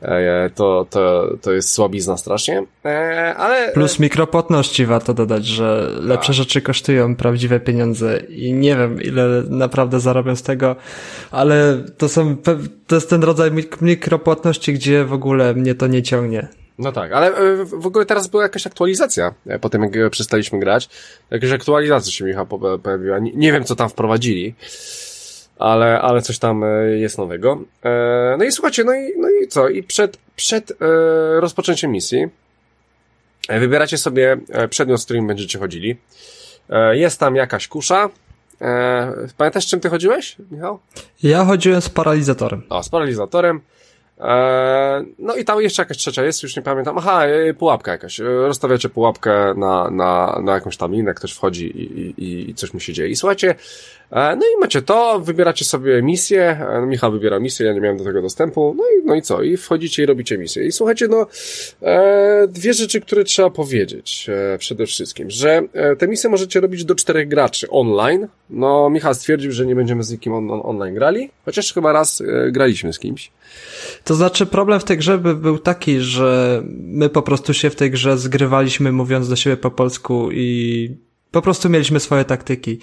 E, to, to, to jest słabizna strasznie, e, ale... Plus mikropłatności warto dodać, że lepsze tak. rzeczy kosztują prawdziwe pieniądze i nie wiem ile naprawdę zarobią z tego, ale to są, to jest ten rodzaj mikropłatności, gdzie w ogóle mnie to nie ciągnie. No tak, ale e, w ogóle teraz była jakaś aktualizacja po tym, jak przestaliśmy grać. Jakaś aktualizacja się Michał pojawiła. Nie, nie wiem, co tam wprowadzili ale, ale coś tam e, jest nowego. E, no i słuchajcie, no i, no i co? I przed, przed e, rozpoczęciem misji wybieracie sobie przedmiot, z którym będziecie chodzili. Jest tam jakaś kusza. Pamiętasz, czym ty chodziłeś, Michał? Ja chodziłem z paralizatorem. O, z paralizatorem. No i tam jeszcze jakaś trzecia jest, już nie pamiętam. Aha, pułapka jakaś. Rozstawiacie pułapkę na, na, na jakąś tam linę, ktoś wchodzi i, i, i coś mu się dzieje. I słuchajcie, E, no i macie to, wybieracie sobie misję, e, Michał wybiera misję, ja nie miałem do tego dostępu, no i, no i co? I wchodzicie i robicie misję. I słuchajcie, no, e, dwie rzeczy, które trzeba powiedzieć e, przede wszystkim, że e, te misje możecie robić do czterech graczy online. No, Michał stwierdził, że nie będziemy z nikim on, on, online grali, chociaż chyba raz e, graliśmy z kimś. To znaczy, problem w tej grze by był taki, że my po prostu się w tej grze zgrywaliśmy mówiąc do siebie po polsku i Po prostu mieliśmy swoje taktyki.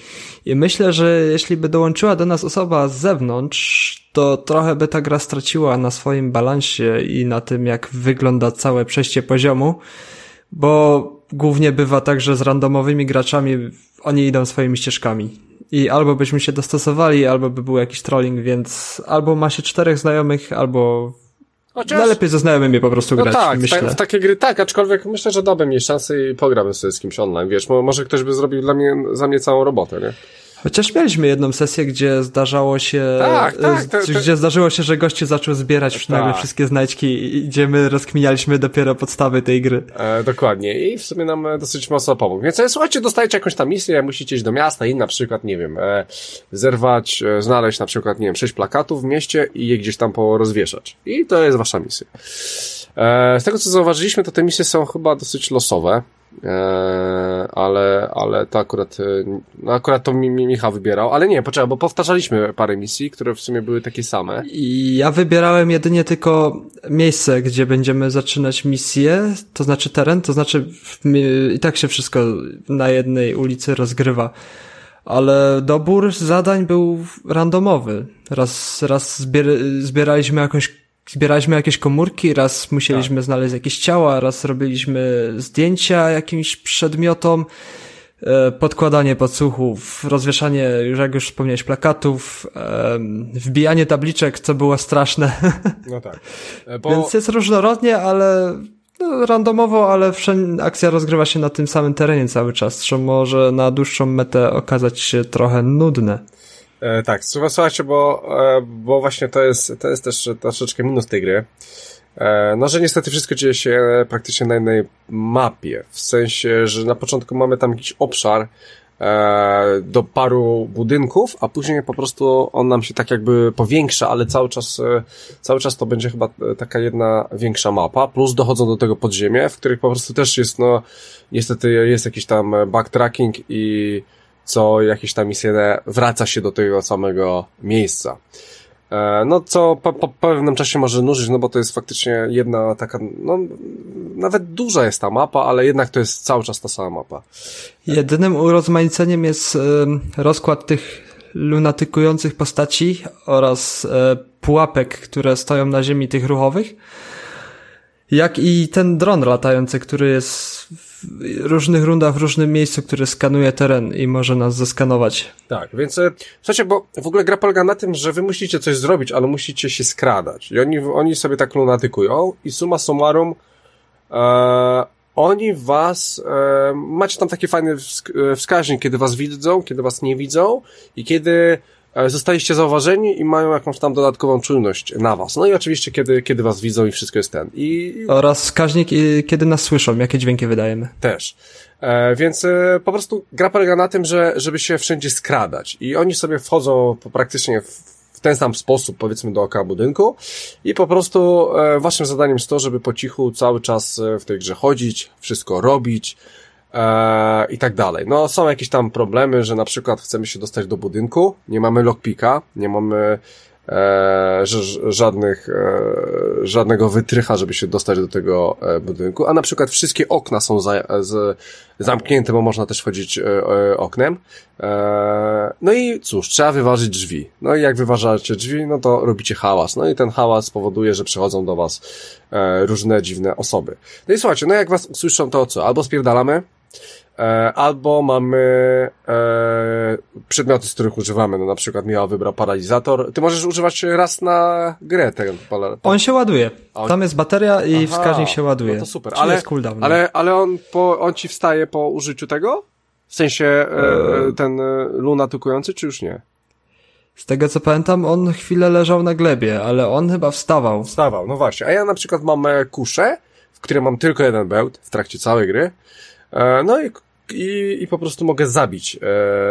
I myślę, że jeśli by dołączyła do nas osoba z zewnątrz, to trochę by ta gra straciła na swoim balansie i na tym, jak wygląda całe przejście poziomu, bo głównie bywa tak, że z randomowymi graczami oni idą swoimi ścieżkami. I albo byśmy się dostosowali, albo by był jakiś trolling, więc albo ma się czterech znajomych, albo Chociaż... Najlepiej ze znajomymi po prostu no grać, tak, myślę. w, w takie gry tak, aczkolwiek myślę, że dałbym jej szansę i pograłbym sobie z kimś online, wiesz, może ktoś by zrobił dla mnie, za mnie całą robotę, nie? Chociaż mieliśmy jedną sesję, gdzie zdarzało się, tak, tak, to, to... gdzie zdarzyło się, że gościu zaczął zbierać tak. nagle wszystkie znajdźki i gdzie my rozkminialiśmy dopiero podstawy tej gry. E, dokładnie i w sumie nam e, dosyć mocno pomógł. Więc e, słuchajcie, dostajecie jakąś tam misję, musicie iść do miasta i na przykład, nie wiem, e, zerwać, e, znaleźć na przykład, nie wiem, sześć plakatów w mieście i je gdzieś tam porozwieszać. I to jest wasza misja. E, z tego co zauważyliśmy, to te misje są chyba dosyć losowe. Eee, ale, ale to akurat, e, no akurat to mi, mi Michał wybierał, ale nie, poczekaj, bo powtarzaliśmy parę misji, które w sumie były takie same. I ja wybierałem jedynie tylko miejsce, gdzie będziemy zaczynać misję, to znaczy teren, to znaczy i tak się wszystko na jednej ulicy rozgrywa. Ale dobór zadań był randomowy. Raz, raz zbier zbieraliśmy jakąś zbieraliśmy jakieś komórki, raz musieliśmy tak. znaleźć jakieś ciała, raz robiliśmy zdjęcia jakimś przedmiotom, e, podkładanie podsłuchów, rozwieszanie, już jak już wspomniałeś, plakatów, wbijanie tabliczek, co było straszne. No tak. E, bo... Więc jest różnorodnie, ale no, randomowo, ale akcja rozgrywa się na tym samym terenie cały czas, co może na dłuższą metę okazać się trochę nudne. E, tak, słuchajcie, bo, e, bo właśnie to jest, to jest też troszeczkę minus tej gry. E, no, że niestety wszystko dzieje się praktycznie na jednej mapie. W sensie, że na początku mamy tam jakiś obszar e, do paru budynków, a później po prostu on nam się tak jakby powiększa, ale cały czas, e, cały czas to będzie chyba taka jedna większa mapa, plus dochodzą do tego podziemie, w których po prostu też jest, no, niestety jest jakiś tam backtracking i co jakieś tam misje wraca się do tego samego miejsca. E, no, co po, po pewnym czasie może nużyć, no bo to jest faktycznie jedna taka, no, nawet duża jest ta mapa, ale jednak to jest cały czas ta sama mapa. Jedynym urozmaiceniem jest rozkład tych lunatykujących postaci oraz e, pułapek, które stoją na ziemi tych ruchowych. Jak i ten dron latający, który jest w różnych rundach w różnym miejscu, który skanuje teren i może nas zeskanować. Tak, więc e, słuchajcie, bo w ogóle gra polega na tym, że wy musicie coś zrobić, ale musicie się skradać. I oni, oni sobie tak lunatykują i suma summarum e, oni was, e, macie tam taki fajny e, wskaźnik, kiedy was widzą, kiedy was nie widzą i kiedy zostaliście zauważeni i mają jakąś tam dodatkową czujność na was. No i oczywiście, kiedy, kiedy was widzą i wszystko jest ten. I... Oraz wskaźnik, kiedy nas słyszą, jakie dźwięki wydajemy. Też. E, więc e, po prostu gra polega na tym, że żeby się wszędzie skradać. I oni sobie wchodzą po praktycznie w, ten sam sposób, powiedzmy, dookoła budynku i po prostu e, waszym zadaniem jest to, żeby po cichu cały czas e, w tej grze chodzić, wszystko robić, e, i tak dalej. No, są jakieś tam problemy, że na przykład chcemy się dostać do budynku, nie mamy lockpicka, nie mamy e, żadnych, e, żadnego wytrycha, żeby się dostać do tego e, budynku, a na przykład wszystkie okna są za, z, zamknięte, bo można też wchodzić e, e, oknem. E, no i cóż, trzeba wyważyć drzwi. No i jak wyważacie drzwi, no to robicie hałas. No i ten hałas powoduje, że przychodzą do was e, różne dziwne osoby. No i słuchajcie, no jak was usłyszą, to co? Albo spierdalamy, albo mamy e, przedmioty, z których używamy. No na przykład Miała wybrał paralizator. Ty możesz używać raz na grę tego On się ładuje. On... Tam jest bateria i Aha, wskaźnik się ładuje. No to super. ale, ale, ale on, po, on ci wstaje po użyciu tego? W sensie e, e ten e, lunatykujący, czy już nie? Z tego co pamiętam, on chwilę leżał na glebie, ale on chyba wstawał. Wstawał, no właśnie. A ja na przykład mam kuszę, w której mam tylko jeden bełt w trakcie całej gry. E, no i, i, i po prostu mogę zabić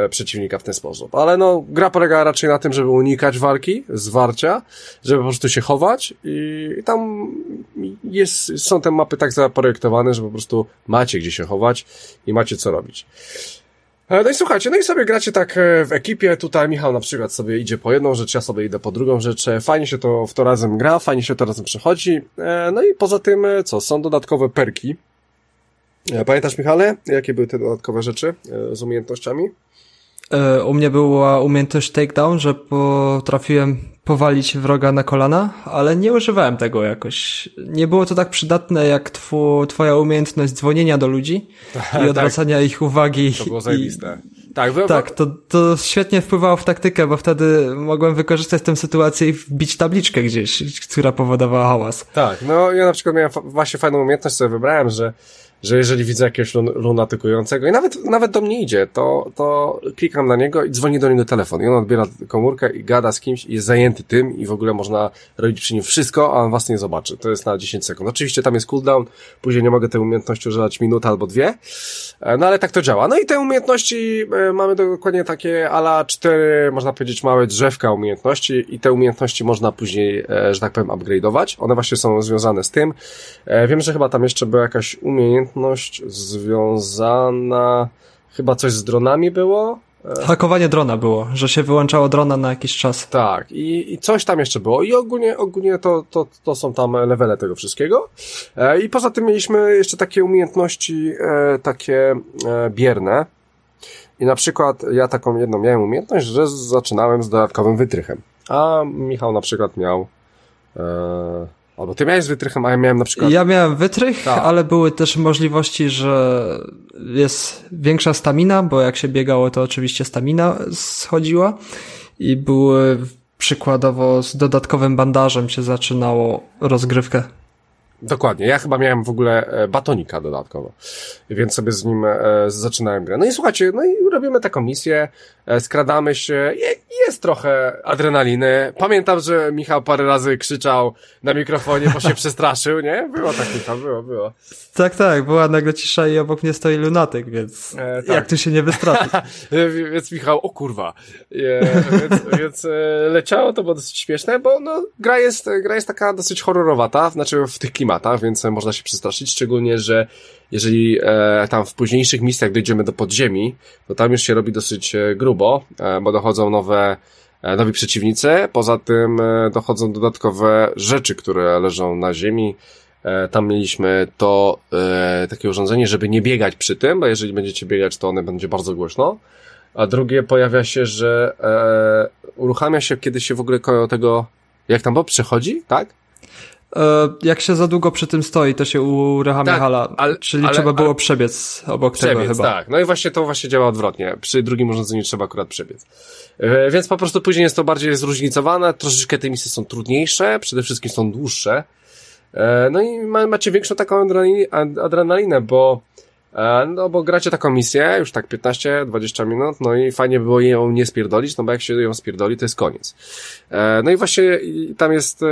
e, przeciwnika w ten sposób. Ale no, gra polega raczej na tym, żeby unikać walki, zwarcia, żeby po prostu się chować i, tam jest, są te mapy tak zaprojektowane, że po prostu macie gdzie się chować i macie co robić. E, no i słuchajcie, no i sobie gracie tak w ekipie, tutaj Michał na przykład sobie idzie po jedną rzecz, ja sobie idę po drugą rzecz, fajnie się to w to razem gra, fajnie się to razem przechodzi, no i poza tym, co, są dodatkowe perki, Pamiętasz, Michale, jakie były te dodatkowe rzeczy z umiejętnościami? U mnie była umiejętność takedown, że potrafiłem powalić wroga na kolana, ale nie używałem tego jakoś. Nie było to tak przydatne jak twu, twoja umiejętność dzwonienia do ludzi i odwracania tak. ich uwagi. To było zajebiste. Tak, wy... tak to, to świetnie wpływało w taktykę, bo wtedy mogłem wykorzystać tę sytuację i wbić tabliczkę gdzieś, która powodowała hałas. Tak, no ja na przykład miałem właśnie fajną umiejętność, sobie wybrałem, że że jeżeli widzę jakiegoś lunatykującego i nawet, nawet do mnie idzie, to, to klikam na niego i dzwoni do niego telefon i on odbiera komórkę i gada z kimś i jest zajęty tym i w ogóle można robić przy nim wszystko, a on was nie zobaczy. To jest na 10 sekund. Oczywiście tam jest cooldown, później nie mogę tej umiejętności używać minutę albo dwie, e, no ale tak to działa. No i te umiejętności e, mamy dokładnie takie ala cztery, można powiedzieć, małe drzewka umiejętności i te umiejętności można później, e, że tak powiem, upgrade'ować. One właśnie są związane z tym. Wiem, że chyba tam jeszcze była jakaś umiejętność umiejętność związana, chyba coś z dronami było? Hakowanie drona było, że się wyłączało drona na jakiś czas. Tak, i, i coś tam jeszcze było. I ogólnie, ogólnie to, to, to są tam levele tego wszystkiego. E, I poza tym mieliśmy jeszcze takie umiejętności, e, takie e, bierne. I na przykład ja taką jedną miałem umiejętność, że zaczynałem z dodatkowym wytrychem. A Michał na przykład miał e, Albo ty miałeś wytrychem, a ja miałem na przykład... Ja miałem wytrych, tak. ale były też możliwości, że jest większa stamina, bo jak się biegało, to oczywiście stamina schodziła i były przykładowo z dodatkowym bandażem się zaczynało rozgrywkę. Dokładnie. Ja chyba miałem w ogóle e, batonika dodatkowo, więc sobie z nim e, zaczynałem grę. No i słuchajcie, no i robimy taką misję, skradamy się, jest trochę adrenaliny. Pamiętam, że Michał parę razy krzyczał na mikrofonie, bo się przestraszył, nie? Było tak, tam było, było. Tak, tak, była nagle cisza i obok mnie stoi lunatyk, więc e, tak. jak tu się nie wystraszyć? więc Michał, o kurwa. E, więc, więc leciało, to było dosyć śmieszne, bo no, gra jest, gra jest taka dosyć horrorowata, znaczy w tych klimatach, więc można się przestraszyć, szczególnie, że jeżeli e, tam w późniejszych misjach dojdziemy do podziemi, to tam już się robi dosyć e, grubo, e, bo dochodzą nowe e, nowi przeciwnicy, poza tym e, dochodzą dodatkowe rzeczy, które leżą na ziemi, tam mieliśmy to takie urządzenie, żeby nie biegać przy tym, bo jeżeli będziecie biegać, to one będzie bardzo głośno. A drugie pojawia się, że uruchamia się, kiedy się w ogóle koło tego, jak tam Bob przechodzi, tak? E, jak się za długo przy tym stoi, to się uruchamia tak, hala, ale, czyli ale, trzeba było ale, przebiec obok przebiec, tego chyba. tak. No i właśnie to właśnie działa odwrotnie. Przy drugim urządzeniu trzeba akurat przebiec. E, więc po prostu później jest to bardziej zróżnicowane, troszeczkę te misje są trudniejsze, przede wszystkim są dłuższe. E, no i macie większą taką adrenalinę, bo no bo gracie taką misję, już tak 15-20 minut, no i fajnie było ją nie spierdolić, no bo jak się ją spierdoli, to jest koniec. E, no i właśnie tam jest, e,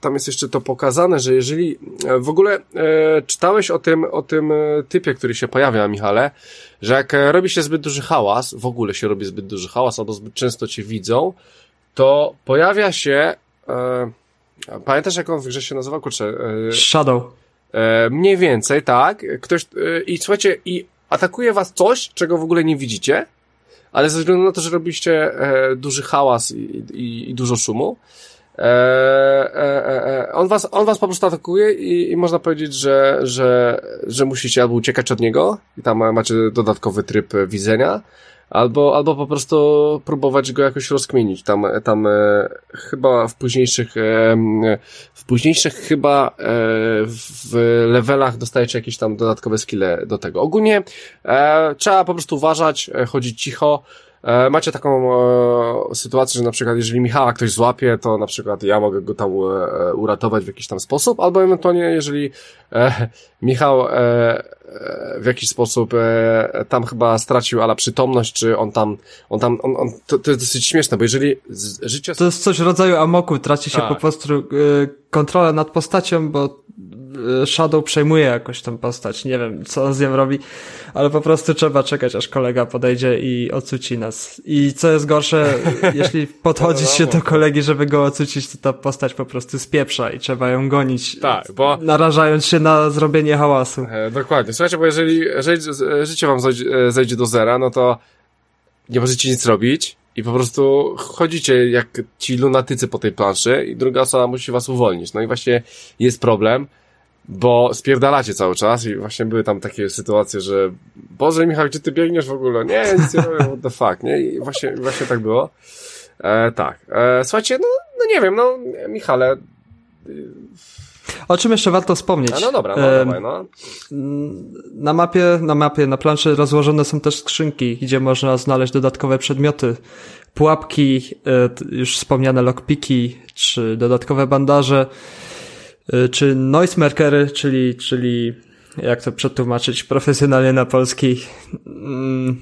tam jest jeszcze to pokazane, że jeżeli w ogóle czytałeś o tym, o tym typie, który się pojawia, Michale, że jak robi się zbyt duży hałas, w ogóle się robi zbyt duży hałas, albo zbyt często cię widzą, to pojawia się, pamiętasz jak on w grze się nazywał? Kurczę, Shadow. E, mniej więcej, tak. Ktoś, e, i słuchajcie, i atakuje was coś, czego w ogóle nie widzicie, ale ze względu na to, że robiliście e, duży hałas i, i, i dużo szumu, on, was, on was po prostu atakuje i, i można powiedzieć, że, że, że musicie albo uciekać od niego i tam macie dodatkowy tryb widzenia, albo, albo po prostu próbować go jakoś rozkmienić. Tam, tam e, chyba w późniejszych, e, w późniejszych chyba e, w levelach dostajecie jakieś tam dodatkowe skille do tego. Ogólnie e, trzeba po prostu uważać, e, chodzić cicho, E, macie taką e, sytuację, że na przykład jeżeli Michała ktoś złapie, to na przykład ja mogę go tam e, uratować w jakiś tam sposób, albo ewentualnie jeżeli e, Michał e, e w jakiś sposób e, tam chyba stracił ala przytomność, czy on tam, on tam, on, on to, to jest dosyć śmieszne, bo jeżeli życie... To jest coś w rodzaju amoku, traci się tak. po prostu e, kontrolę nad postacią, bo Shadow przejmuje jakoś tą postać. Nie wiem, co on z nią robi, ale po prostu trzeba czekać, aż kolega podejdzie i ocuci nas. I co jest gorsze, jeśli podchodzić się do kolegi, żeby go ocucić, to ta postać po prostu spieprza i trzeba ją gonić. Tak, bo... Narażając się na zrobienie hałasu. E, dokładnie. Słuchajcie, bo jeżeli, jeżeli życie wam zejdzie, e, zejdzie do zera, no to nie możecie nic robić i po prostu chodzicie jak ci lunatycy po tej planszy i druga osoba musi was uwolnić. No i właśnie jest problem, bo spierdalacie cały czas i właśnie były tam takie sytuacje, że Boże Michał, gdzie ty biegniesz w ogóle? Nie, nic nie robię, what the fuck, nie? I właśnie, właśnie tak było. E, tak. E, słuchajcie, no, no nie wiem, no Michale, o czym jeszcze warto wspomnieć? A no dobra, no, e, dawaj, no. Na mapie, na mapie, na planszy rozłożone są też skrzynki, gdzie można znaleźć dodatkowe przedmioty, pułapki, e, już wspomniane lockpiki, czy dodatkowe bandaże, czy noise markery, czyli, czyli jak to przetłumaczyć profesjonalnie na polski, mm,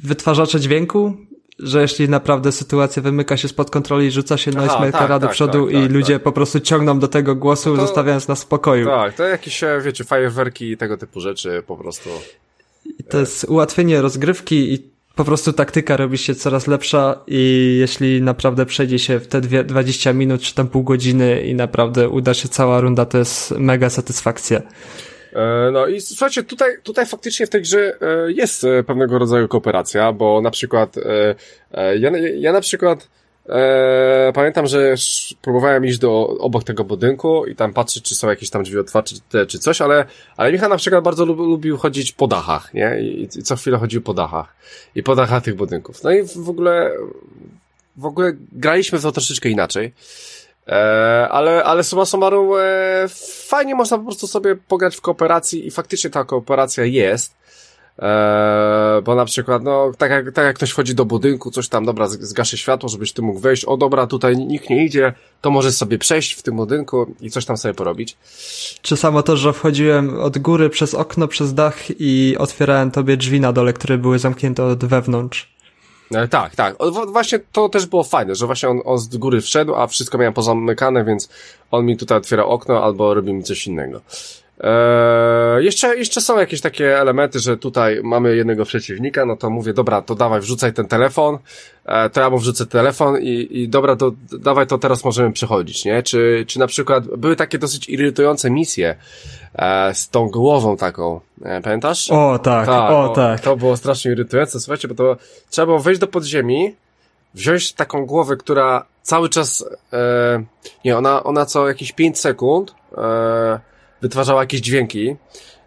wytwarzacze dźwięku, że jeśli naprawdę sytuacja wymyka się spod kontroli, rzuca się noisemakera tak, do tak, przodu tak, i tak, ludzie tak. po prostu ciągną do tego głosu, no to, zostawiając nas w spokoju. Tak, to jakieś, e, wiecie, fajerwerki i tego typu rzeczy po prostu. I to jest ułatwienie rozgrywki i po prostu taktyka robi się coraz lepsza i jeśli naprawdę przejdzie się w te dwie, 20 minut czy tam pół godziny i naprawdę uda się cała runda, to jest mega satysfakcja. E, no i słuchajcie, tutaj, tutaj faktycznie w tej grze e, jest e, pewnego rodzaju kooperacja, bo na przykład ja, ja na przykład e, pamiętam, że próbowałem iść do obok tego budynku i tam patrzeć, czy są jakieś tam drzwi otwarte, czy, czy coś, ale, ale Michał na przykład bardzo lub, lubił chodzić po dachach, nie? I, I co chwilę chodził po dachach. I po dachach tych budynków. No i w ogóle, w ogóle graliśmy to troszeczkę inaczej. E, ale, ale summa summarum e, fajnie można po prostu sobie pograć w kooperacji i faktycznie ta kooperacja jest. E, bo na przykład, no, tak jak, tak jak ktoś wchodzi do budynku, coś tam, dobra, zgaszę światło, żebyś ty mógł wejść, o dobra, tutaj nikt nie idzie, to możesz sobie przejść w tym budynku i coś tam sobie porobić. Czy samo to, że wchodziłem od góry przez okno, przez dach i otwierałem tobie drzwi na dole, które były zamknięte od wewnątrz. E, tak, tak. Właśnie to też było fajne, że właśnie on, on z góry wszedł, a wszystko miałem pozamykane, więc on mi tutaj otwiera okno albo robi mi coś innego. Eee, jeszcze, jeszcze są jakieś takie elementy, że tutaj mamy jednego przeciwnika, no to mówię, dobra, to dawaj, wrzucaj ten telefon, eee, to ja mu wrzucę telefon i, i dobra, to dawaj, to teraz możemy przechodzić, nie? Czy, czy na przykład były takie dosyć irytujące misje eee, z tą głową taką, e, pamiętasz? O, tak, tak o, o, tak. To było strasznie irytujące, słuchajcie, bo to trzeba było wejść do podziemi, wziąć taką głowę, która cały czas, e, nie, ona, ona co jakieś 5 sekund, e, wytwarzała jakieś dźwięki,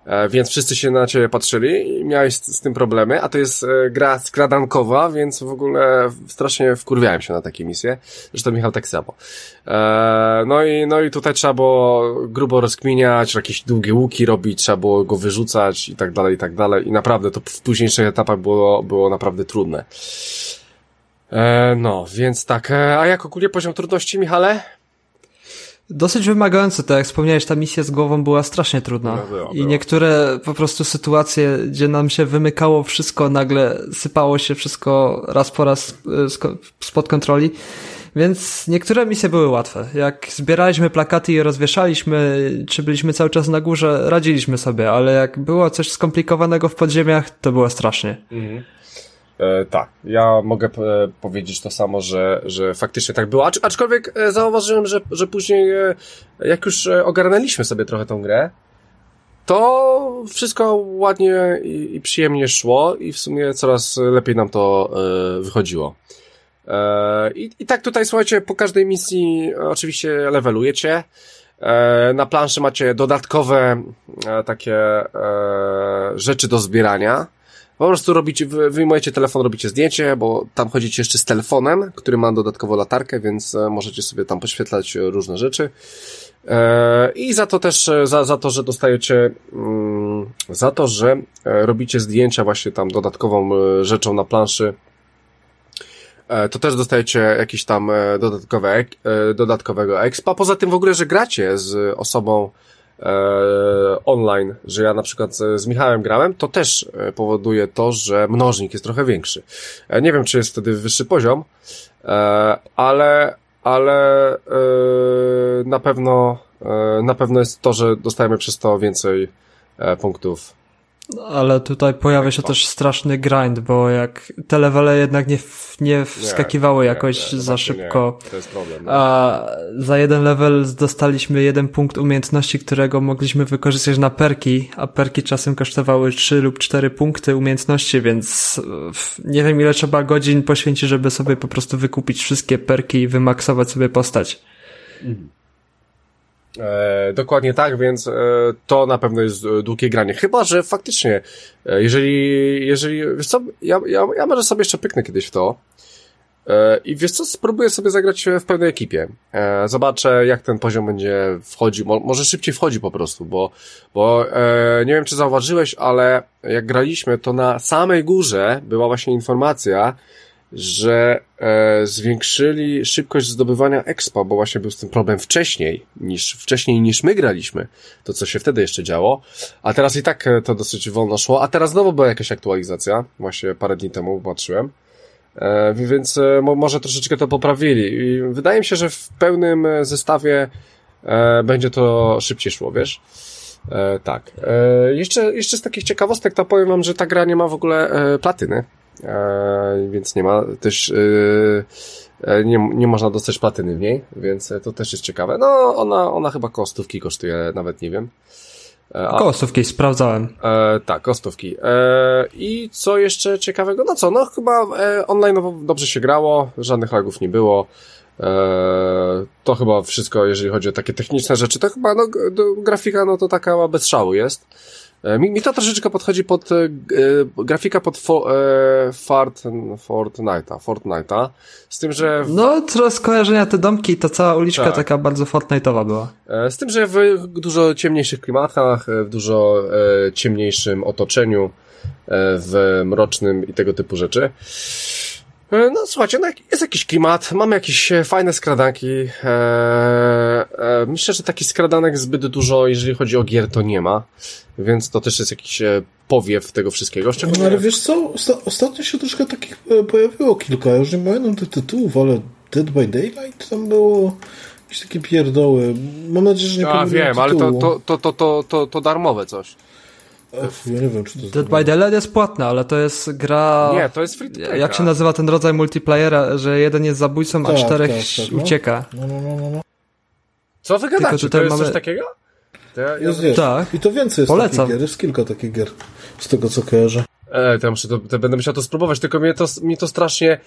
e, więc wszyscy się na ciebie patrzyli i miałeś z, tym problemy, a to jest e, gra skradankowa, więc w ogóle strasznie wkurwiałem się na takie misje. Zresztą Michał tak samo. E, no i, no i tutaj trzeba było grubo rozkminiać, jakieś długie łuki robić, trzeba było go wyrzucać i tak dalej, i tak dalej. I naprawdę to w późniejszych etapach było, było naprawdę trudne. no, więc tak. a jak ogólnie poziom trudności, Michale? Dosyć wymagające, tak jak wspomniałeś, ta misja z głową była strasznie trudna. No, było, I niektóre po prostu sytuacje, gdzie nam się wymykało wszystko, nagle sypało się wszystko raz po raz e, spod kontroli. Więc niektóre misje były łatwe. Jak zbieraliśmy plakaty i rozwieszaliśmy, czy byliśmy cały czas na górze, radziliśmy sobie, ale jak było coś skomplikowanego w podziemiach, to było strasznie. Mhm. E, tak, ja mogę e, powiedzieć to samo, że, że faktycznie tak było. Acz, aczkolwiek e, zauważyłem, że, że później, e, jak już e, ogarnęliśmy sobie trochę tą grę, to wszystko ładnie i, i przyjemnie szło i w sumie coraz lepiej nam to e, wychodziło. I, I tak tutaj, słuchajcie, po każdej misji oczywiście levelujecie. Na planszy macie dodatkowe takie rzeczy do zbierania po prostu robicie, wyjmujecie telefon, robicie zdjęcie, bo tam chodzicie jeszcze z telefonem, który ma dodatkowo latarkę, więc e, możecie sobie tam poświetlać różne rzeczy. E, I za to też, e, za, za to, że dostajecie, mm, za to, że robicie zdjęcia właśnie tam dodatkową rzeczą na planszy, to też dostajecie jakiś tam dodatkowe, dodatkowego expa. Poza tym w ogóle, że gracie z osobą, e, online, że ja na przykład z, z Michałem grałem, to też e, powoduje to, że mnożnik jest trochę większy. E, nie wiem, czy jest wtedy wyższy poziom, e, ale, ale e, na pewno e, na pewno jest to, że dostajemy przez to więcej punktów ale tutaj pojawia się też straszny grind, bo jak te levele jednak nie, nie wskakiwały nie, jakoś nie, za szybko. To jest problem. No. A za jeden level dostaliśmy jeden punkt umiejętności, którego mogliśmy wykorzystać na perki, a perki czasem kosztowały 3 lub 4 punkty umiejętności, więc nie wiem ile trzeba godzin poświęcić, żeby sobie po prostu wykupić wszystkie perki i wymaksować sobie postać. Mhm. E, dokładnie tak, więc e, to na pewno jest długie granie. Chyba, że faktycznie, e, jeżeli, jeżeli, wiesz co, ja, ja, ja może sobie jeszcze pyknę kiedyś w to, e, i wiesz co, spróbuję sobie zagrać w pełnej ekipie. E, zobaczę, jak ten poziom będzie wchodził. Mo może szybciej wchodzi po prostu, bo, bo e, nie wiem, czy zauważyłeś, ale jak graliśmy, to na samej górze była właśnie informacja, że e, zwiększyli szybkość zdobywania expa, bo właśnie był z tym problem wcześniej niż, wcześniej niż my graliśmy, to co się wtedy jeszcze działo, a teraz i tak e, to dosyć wolno szło, a teraz znowu była jakaś aktualizacja, właśnie parę dni temu patrzyłem, e, więc e, mo, może troszeczkę to poprawili i wydaje mi się, że w pełnym e, zestawie e, będzie to szybciej szło, wiesz? E, tak. E, jeszcze, jeszcze z takich ciekawostek to powiem wam, że ta gra nie ma w ogóle e, platyny. E, więc nie ma też e, e, nie, nie można dostać platyny w niej, więc to też jest ciekawe. No, ona, ona chyba kostówki kosztuje, nawet nie wiem. A, kostówki, sprawdzałem. E, tak, kostówki. E, I co jeszcze ciekawego? No co, no chyba e, online dobrze się grało, żadnych lagów nie było. To chyba wszystko, jeżeli chodzi o takie techniczne rzeczy, to chyba no, grafika no to taka bez szału jest. E, mi, mi to troszeczkę podchodzi pod e, e grafika pod fo, e, Fort, Fortnite'a, Fortnite'a, z tym, że... W... No, trochę skojarzenia te domki, ta cała uliczka tak. taka bardzo Fortnite'owa była. E, z tym, że w dużo ciemniejszych klimatach, e, w dużo e, ciemniejszym otoczeniu, w mrocznym i tego typu rzeczy. No słuchajcie, no jest jakiś klimat, mamy jakieś fajne skradanki. Eee, e, myślę, że taki skradanek zbyt dużo, jeżeli chodzi o gier, to nie ma. Więc to też jest jakiś e, powiew tego wszystkiego. Szczególnie... No ale wiesz co, Osta ostatnio się troszkę takich e, pojawiło kilka. Ja już nie pamiętam tych tytułów, ale Dead by Daylight tam było jakieś takie pierdoły. Mam nadzieję, że nie A wiem, tytułu. ale to, to, to, to, to, to darmowe coś. Ech, ja nie wiem, czy to Dead by Daylight jest płatna, ale to jest gra... Nie, to jest free to Jak się nazywa ten rodzaj multiplayera, że jeden jest zabójcą, tak, a czterech tak, tak, no. ucieka. No, no, no, no. Co wy gadacie? To jest mamy... coś takiego? Ja, jest, jest. Tak. I to więcej jest Polecam. takich gier, jest kilka takich gier, z tego co kojarzę. E, to, muszę, to, to będę musiał to spróbować, tylko mnie to, mi to strasznie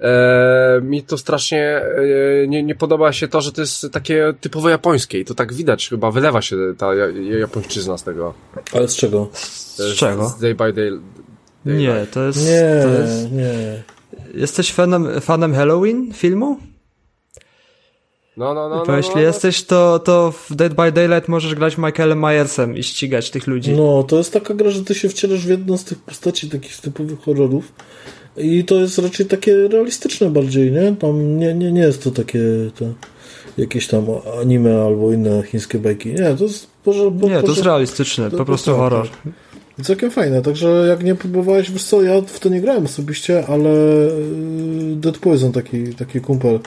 e, mi to strasznie e, nie, nie podoba się to, że to jest takie typowo japońskie i to tak widać, chyba wylewa się ta japońszczyzna z tego. Ale z czego? Z, z czego? Z day by day. day nie, to jest... Nie, to jest... nie. Jesteś fanem, fanem Halloween filmu? No, no, no. Bo no, jeśli no, jesteś, to, to w Dead by Daylight możesz grać Michaelem Myersem i ścigać tych ludzi. No, to jest taka gra, że ty się wcielasz w jedną z tych postaci takich typowych horrorów i to jest raczej takie realistyczne bardziej, nie? Tam nie, nie, nie jest to takie to, jakieś tam anime albo inne chińskie bajki. Nie, to jest... Boże, bo, nie, to jest realistyczne, to, po prostu tak, horror. Tak. Całkiem fajne, także jak nie próbowałeś, wiesz co, ja w to nie grałem osobiście, ale y, Dead Poison, taki, taki kumpel,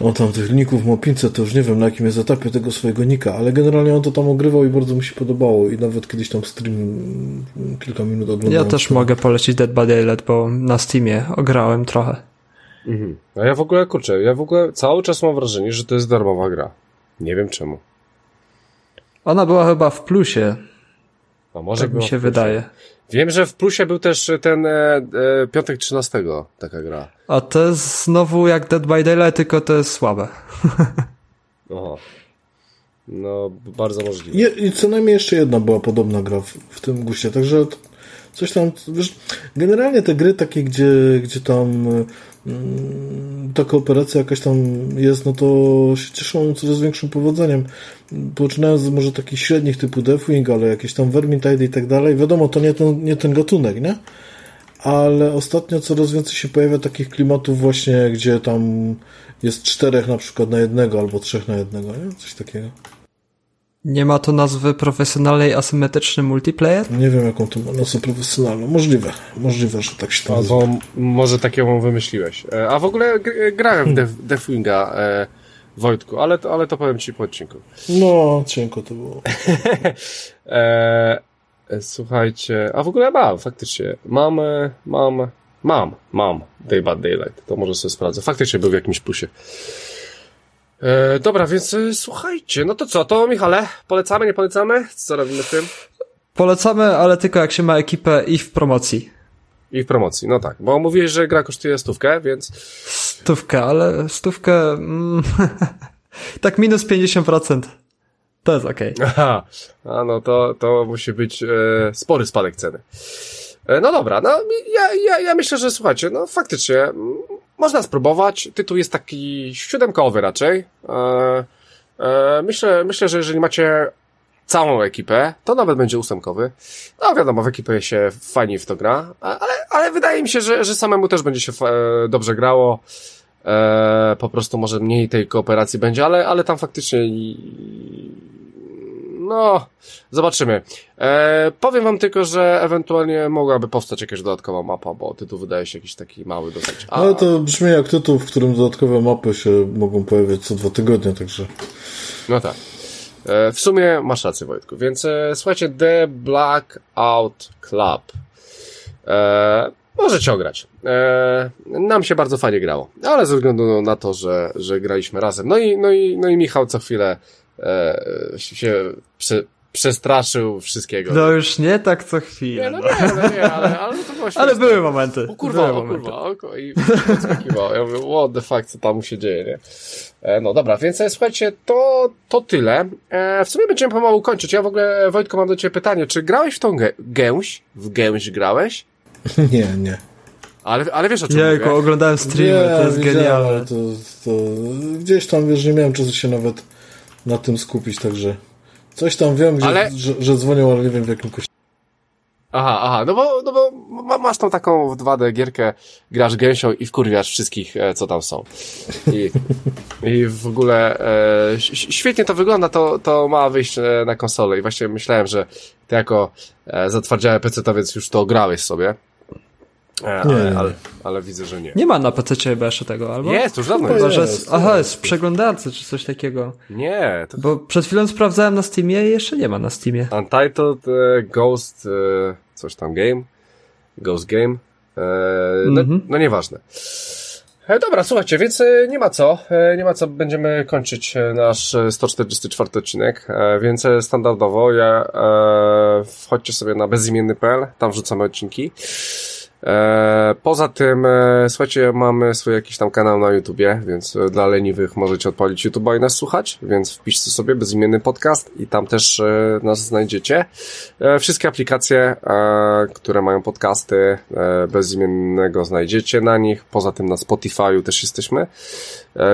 on tam tych ników ma 500, to już nie wiem na jakim jest etapie tego swojego nika, ale generalnie on to tam ogrywał i bardzo mi się podobało i nawet kiedyś tam stream kilka minut oglądałem. Ja też to... mogę polecić Dead by Daylight, bo na Steamie ograłem trochę. Mhm. A ja w ogóle, kurczę, ja w ogóle cały czas mam wrażenie, że to jest darmowa gra. Nie wiem czemu. Ona była chyba w plusie. A może tak mi się wydaje. Wiem, że w plusie był też ten e, e, piątek 13 taka gra. A to jest znowu jak Dead by Daylight, tylko to jest słabe. Oho. No, bardzo możliwe. I co najmniej jeszcze jedna była podobna gra w, w tym guście, także coś tam, wiesz, generalnie te gry takie, gdzie, gdzie tam Mm, ta kooperacja jakaś tam jest, no to się cieszą coraz większym powodzeniem. Poczynając z może takich średnich typu Deathwing, ale jakieś tam Vermintide i tak dalej. Wiadomo, to nie ten, nie ten gatunek, nie? Ale ostatnio coraz więcej się pojawia takich klimatów właśnie, gdzie tam jest czterech na przykład na jednego albo trzech na jednego, nie? Coś takiego. Nie ma to nazwy profesjonalnej asymetryczny multiplayer? Nie wiem, jaką to ma nazwę profesjonalną. Możliwe. Możliwe, że tak się to nazywa. Albo może taką wymyśliłeś. E, a w ogóle grałem w Deathwinga, e, Wojtku, ale, ale to powiem ci po odcinku. No, cienko to było. e, słuchajcie, a w ogóle mam, faktycznie. Mam, mam, mam, mam Day by Daylight. To może sobie sprawdzę. Faktycznie był w jakimś plusie. E, dobra, więc e, słuchajcie, no to co, to Michale, polecamy, nie polecamy? Co robimy z tym? Polecamy, ale tylko jak się ma ekipę i w promocji. I w promocji, no tak, bo mówiłeś, że gra kosztuje stówkę, więc... Stówkę, ale stówkę... Mm, tak minus 50%. To jest okej. Okay. Aha, a no to, to musi być e, spory spadek ceny. E, no dobra, no ja, ja, ja myślę, że słuchajcie, no faktycznie m, można spróbować. Tytuł jest taki siódemkowy raczej. E, e, myślę, myślę, że jeżeli macie całą ekipę, to nawet będzie ósemkowy. No wiadomo, w ekipie się fajnie w to gra, ale, ale wydaje mi się, że, że samemu też będzie się e, dobrze grało. Po prostu może mniej tej kooperacji będzie, ale, ale tam faktycznie no, zobaczymy. E, powiem wam tylko, że ewentualnie mogłaby powstać jakaś dodatkowa mapa, bo tytuł wydaje się jakiś taki mały dosyć. A... Ale to brzmi jak tytuł, w którym dodatkowe mapy się mogą pojawiać co dwa tygodnie, także... No tak. E, w sumie masz rację, Wojtku. Więc e, słuchajcie, The Blackout Club. E, możecie ograć. E, nam się bardzo fajnie grało, ale ze względu na to, że, że graliśmy razem. No i, no i, no i Michał co chwilę e, się prze, przestraszył wszystkiego. No już nie tak co chwilę. Nie, no nie, no nie, ale, ale to było Ale były momenty. O kurwa, były o kurwa, o, i podskakiwał. Ja mówię, what the fuck, co tam się dzieje, nie? E, no dobra, więc e, słuchajcie, to, to tyle. E, w sumie będziemy pomału kończyć. Ja w ogóle, Wojtko, mam do ciebie pytanie. Czy grałeś w tą gę gęś? W gęś grałeś? Nie, nie. Ale, ale wiesz o czym Jejku, mówię? oglądałem streamy, to jest genialne. To, to, gdzieś tam, wiesz, nie miałem czasu się nawet na tym skupić, także coś tam wiem, gdzie, ale... że, że dzwonią, ale nie wiem w jakim kościele. Aha, aha, no bo, no bo masz tą taką w 2D gierkę, grasz gęsią i wkurwiasz wszystkich, e, co tam są. I, i w ogóle e, świetnie to wygląda, to, to ma wyjść e, na konsolę i właśnie myślałem, że ty jako e, zatwardziałe PC-towiec już to grałeś sobie. E, nie, ale, ale, ale, widzę, że nie. Nie ma na PC chyba jeszcze tego, albo? Jest, już dawno jest. jest. Aha, jest w przeglądarce czy coś takiego. Nie. To... Bo przed chwilą sprawdzałem na Steamie i jeszcze nie ma na Steamie. Untitled e, Ghost e, coś tam game. Ghost Game. E, no, -hmm. no nieważne. E, dobra, słuchajcie, więc e, nie ma co, nie ma co, będziemy kończyć nasz 144 odcinek, więc standardowo ja wchodźcie sobie na bezimienny.pl, tam wrzucamy odcinki. E, poza tym, e, słuchajcie, mamy swój jakiś tam kanał na YouTubie, więc e, dla leniwych możecie odpalić YouTube'a i nas słuchać, więc wpiszcie sobie bezimienny podcast i tam też nas znajdziecie. Wszystkie aplikacje, które mają podcasty bezimiennego znajdziecie na nich, poza tym na Spotify'u też jesteśmy,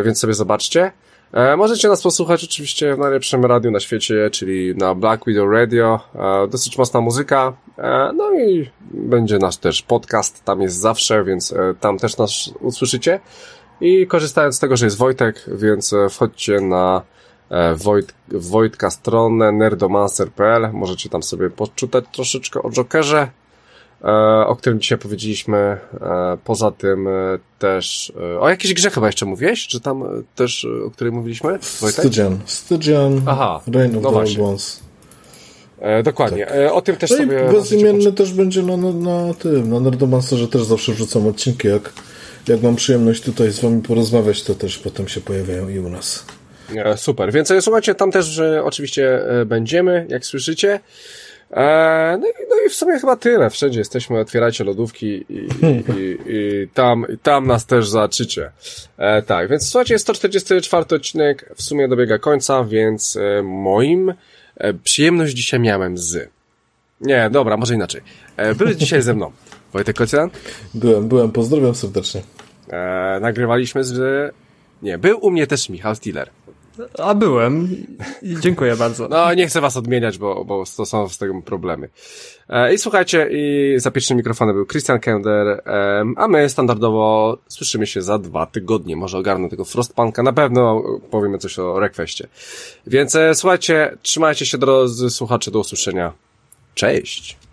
więc sobie zobaczcie. E, możecie nas posłuchać oczywiście w najlepszym radiu na świecie, czyli na Black Widow Radio. E, dosyć mocna muzyka. E, no i będzie nasz też podcast, tam jest zawsze, więc tam też nas usłyszycie. I korzystając z tego, że jest Wojtek, więc wchodźcie na Wojt, Wojtka stronę nerdomancer.pl. Możecie tam sobie poczytać troszeczkę o Jokerze, o którym dzisiaj powiedzieliśmy. E, poza tym e, też o jakiejś grze chyba jeszcze mówiłeś? Czy tam też, o której mówiliśmy? Stygian. Stygian. Aha. Reign of no the Ones. E, dokładnie. Tak. E, o tym też no sobie... Bezimienny też będzie na, na, na tym, na Nerdomasterze też zawsze wrzucam odcinki, jak, jak mam przyjemność tutaj z wami porozmawiać, to też potem się pojawiają i u nas. E, super, więc słuchajcie, tam też oczywiście będziemy, jak słyszycie. E, no, i, no i w sumie chyba tyle. Wszędzie jesteśmy, otwierajcie lodówki i, i, i tam, i tam nas też zobaczycie. E, tak, więc słuchajcie, 144 odcinek w sumie dobiega końca, więc e, moim e, przyjemność dzisiaj miałem z... Nie, dobra, może inaczej. E, były dzisiaj ze mną Wojtek Kocjan. Byłem, byłem, pozdrawiam serdecznie. E, nagrywaliśmy z... Nie, był u mnie też Michał Stiller. A byłem. Dziękuję bardzo. No, nie chcę was odmieniać, bo, bo to są z tego problemy. E, I słuchajcie, i za pierwszym mikrofonem był Christian Kender, e, a my standardowo słyszymy się za dwa tygodnie. Może ogarnę tego Frostpunka, na pewno powiemy coś o Requestie. Więc e, słuchajcie, trzymajcie się drodzy słuchacze, do usłyszenia. Cześć!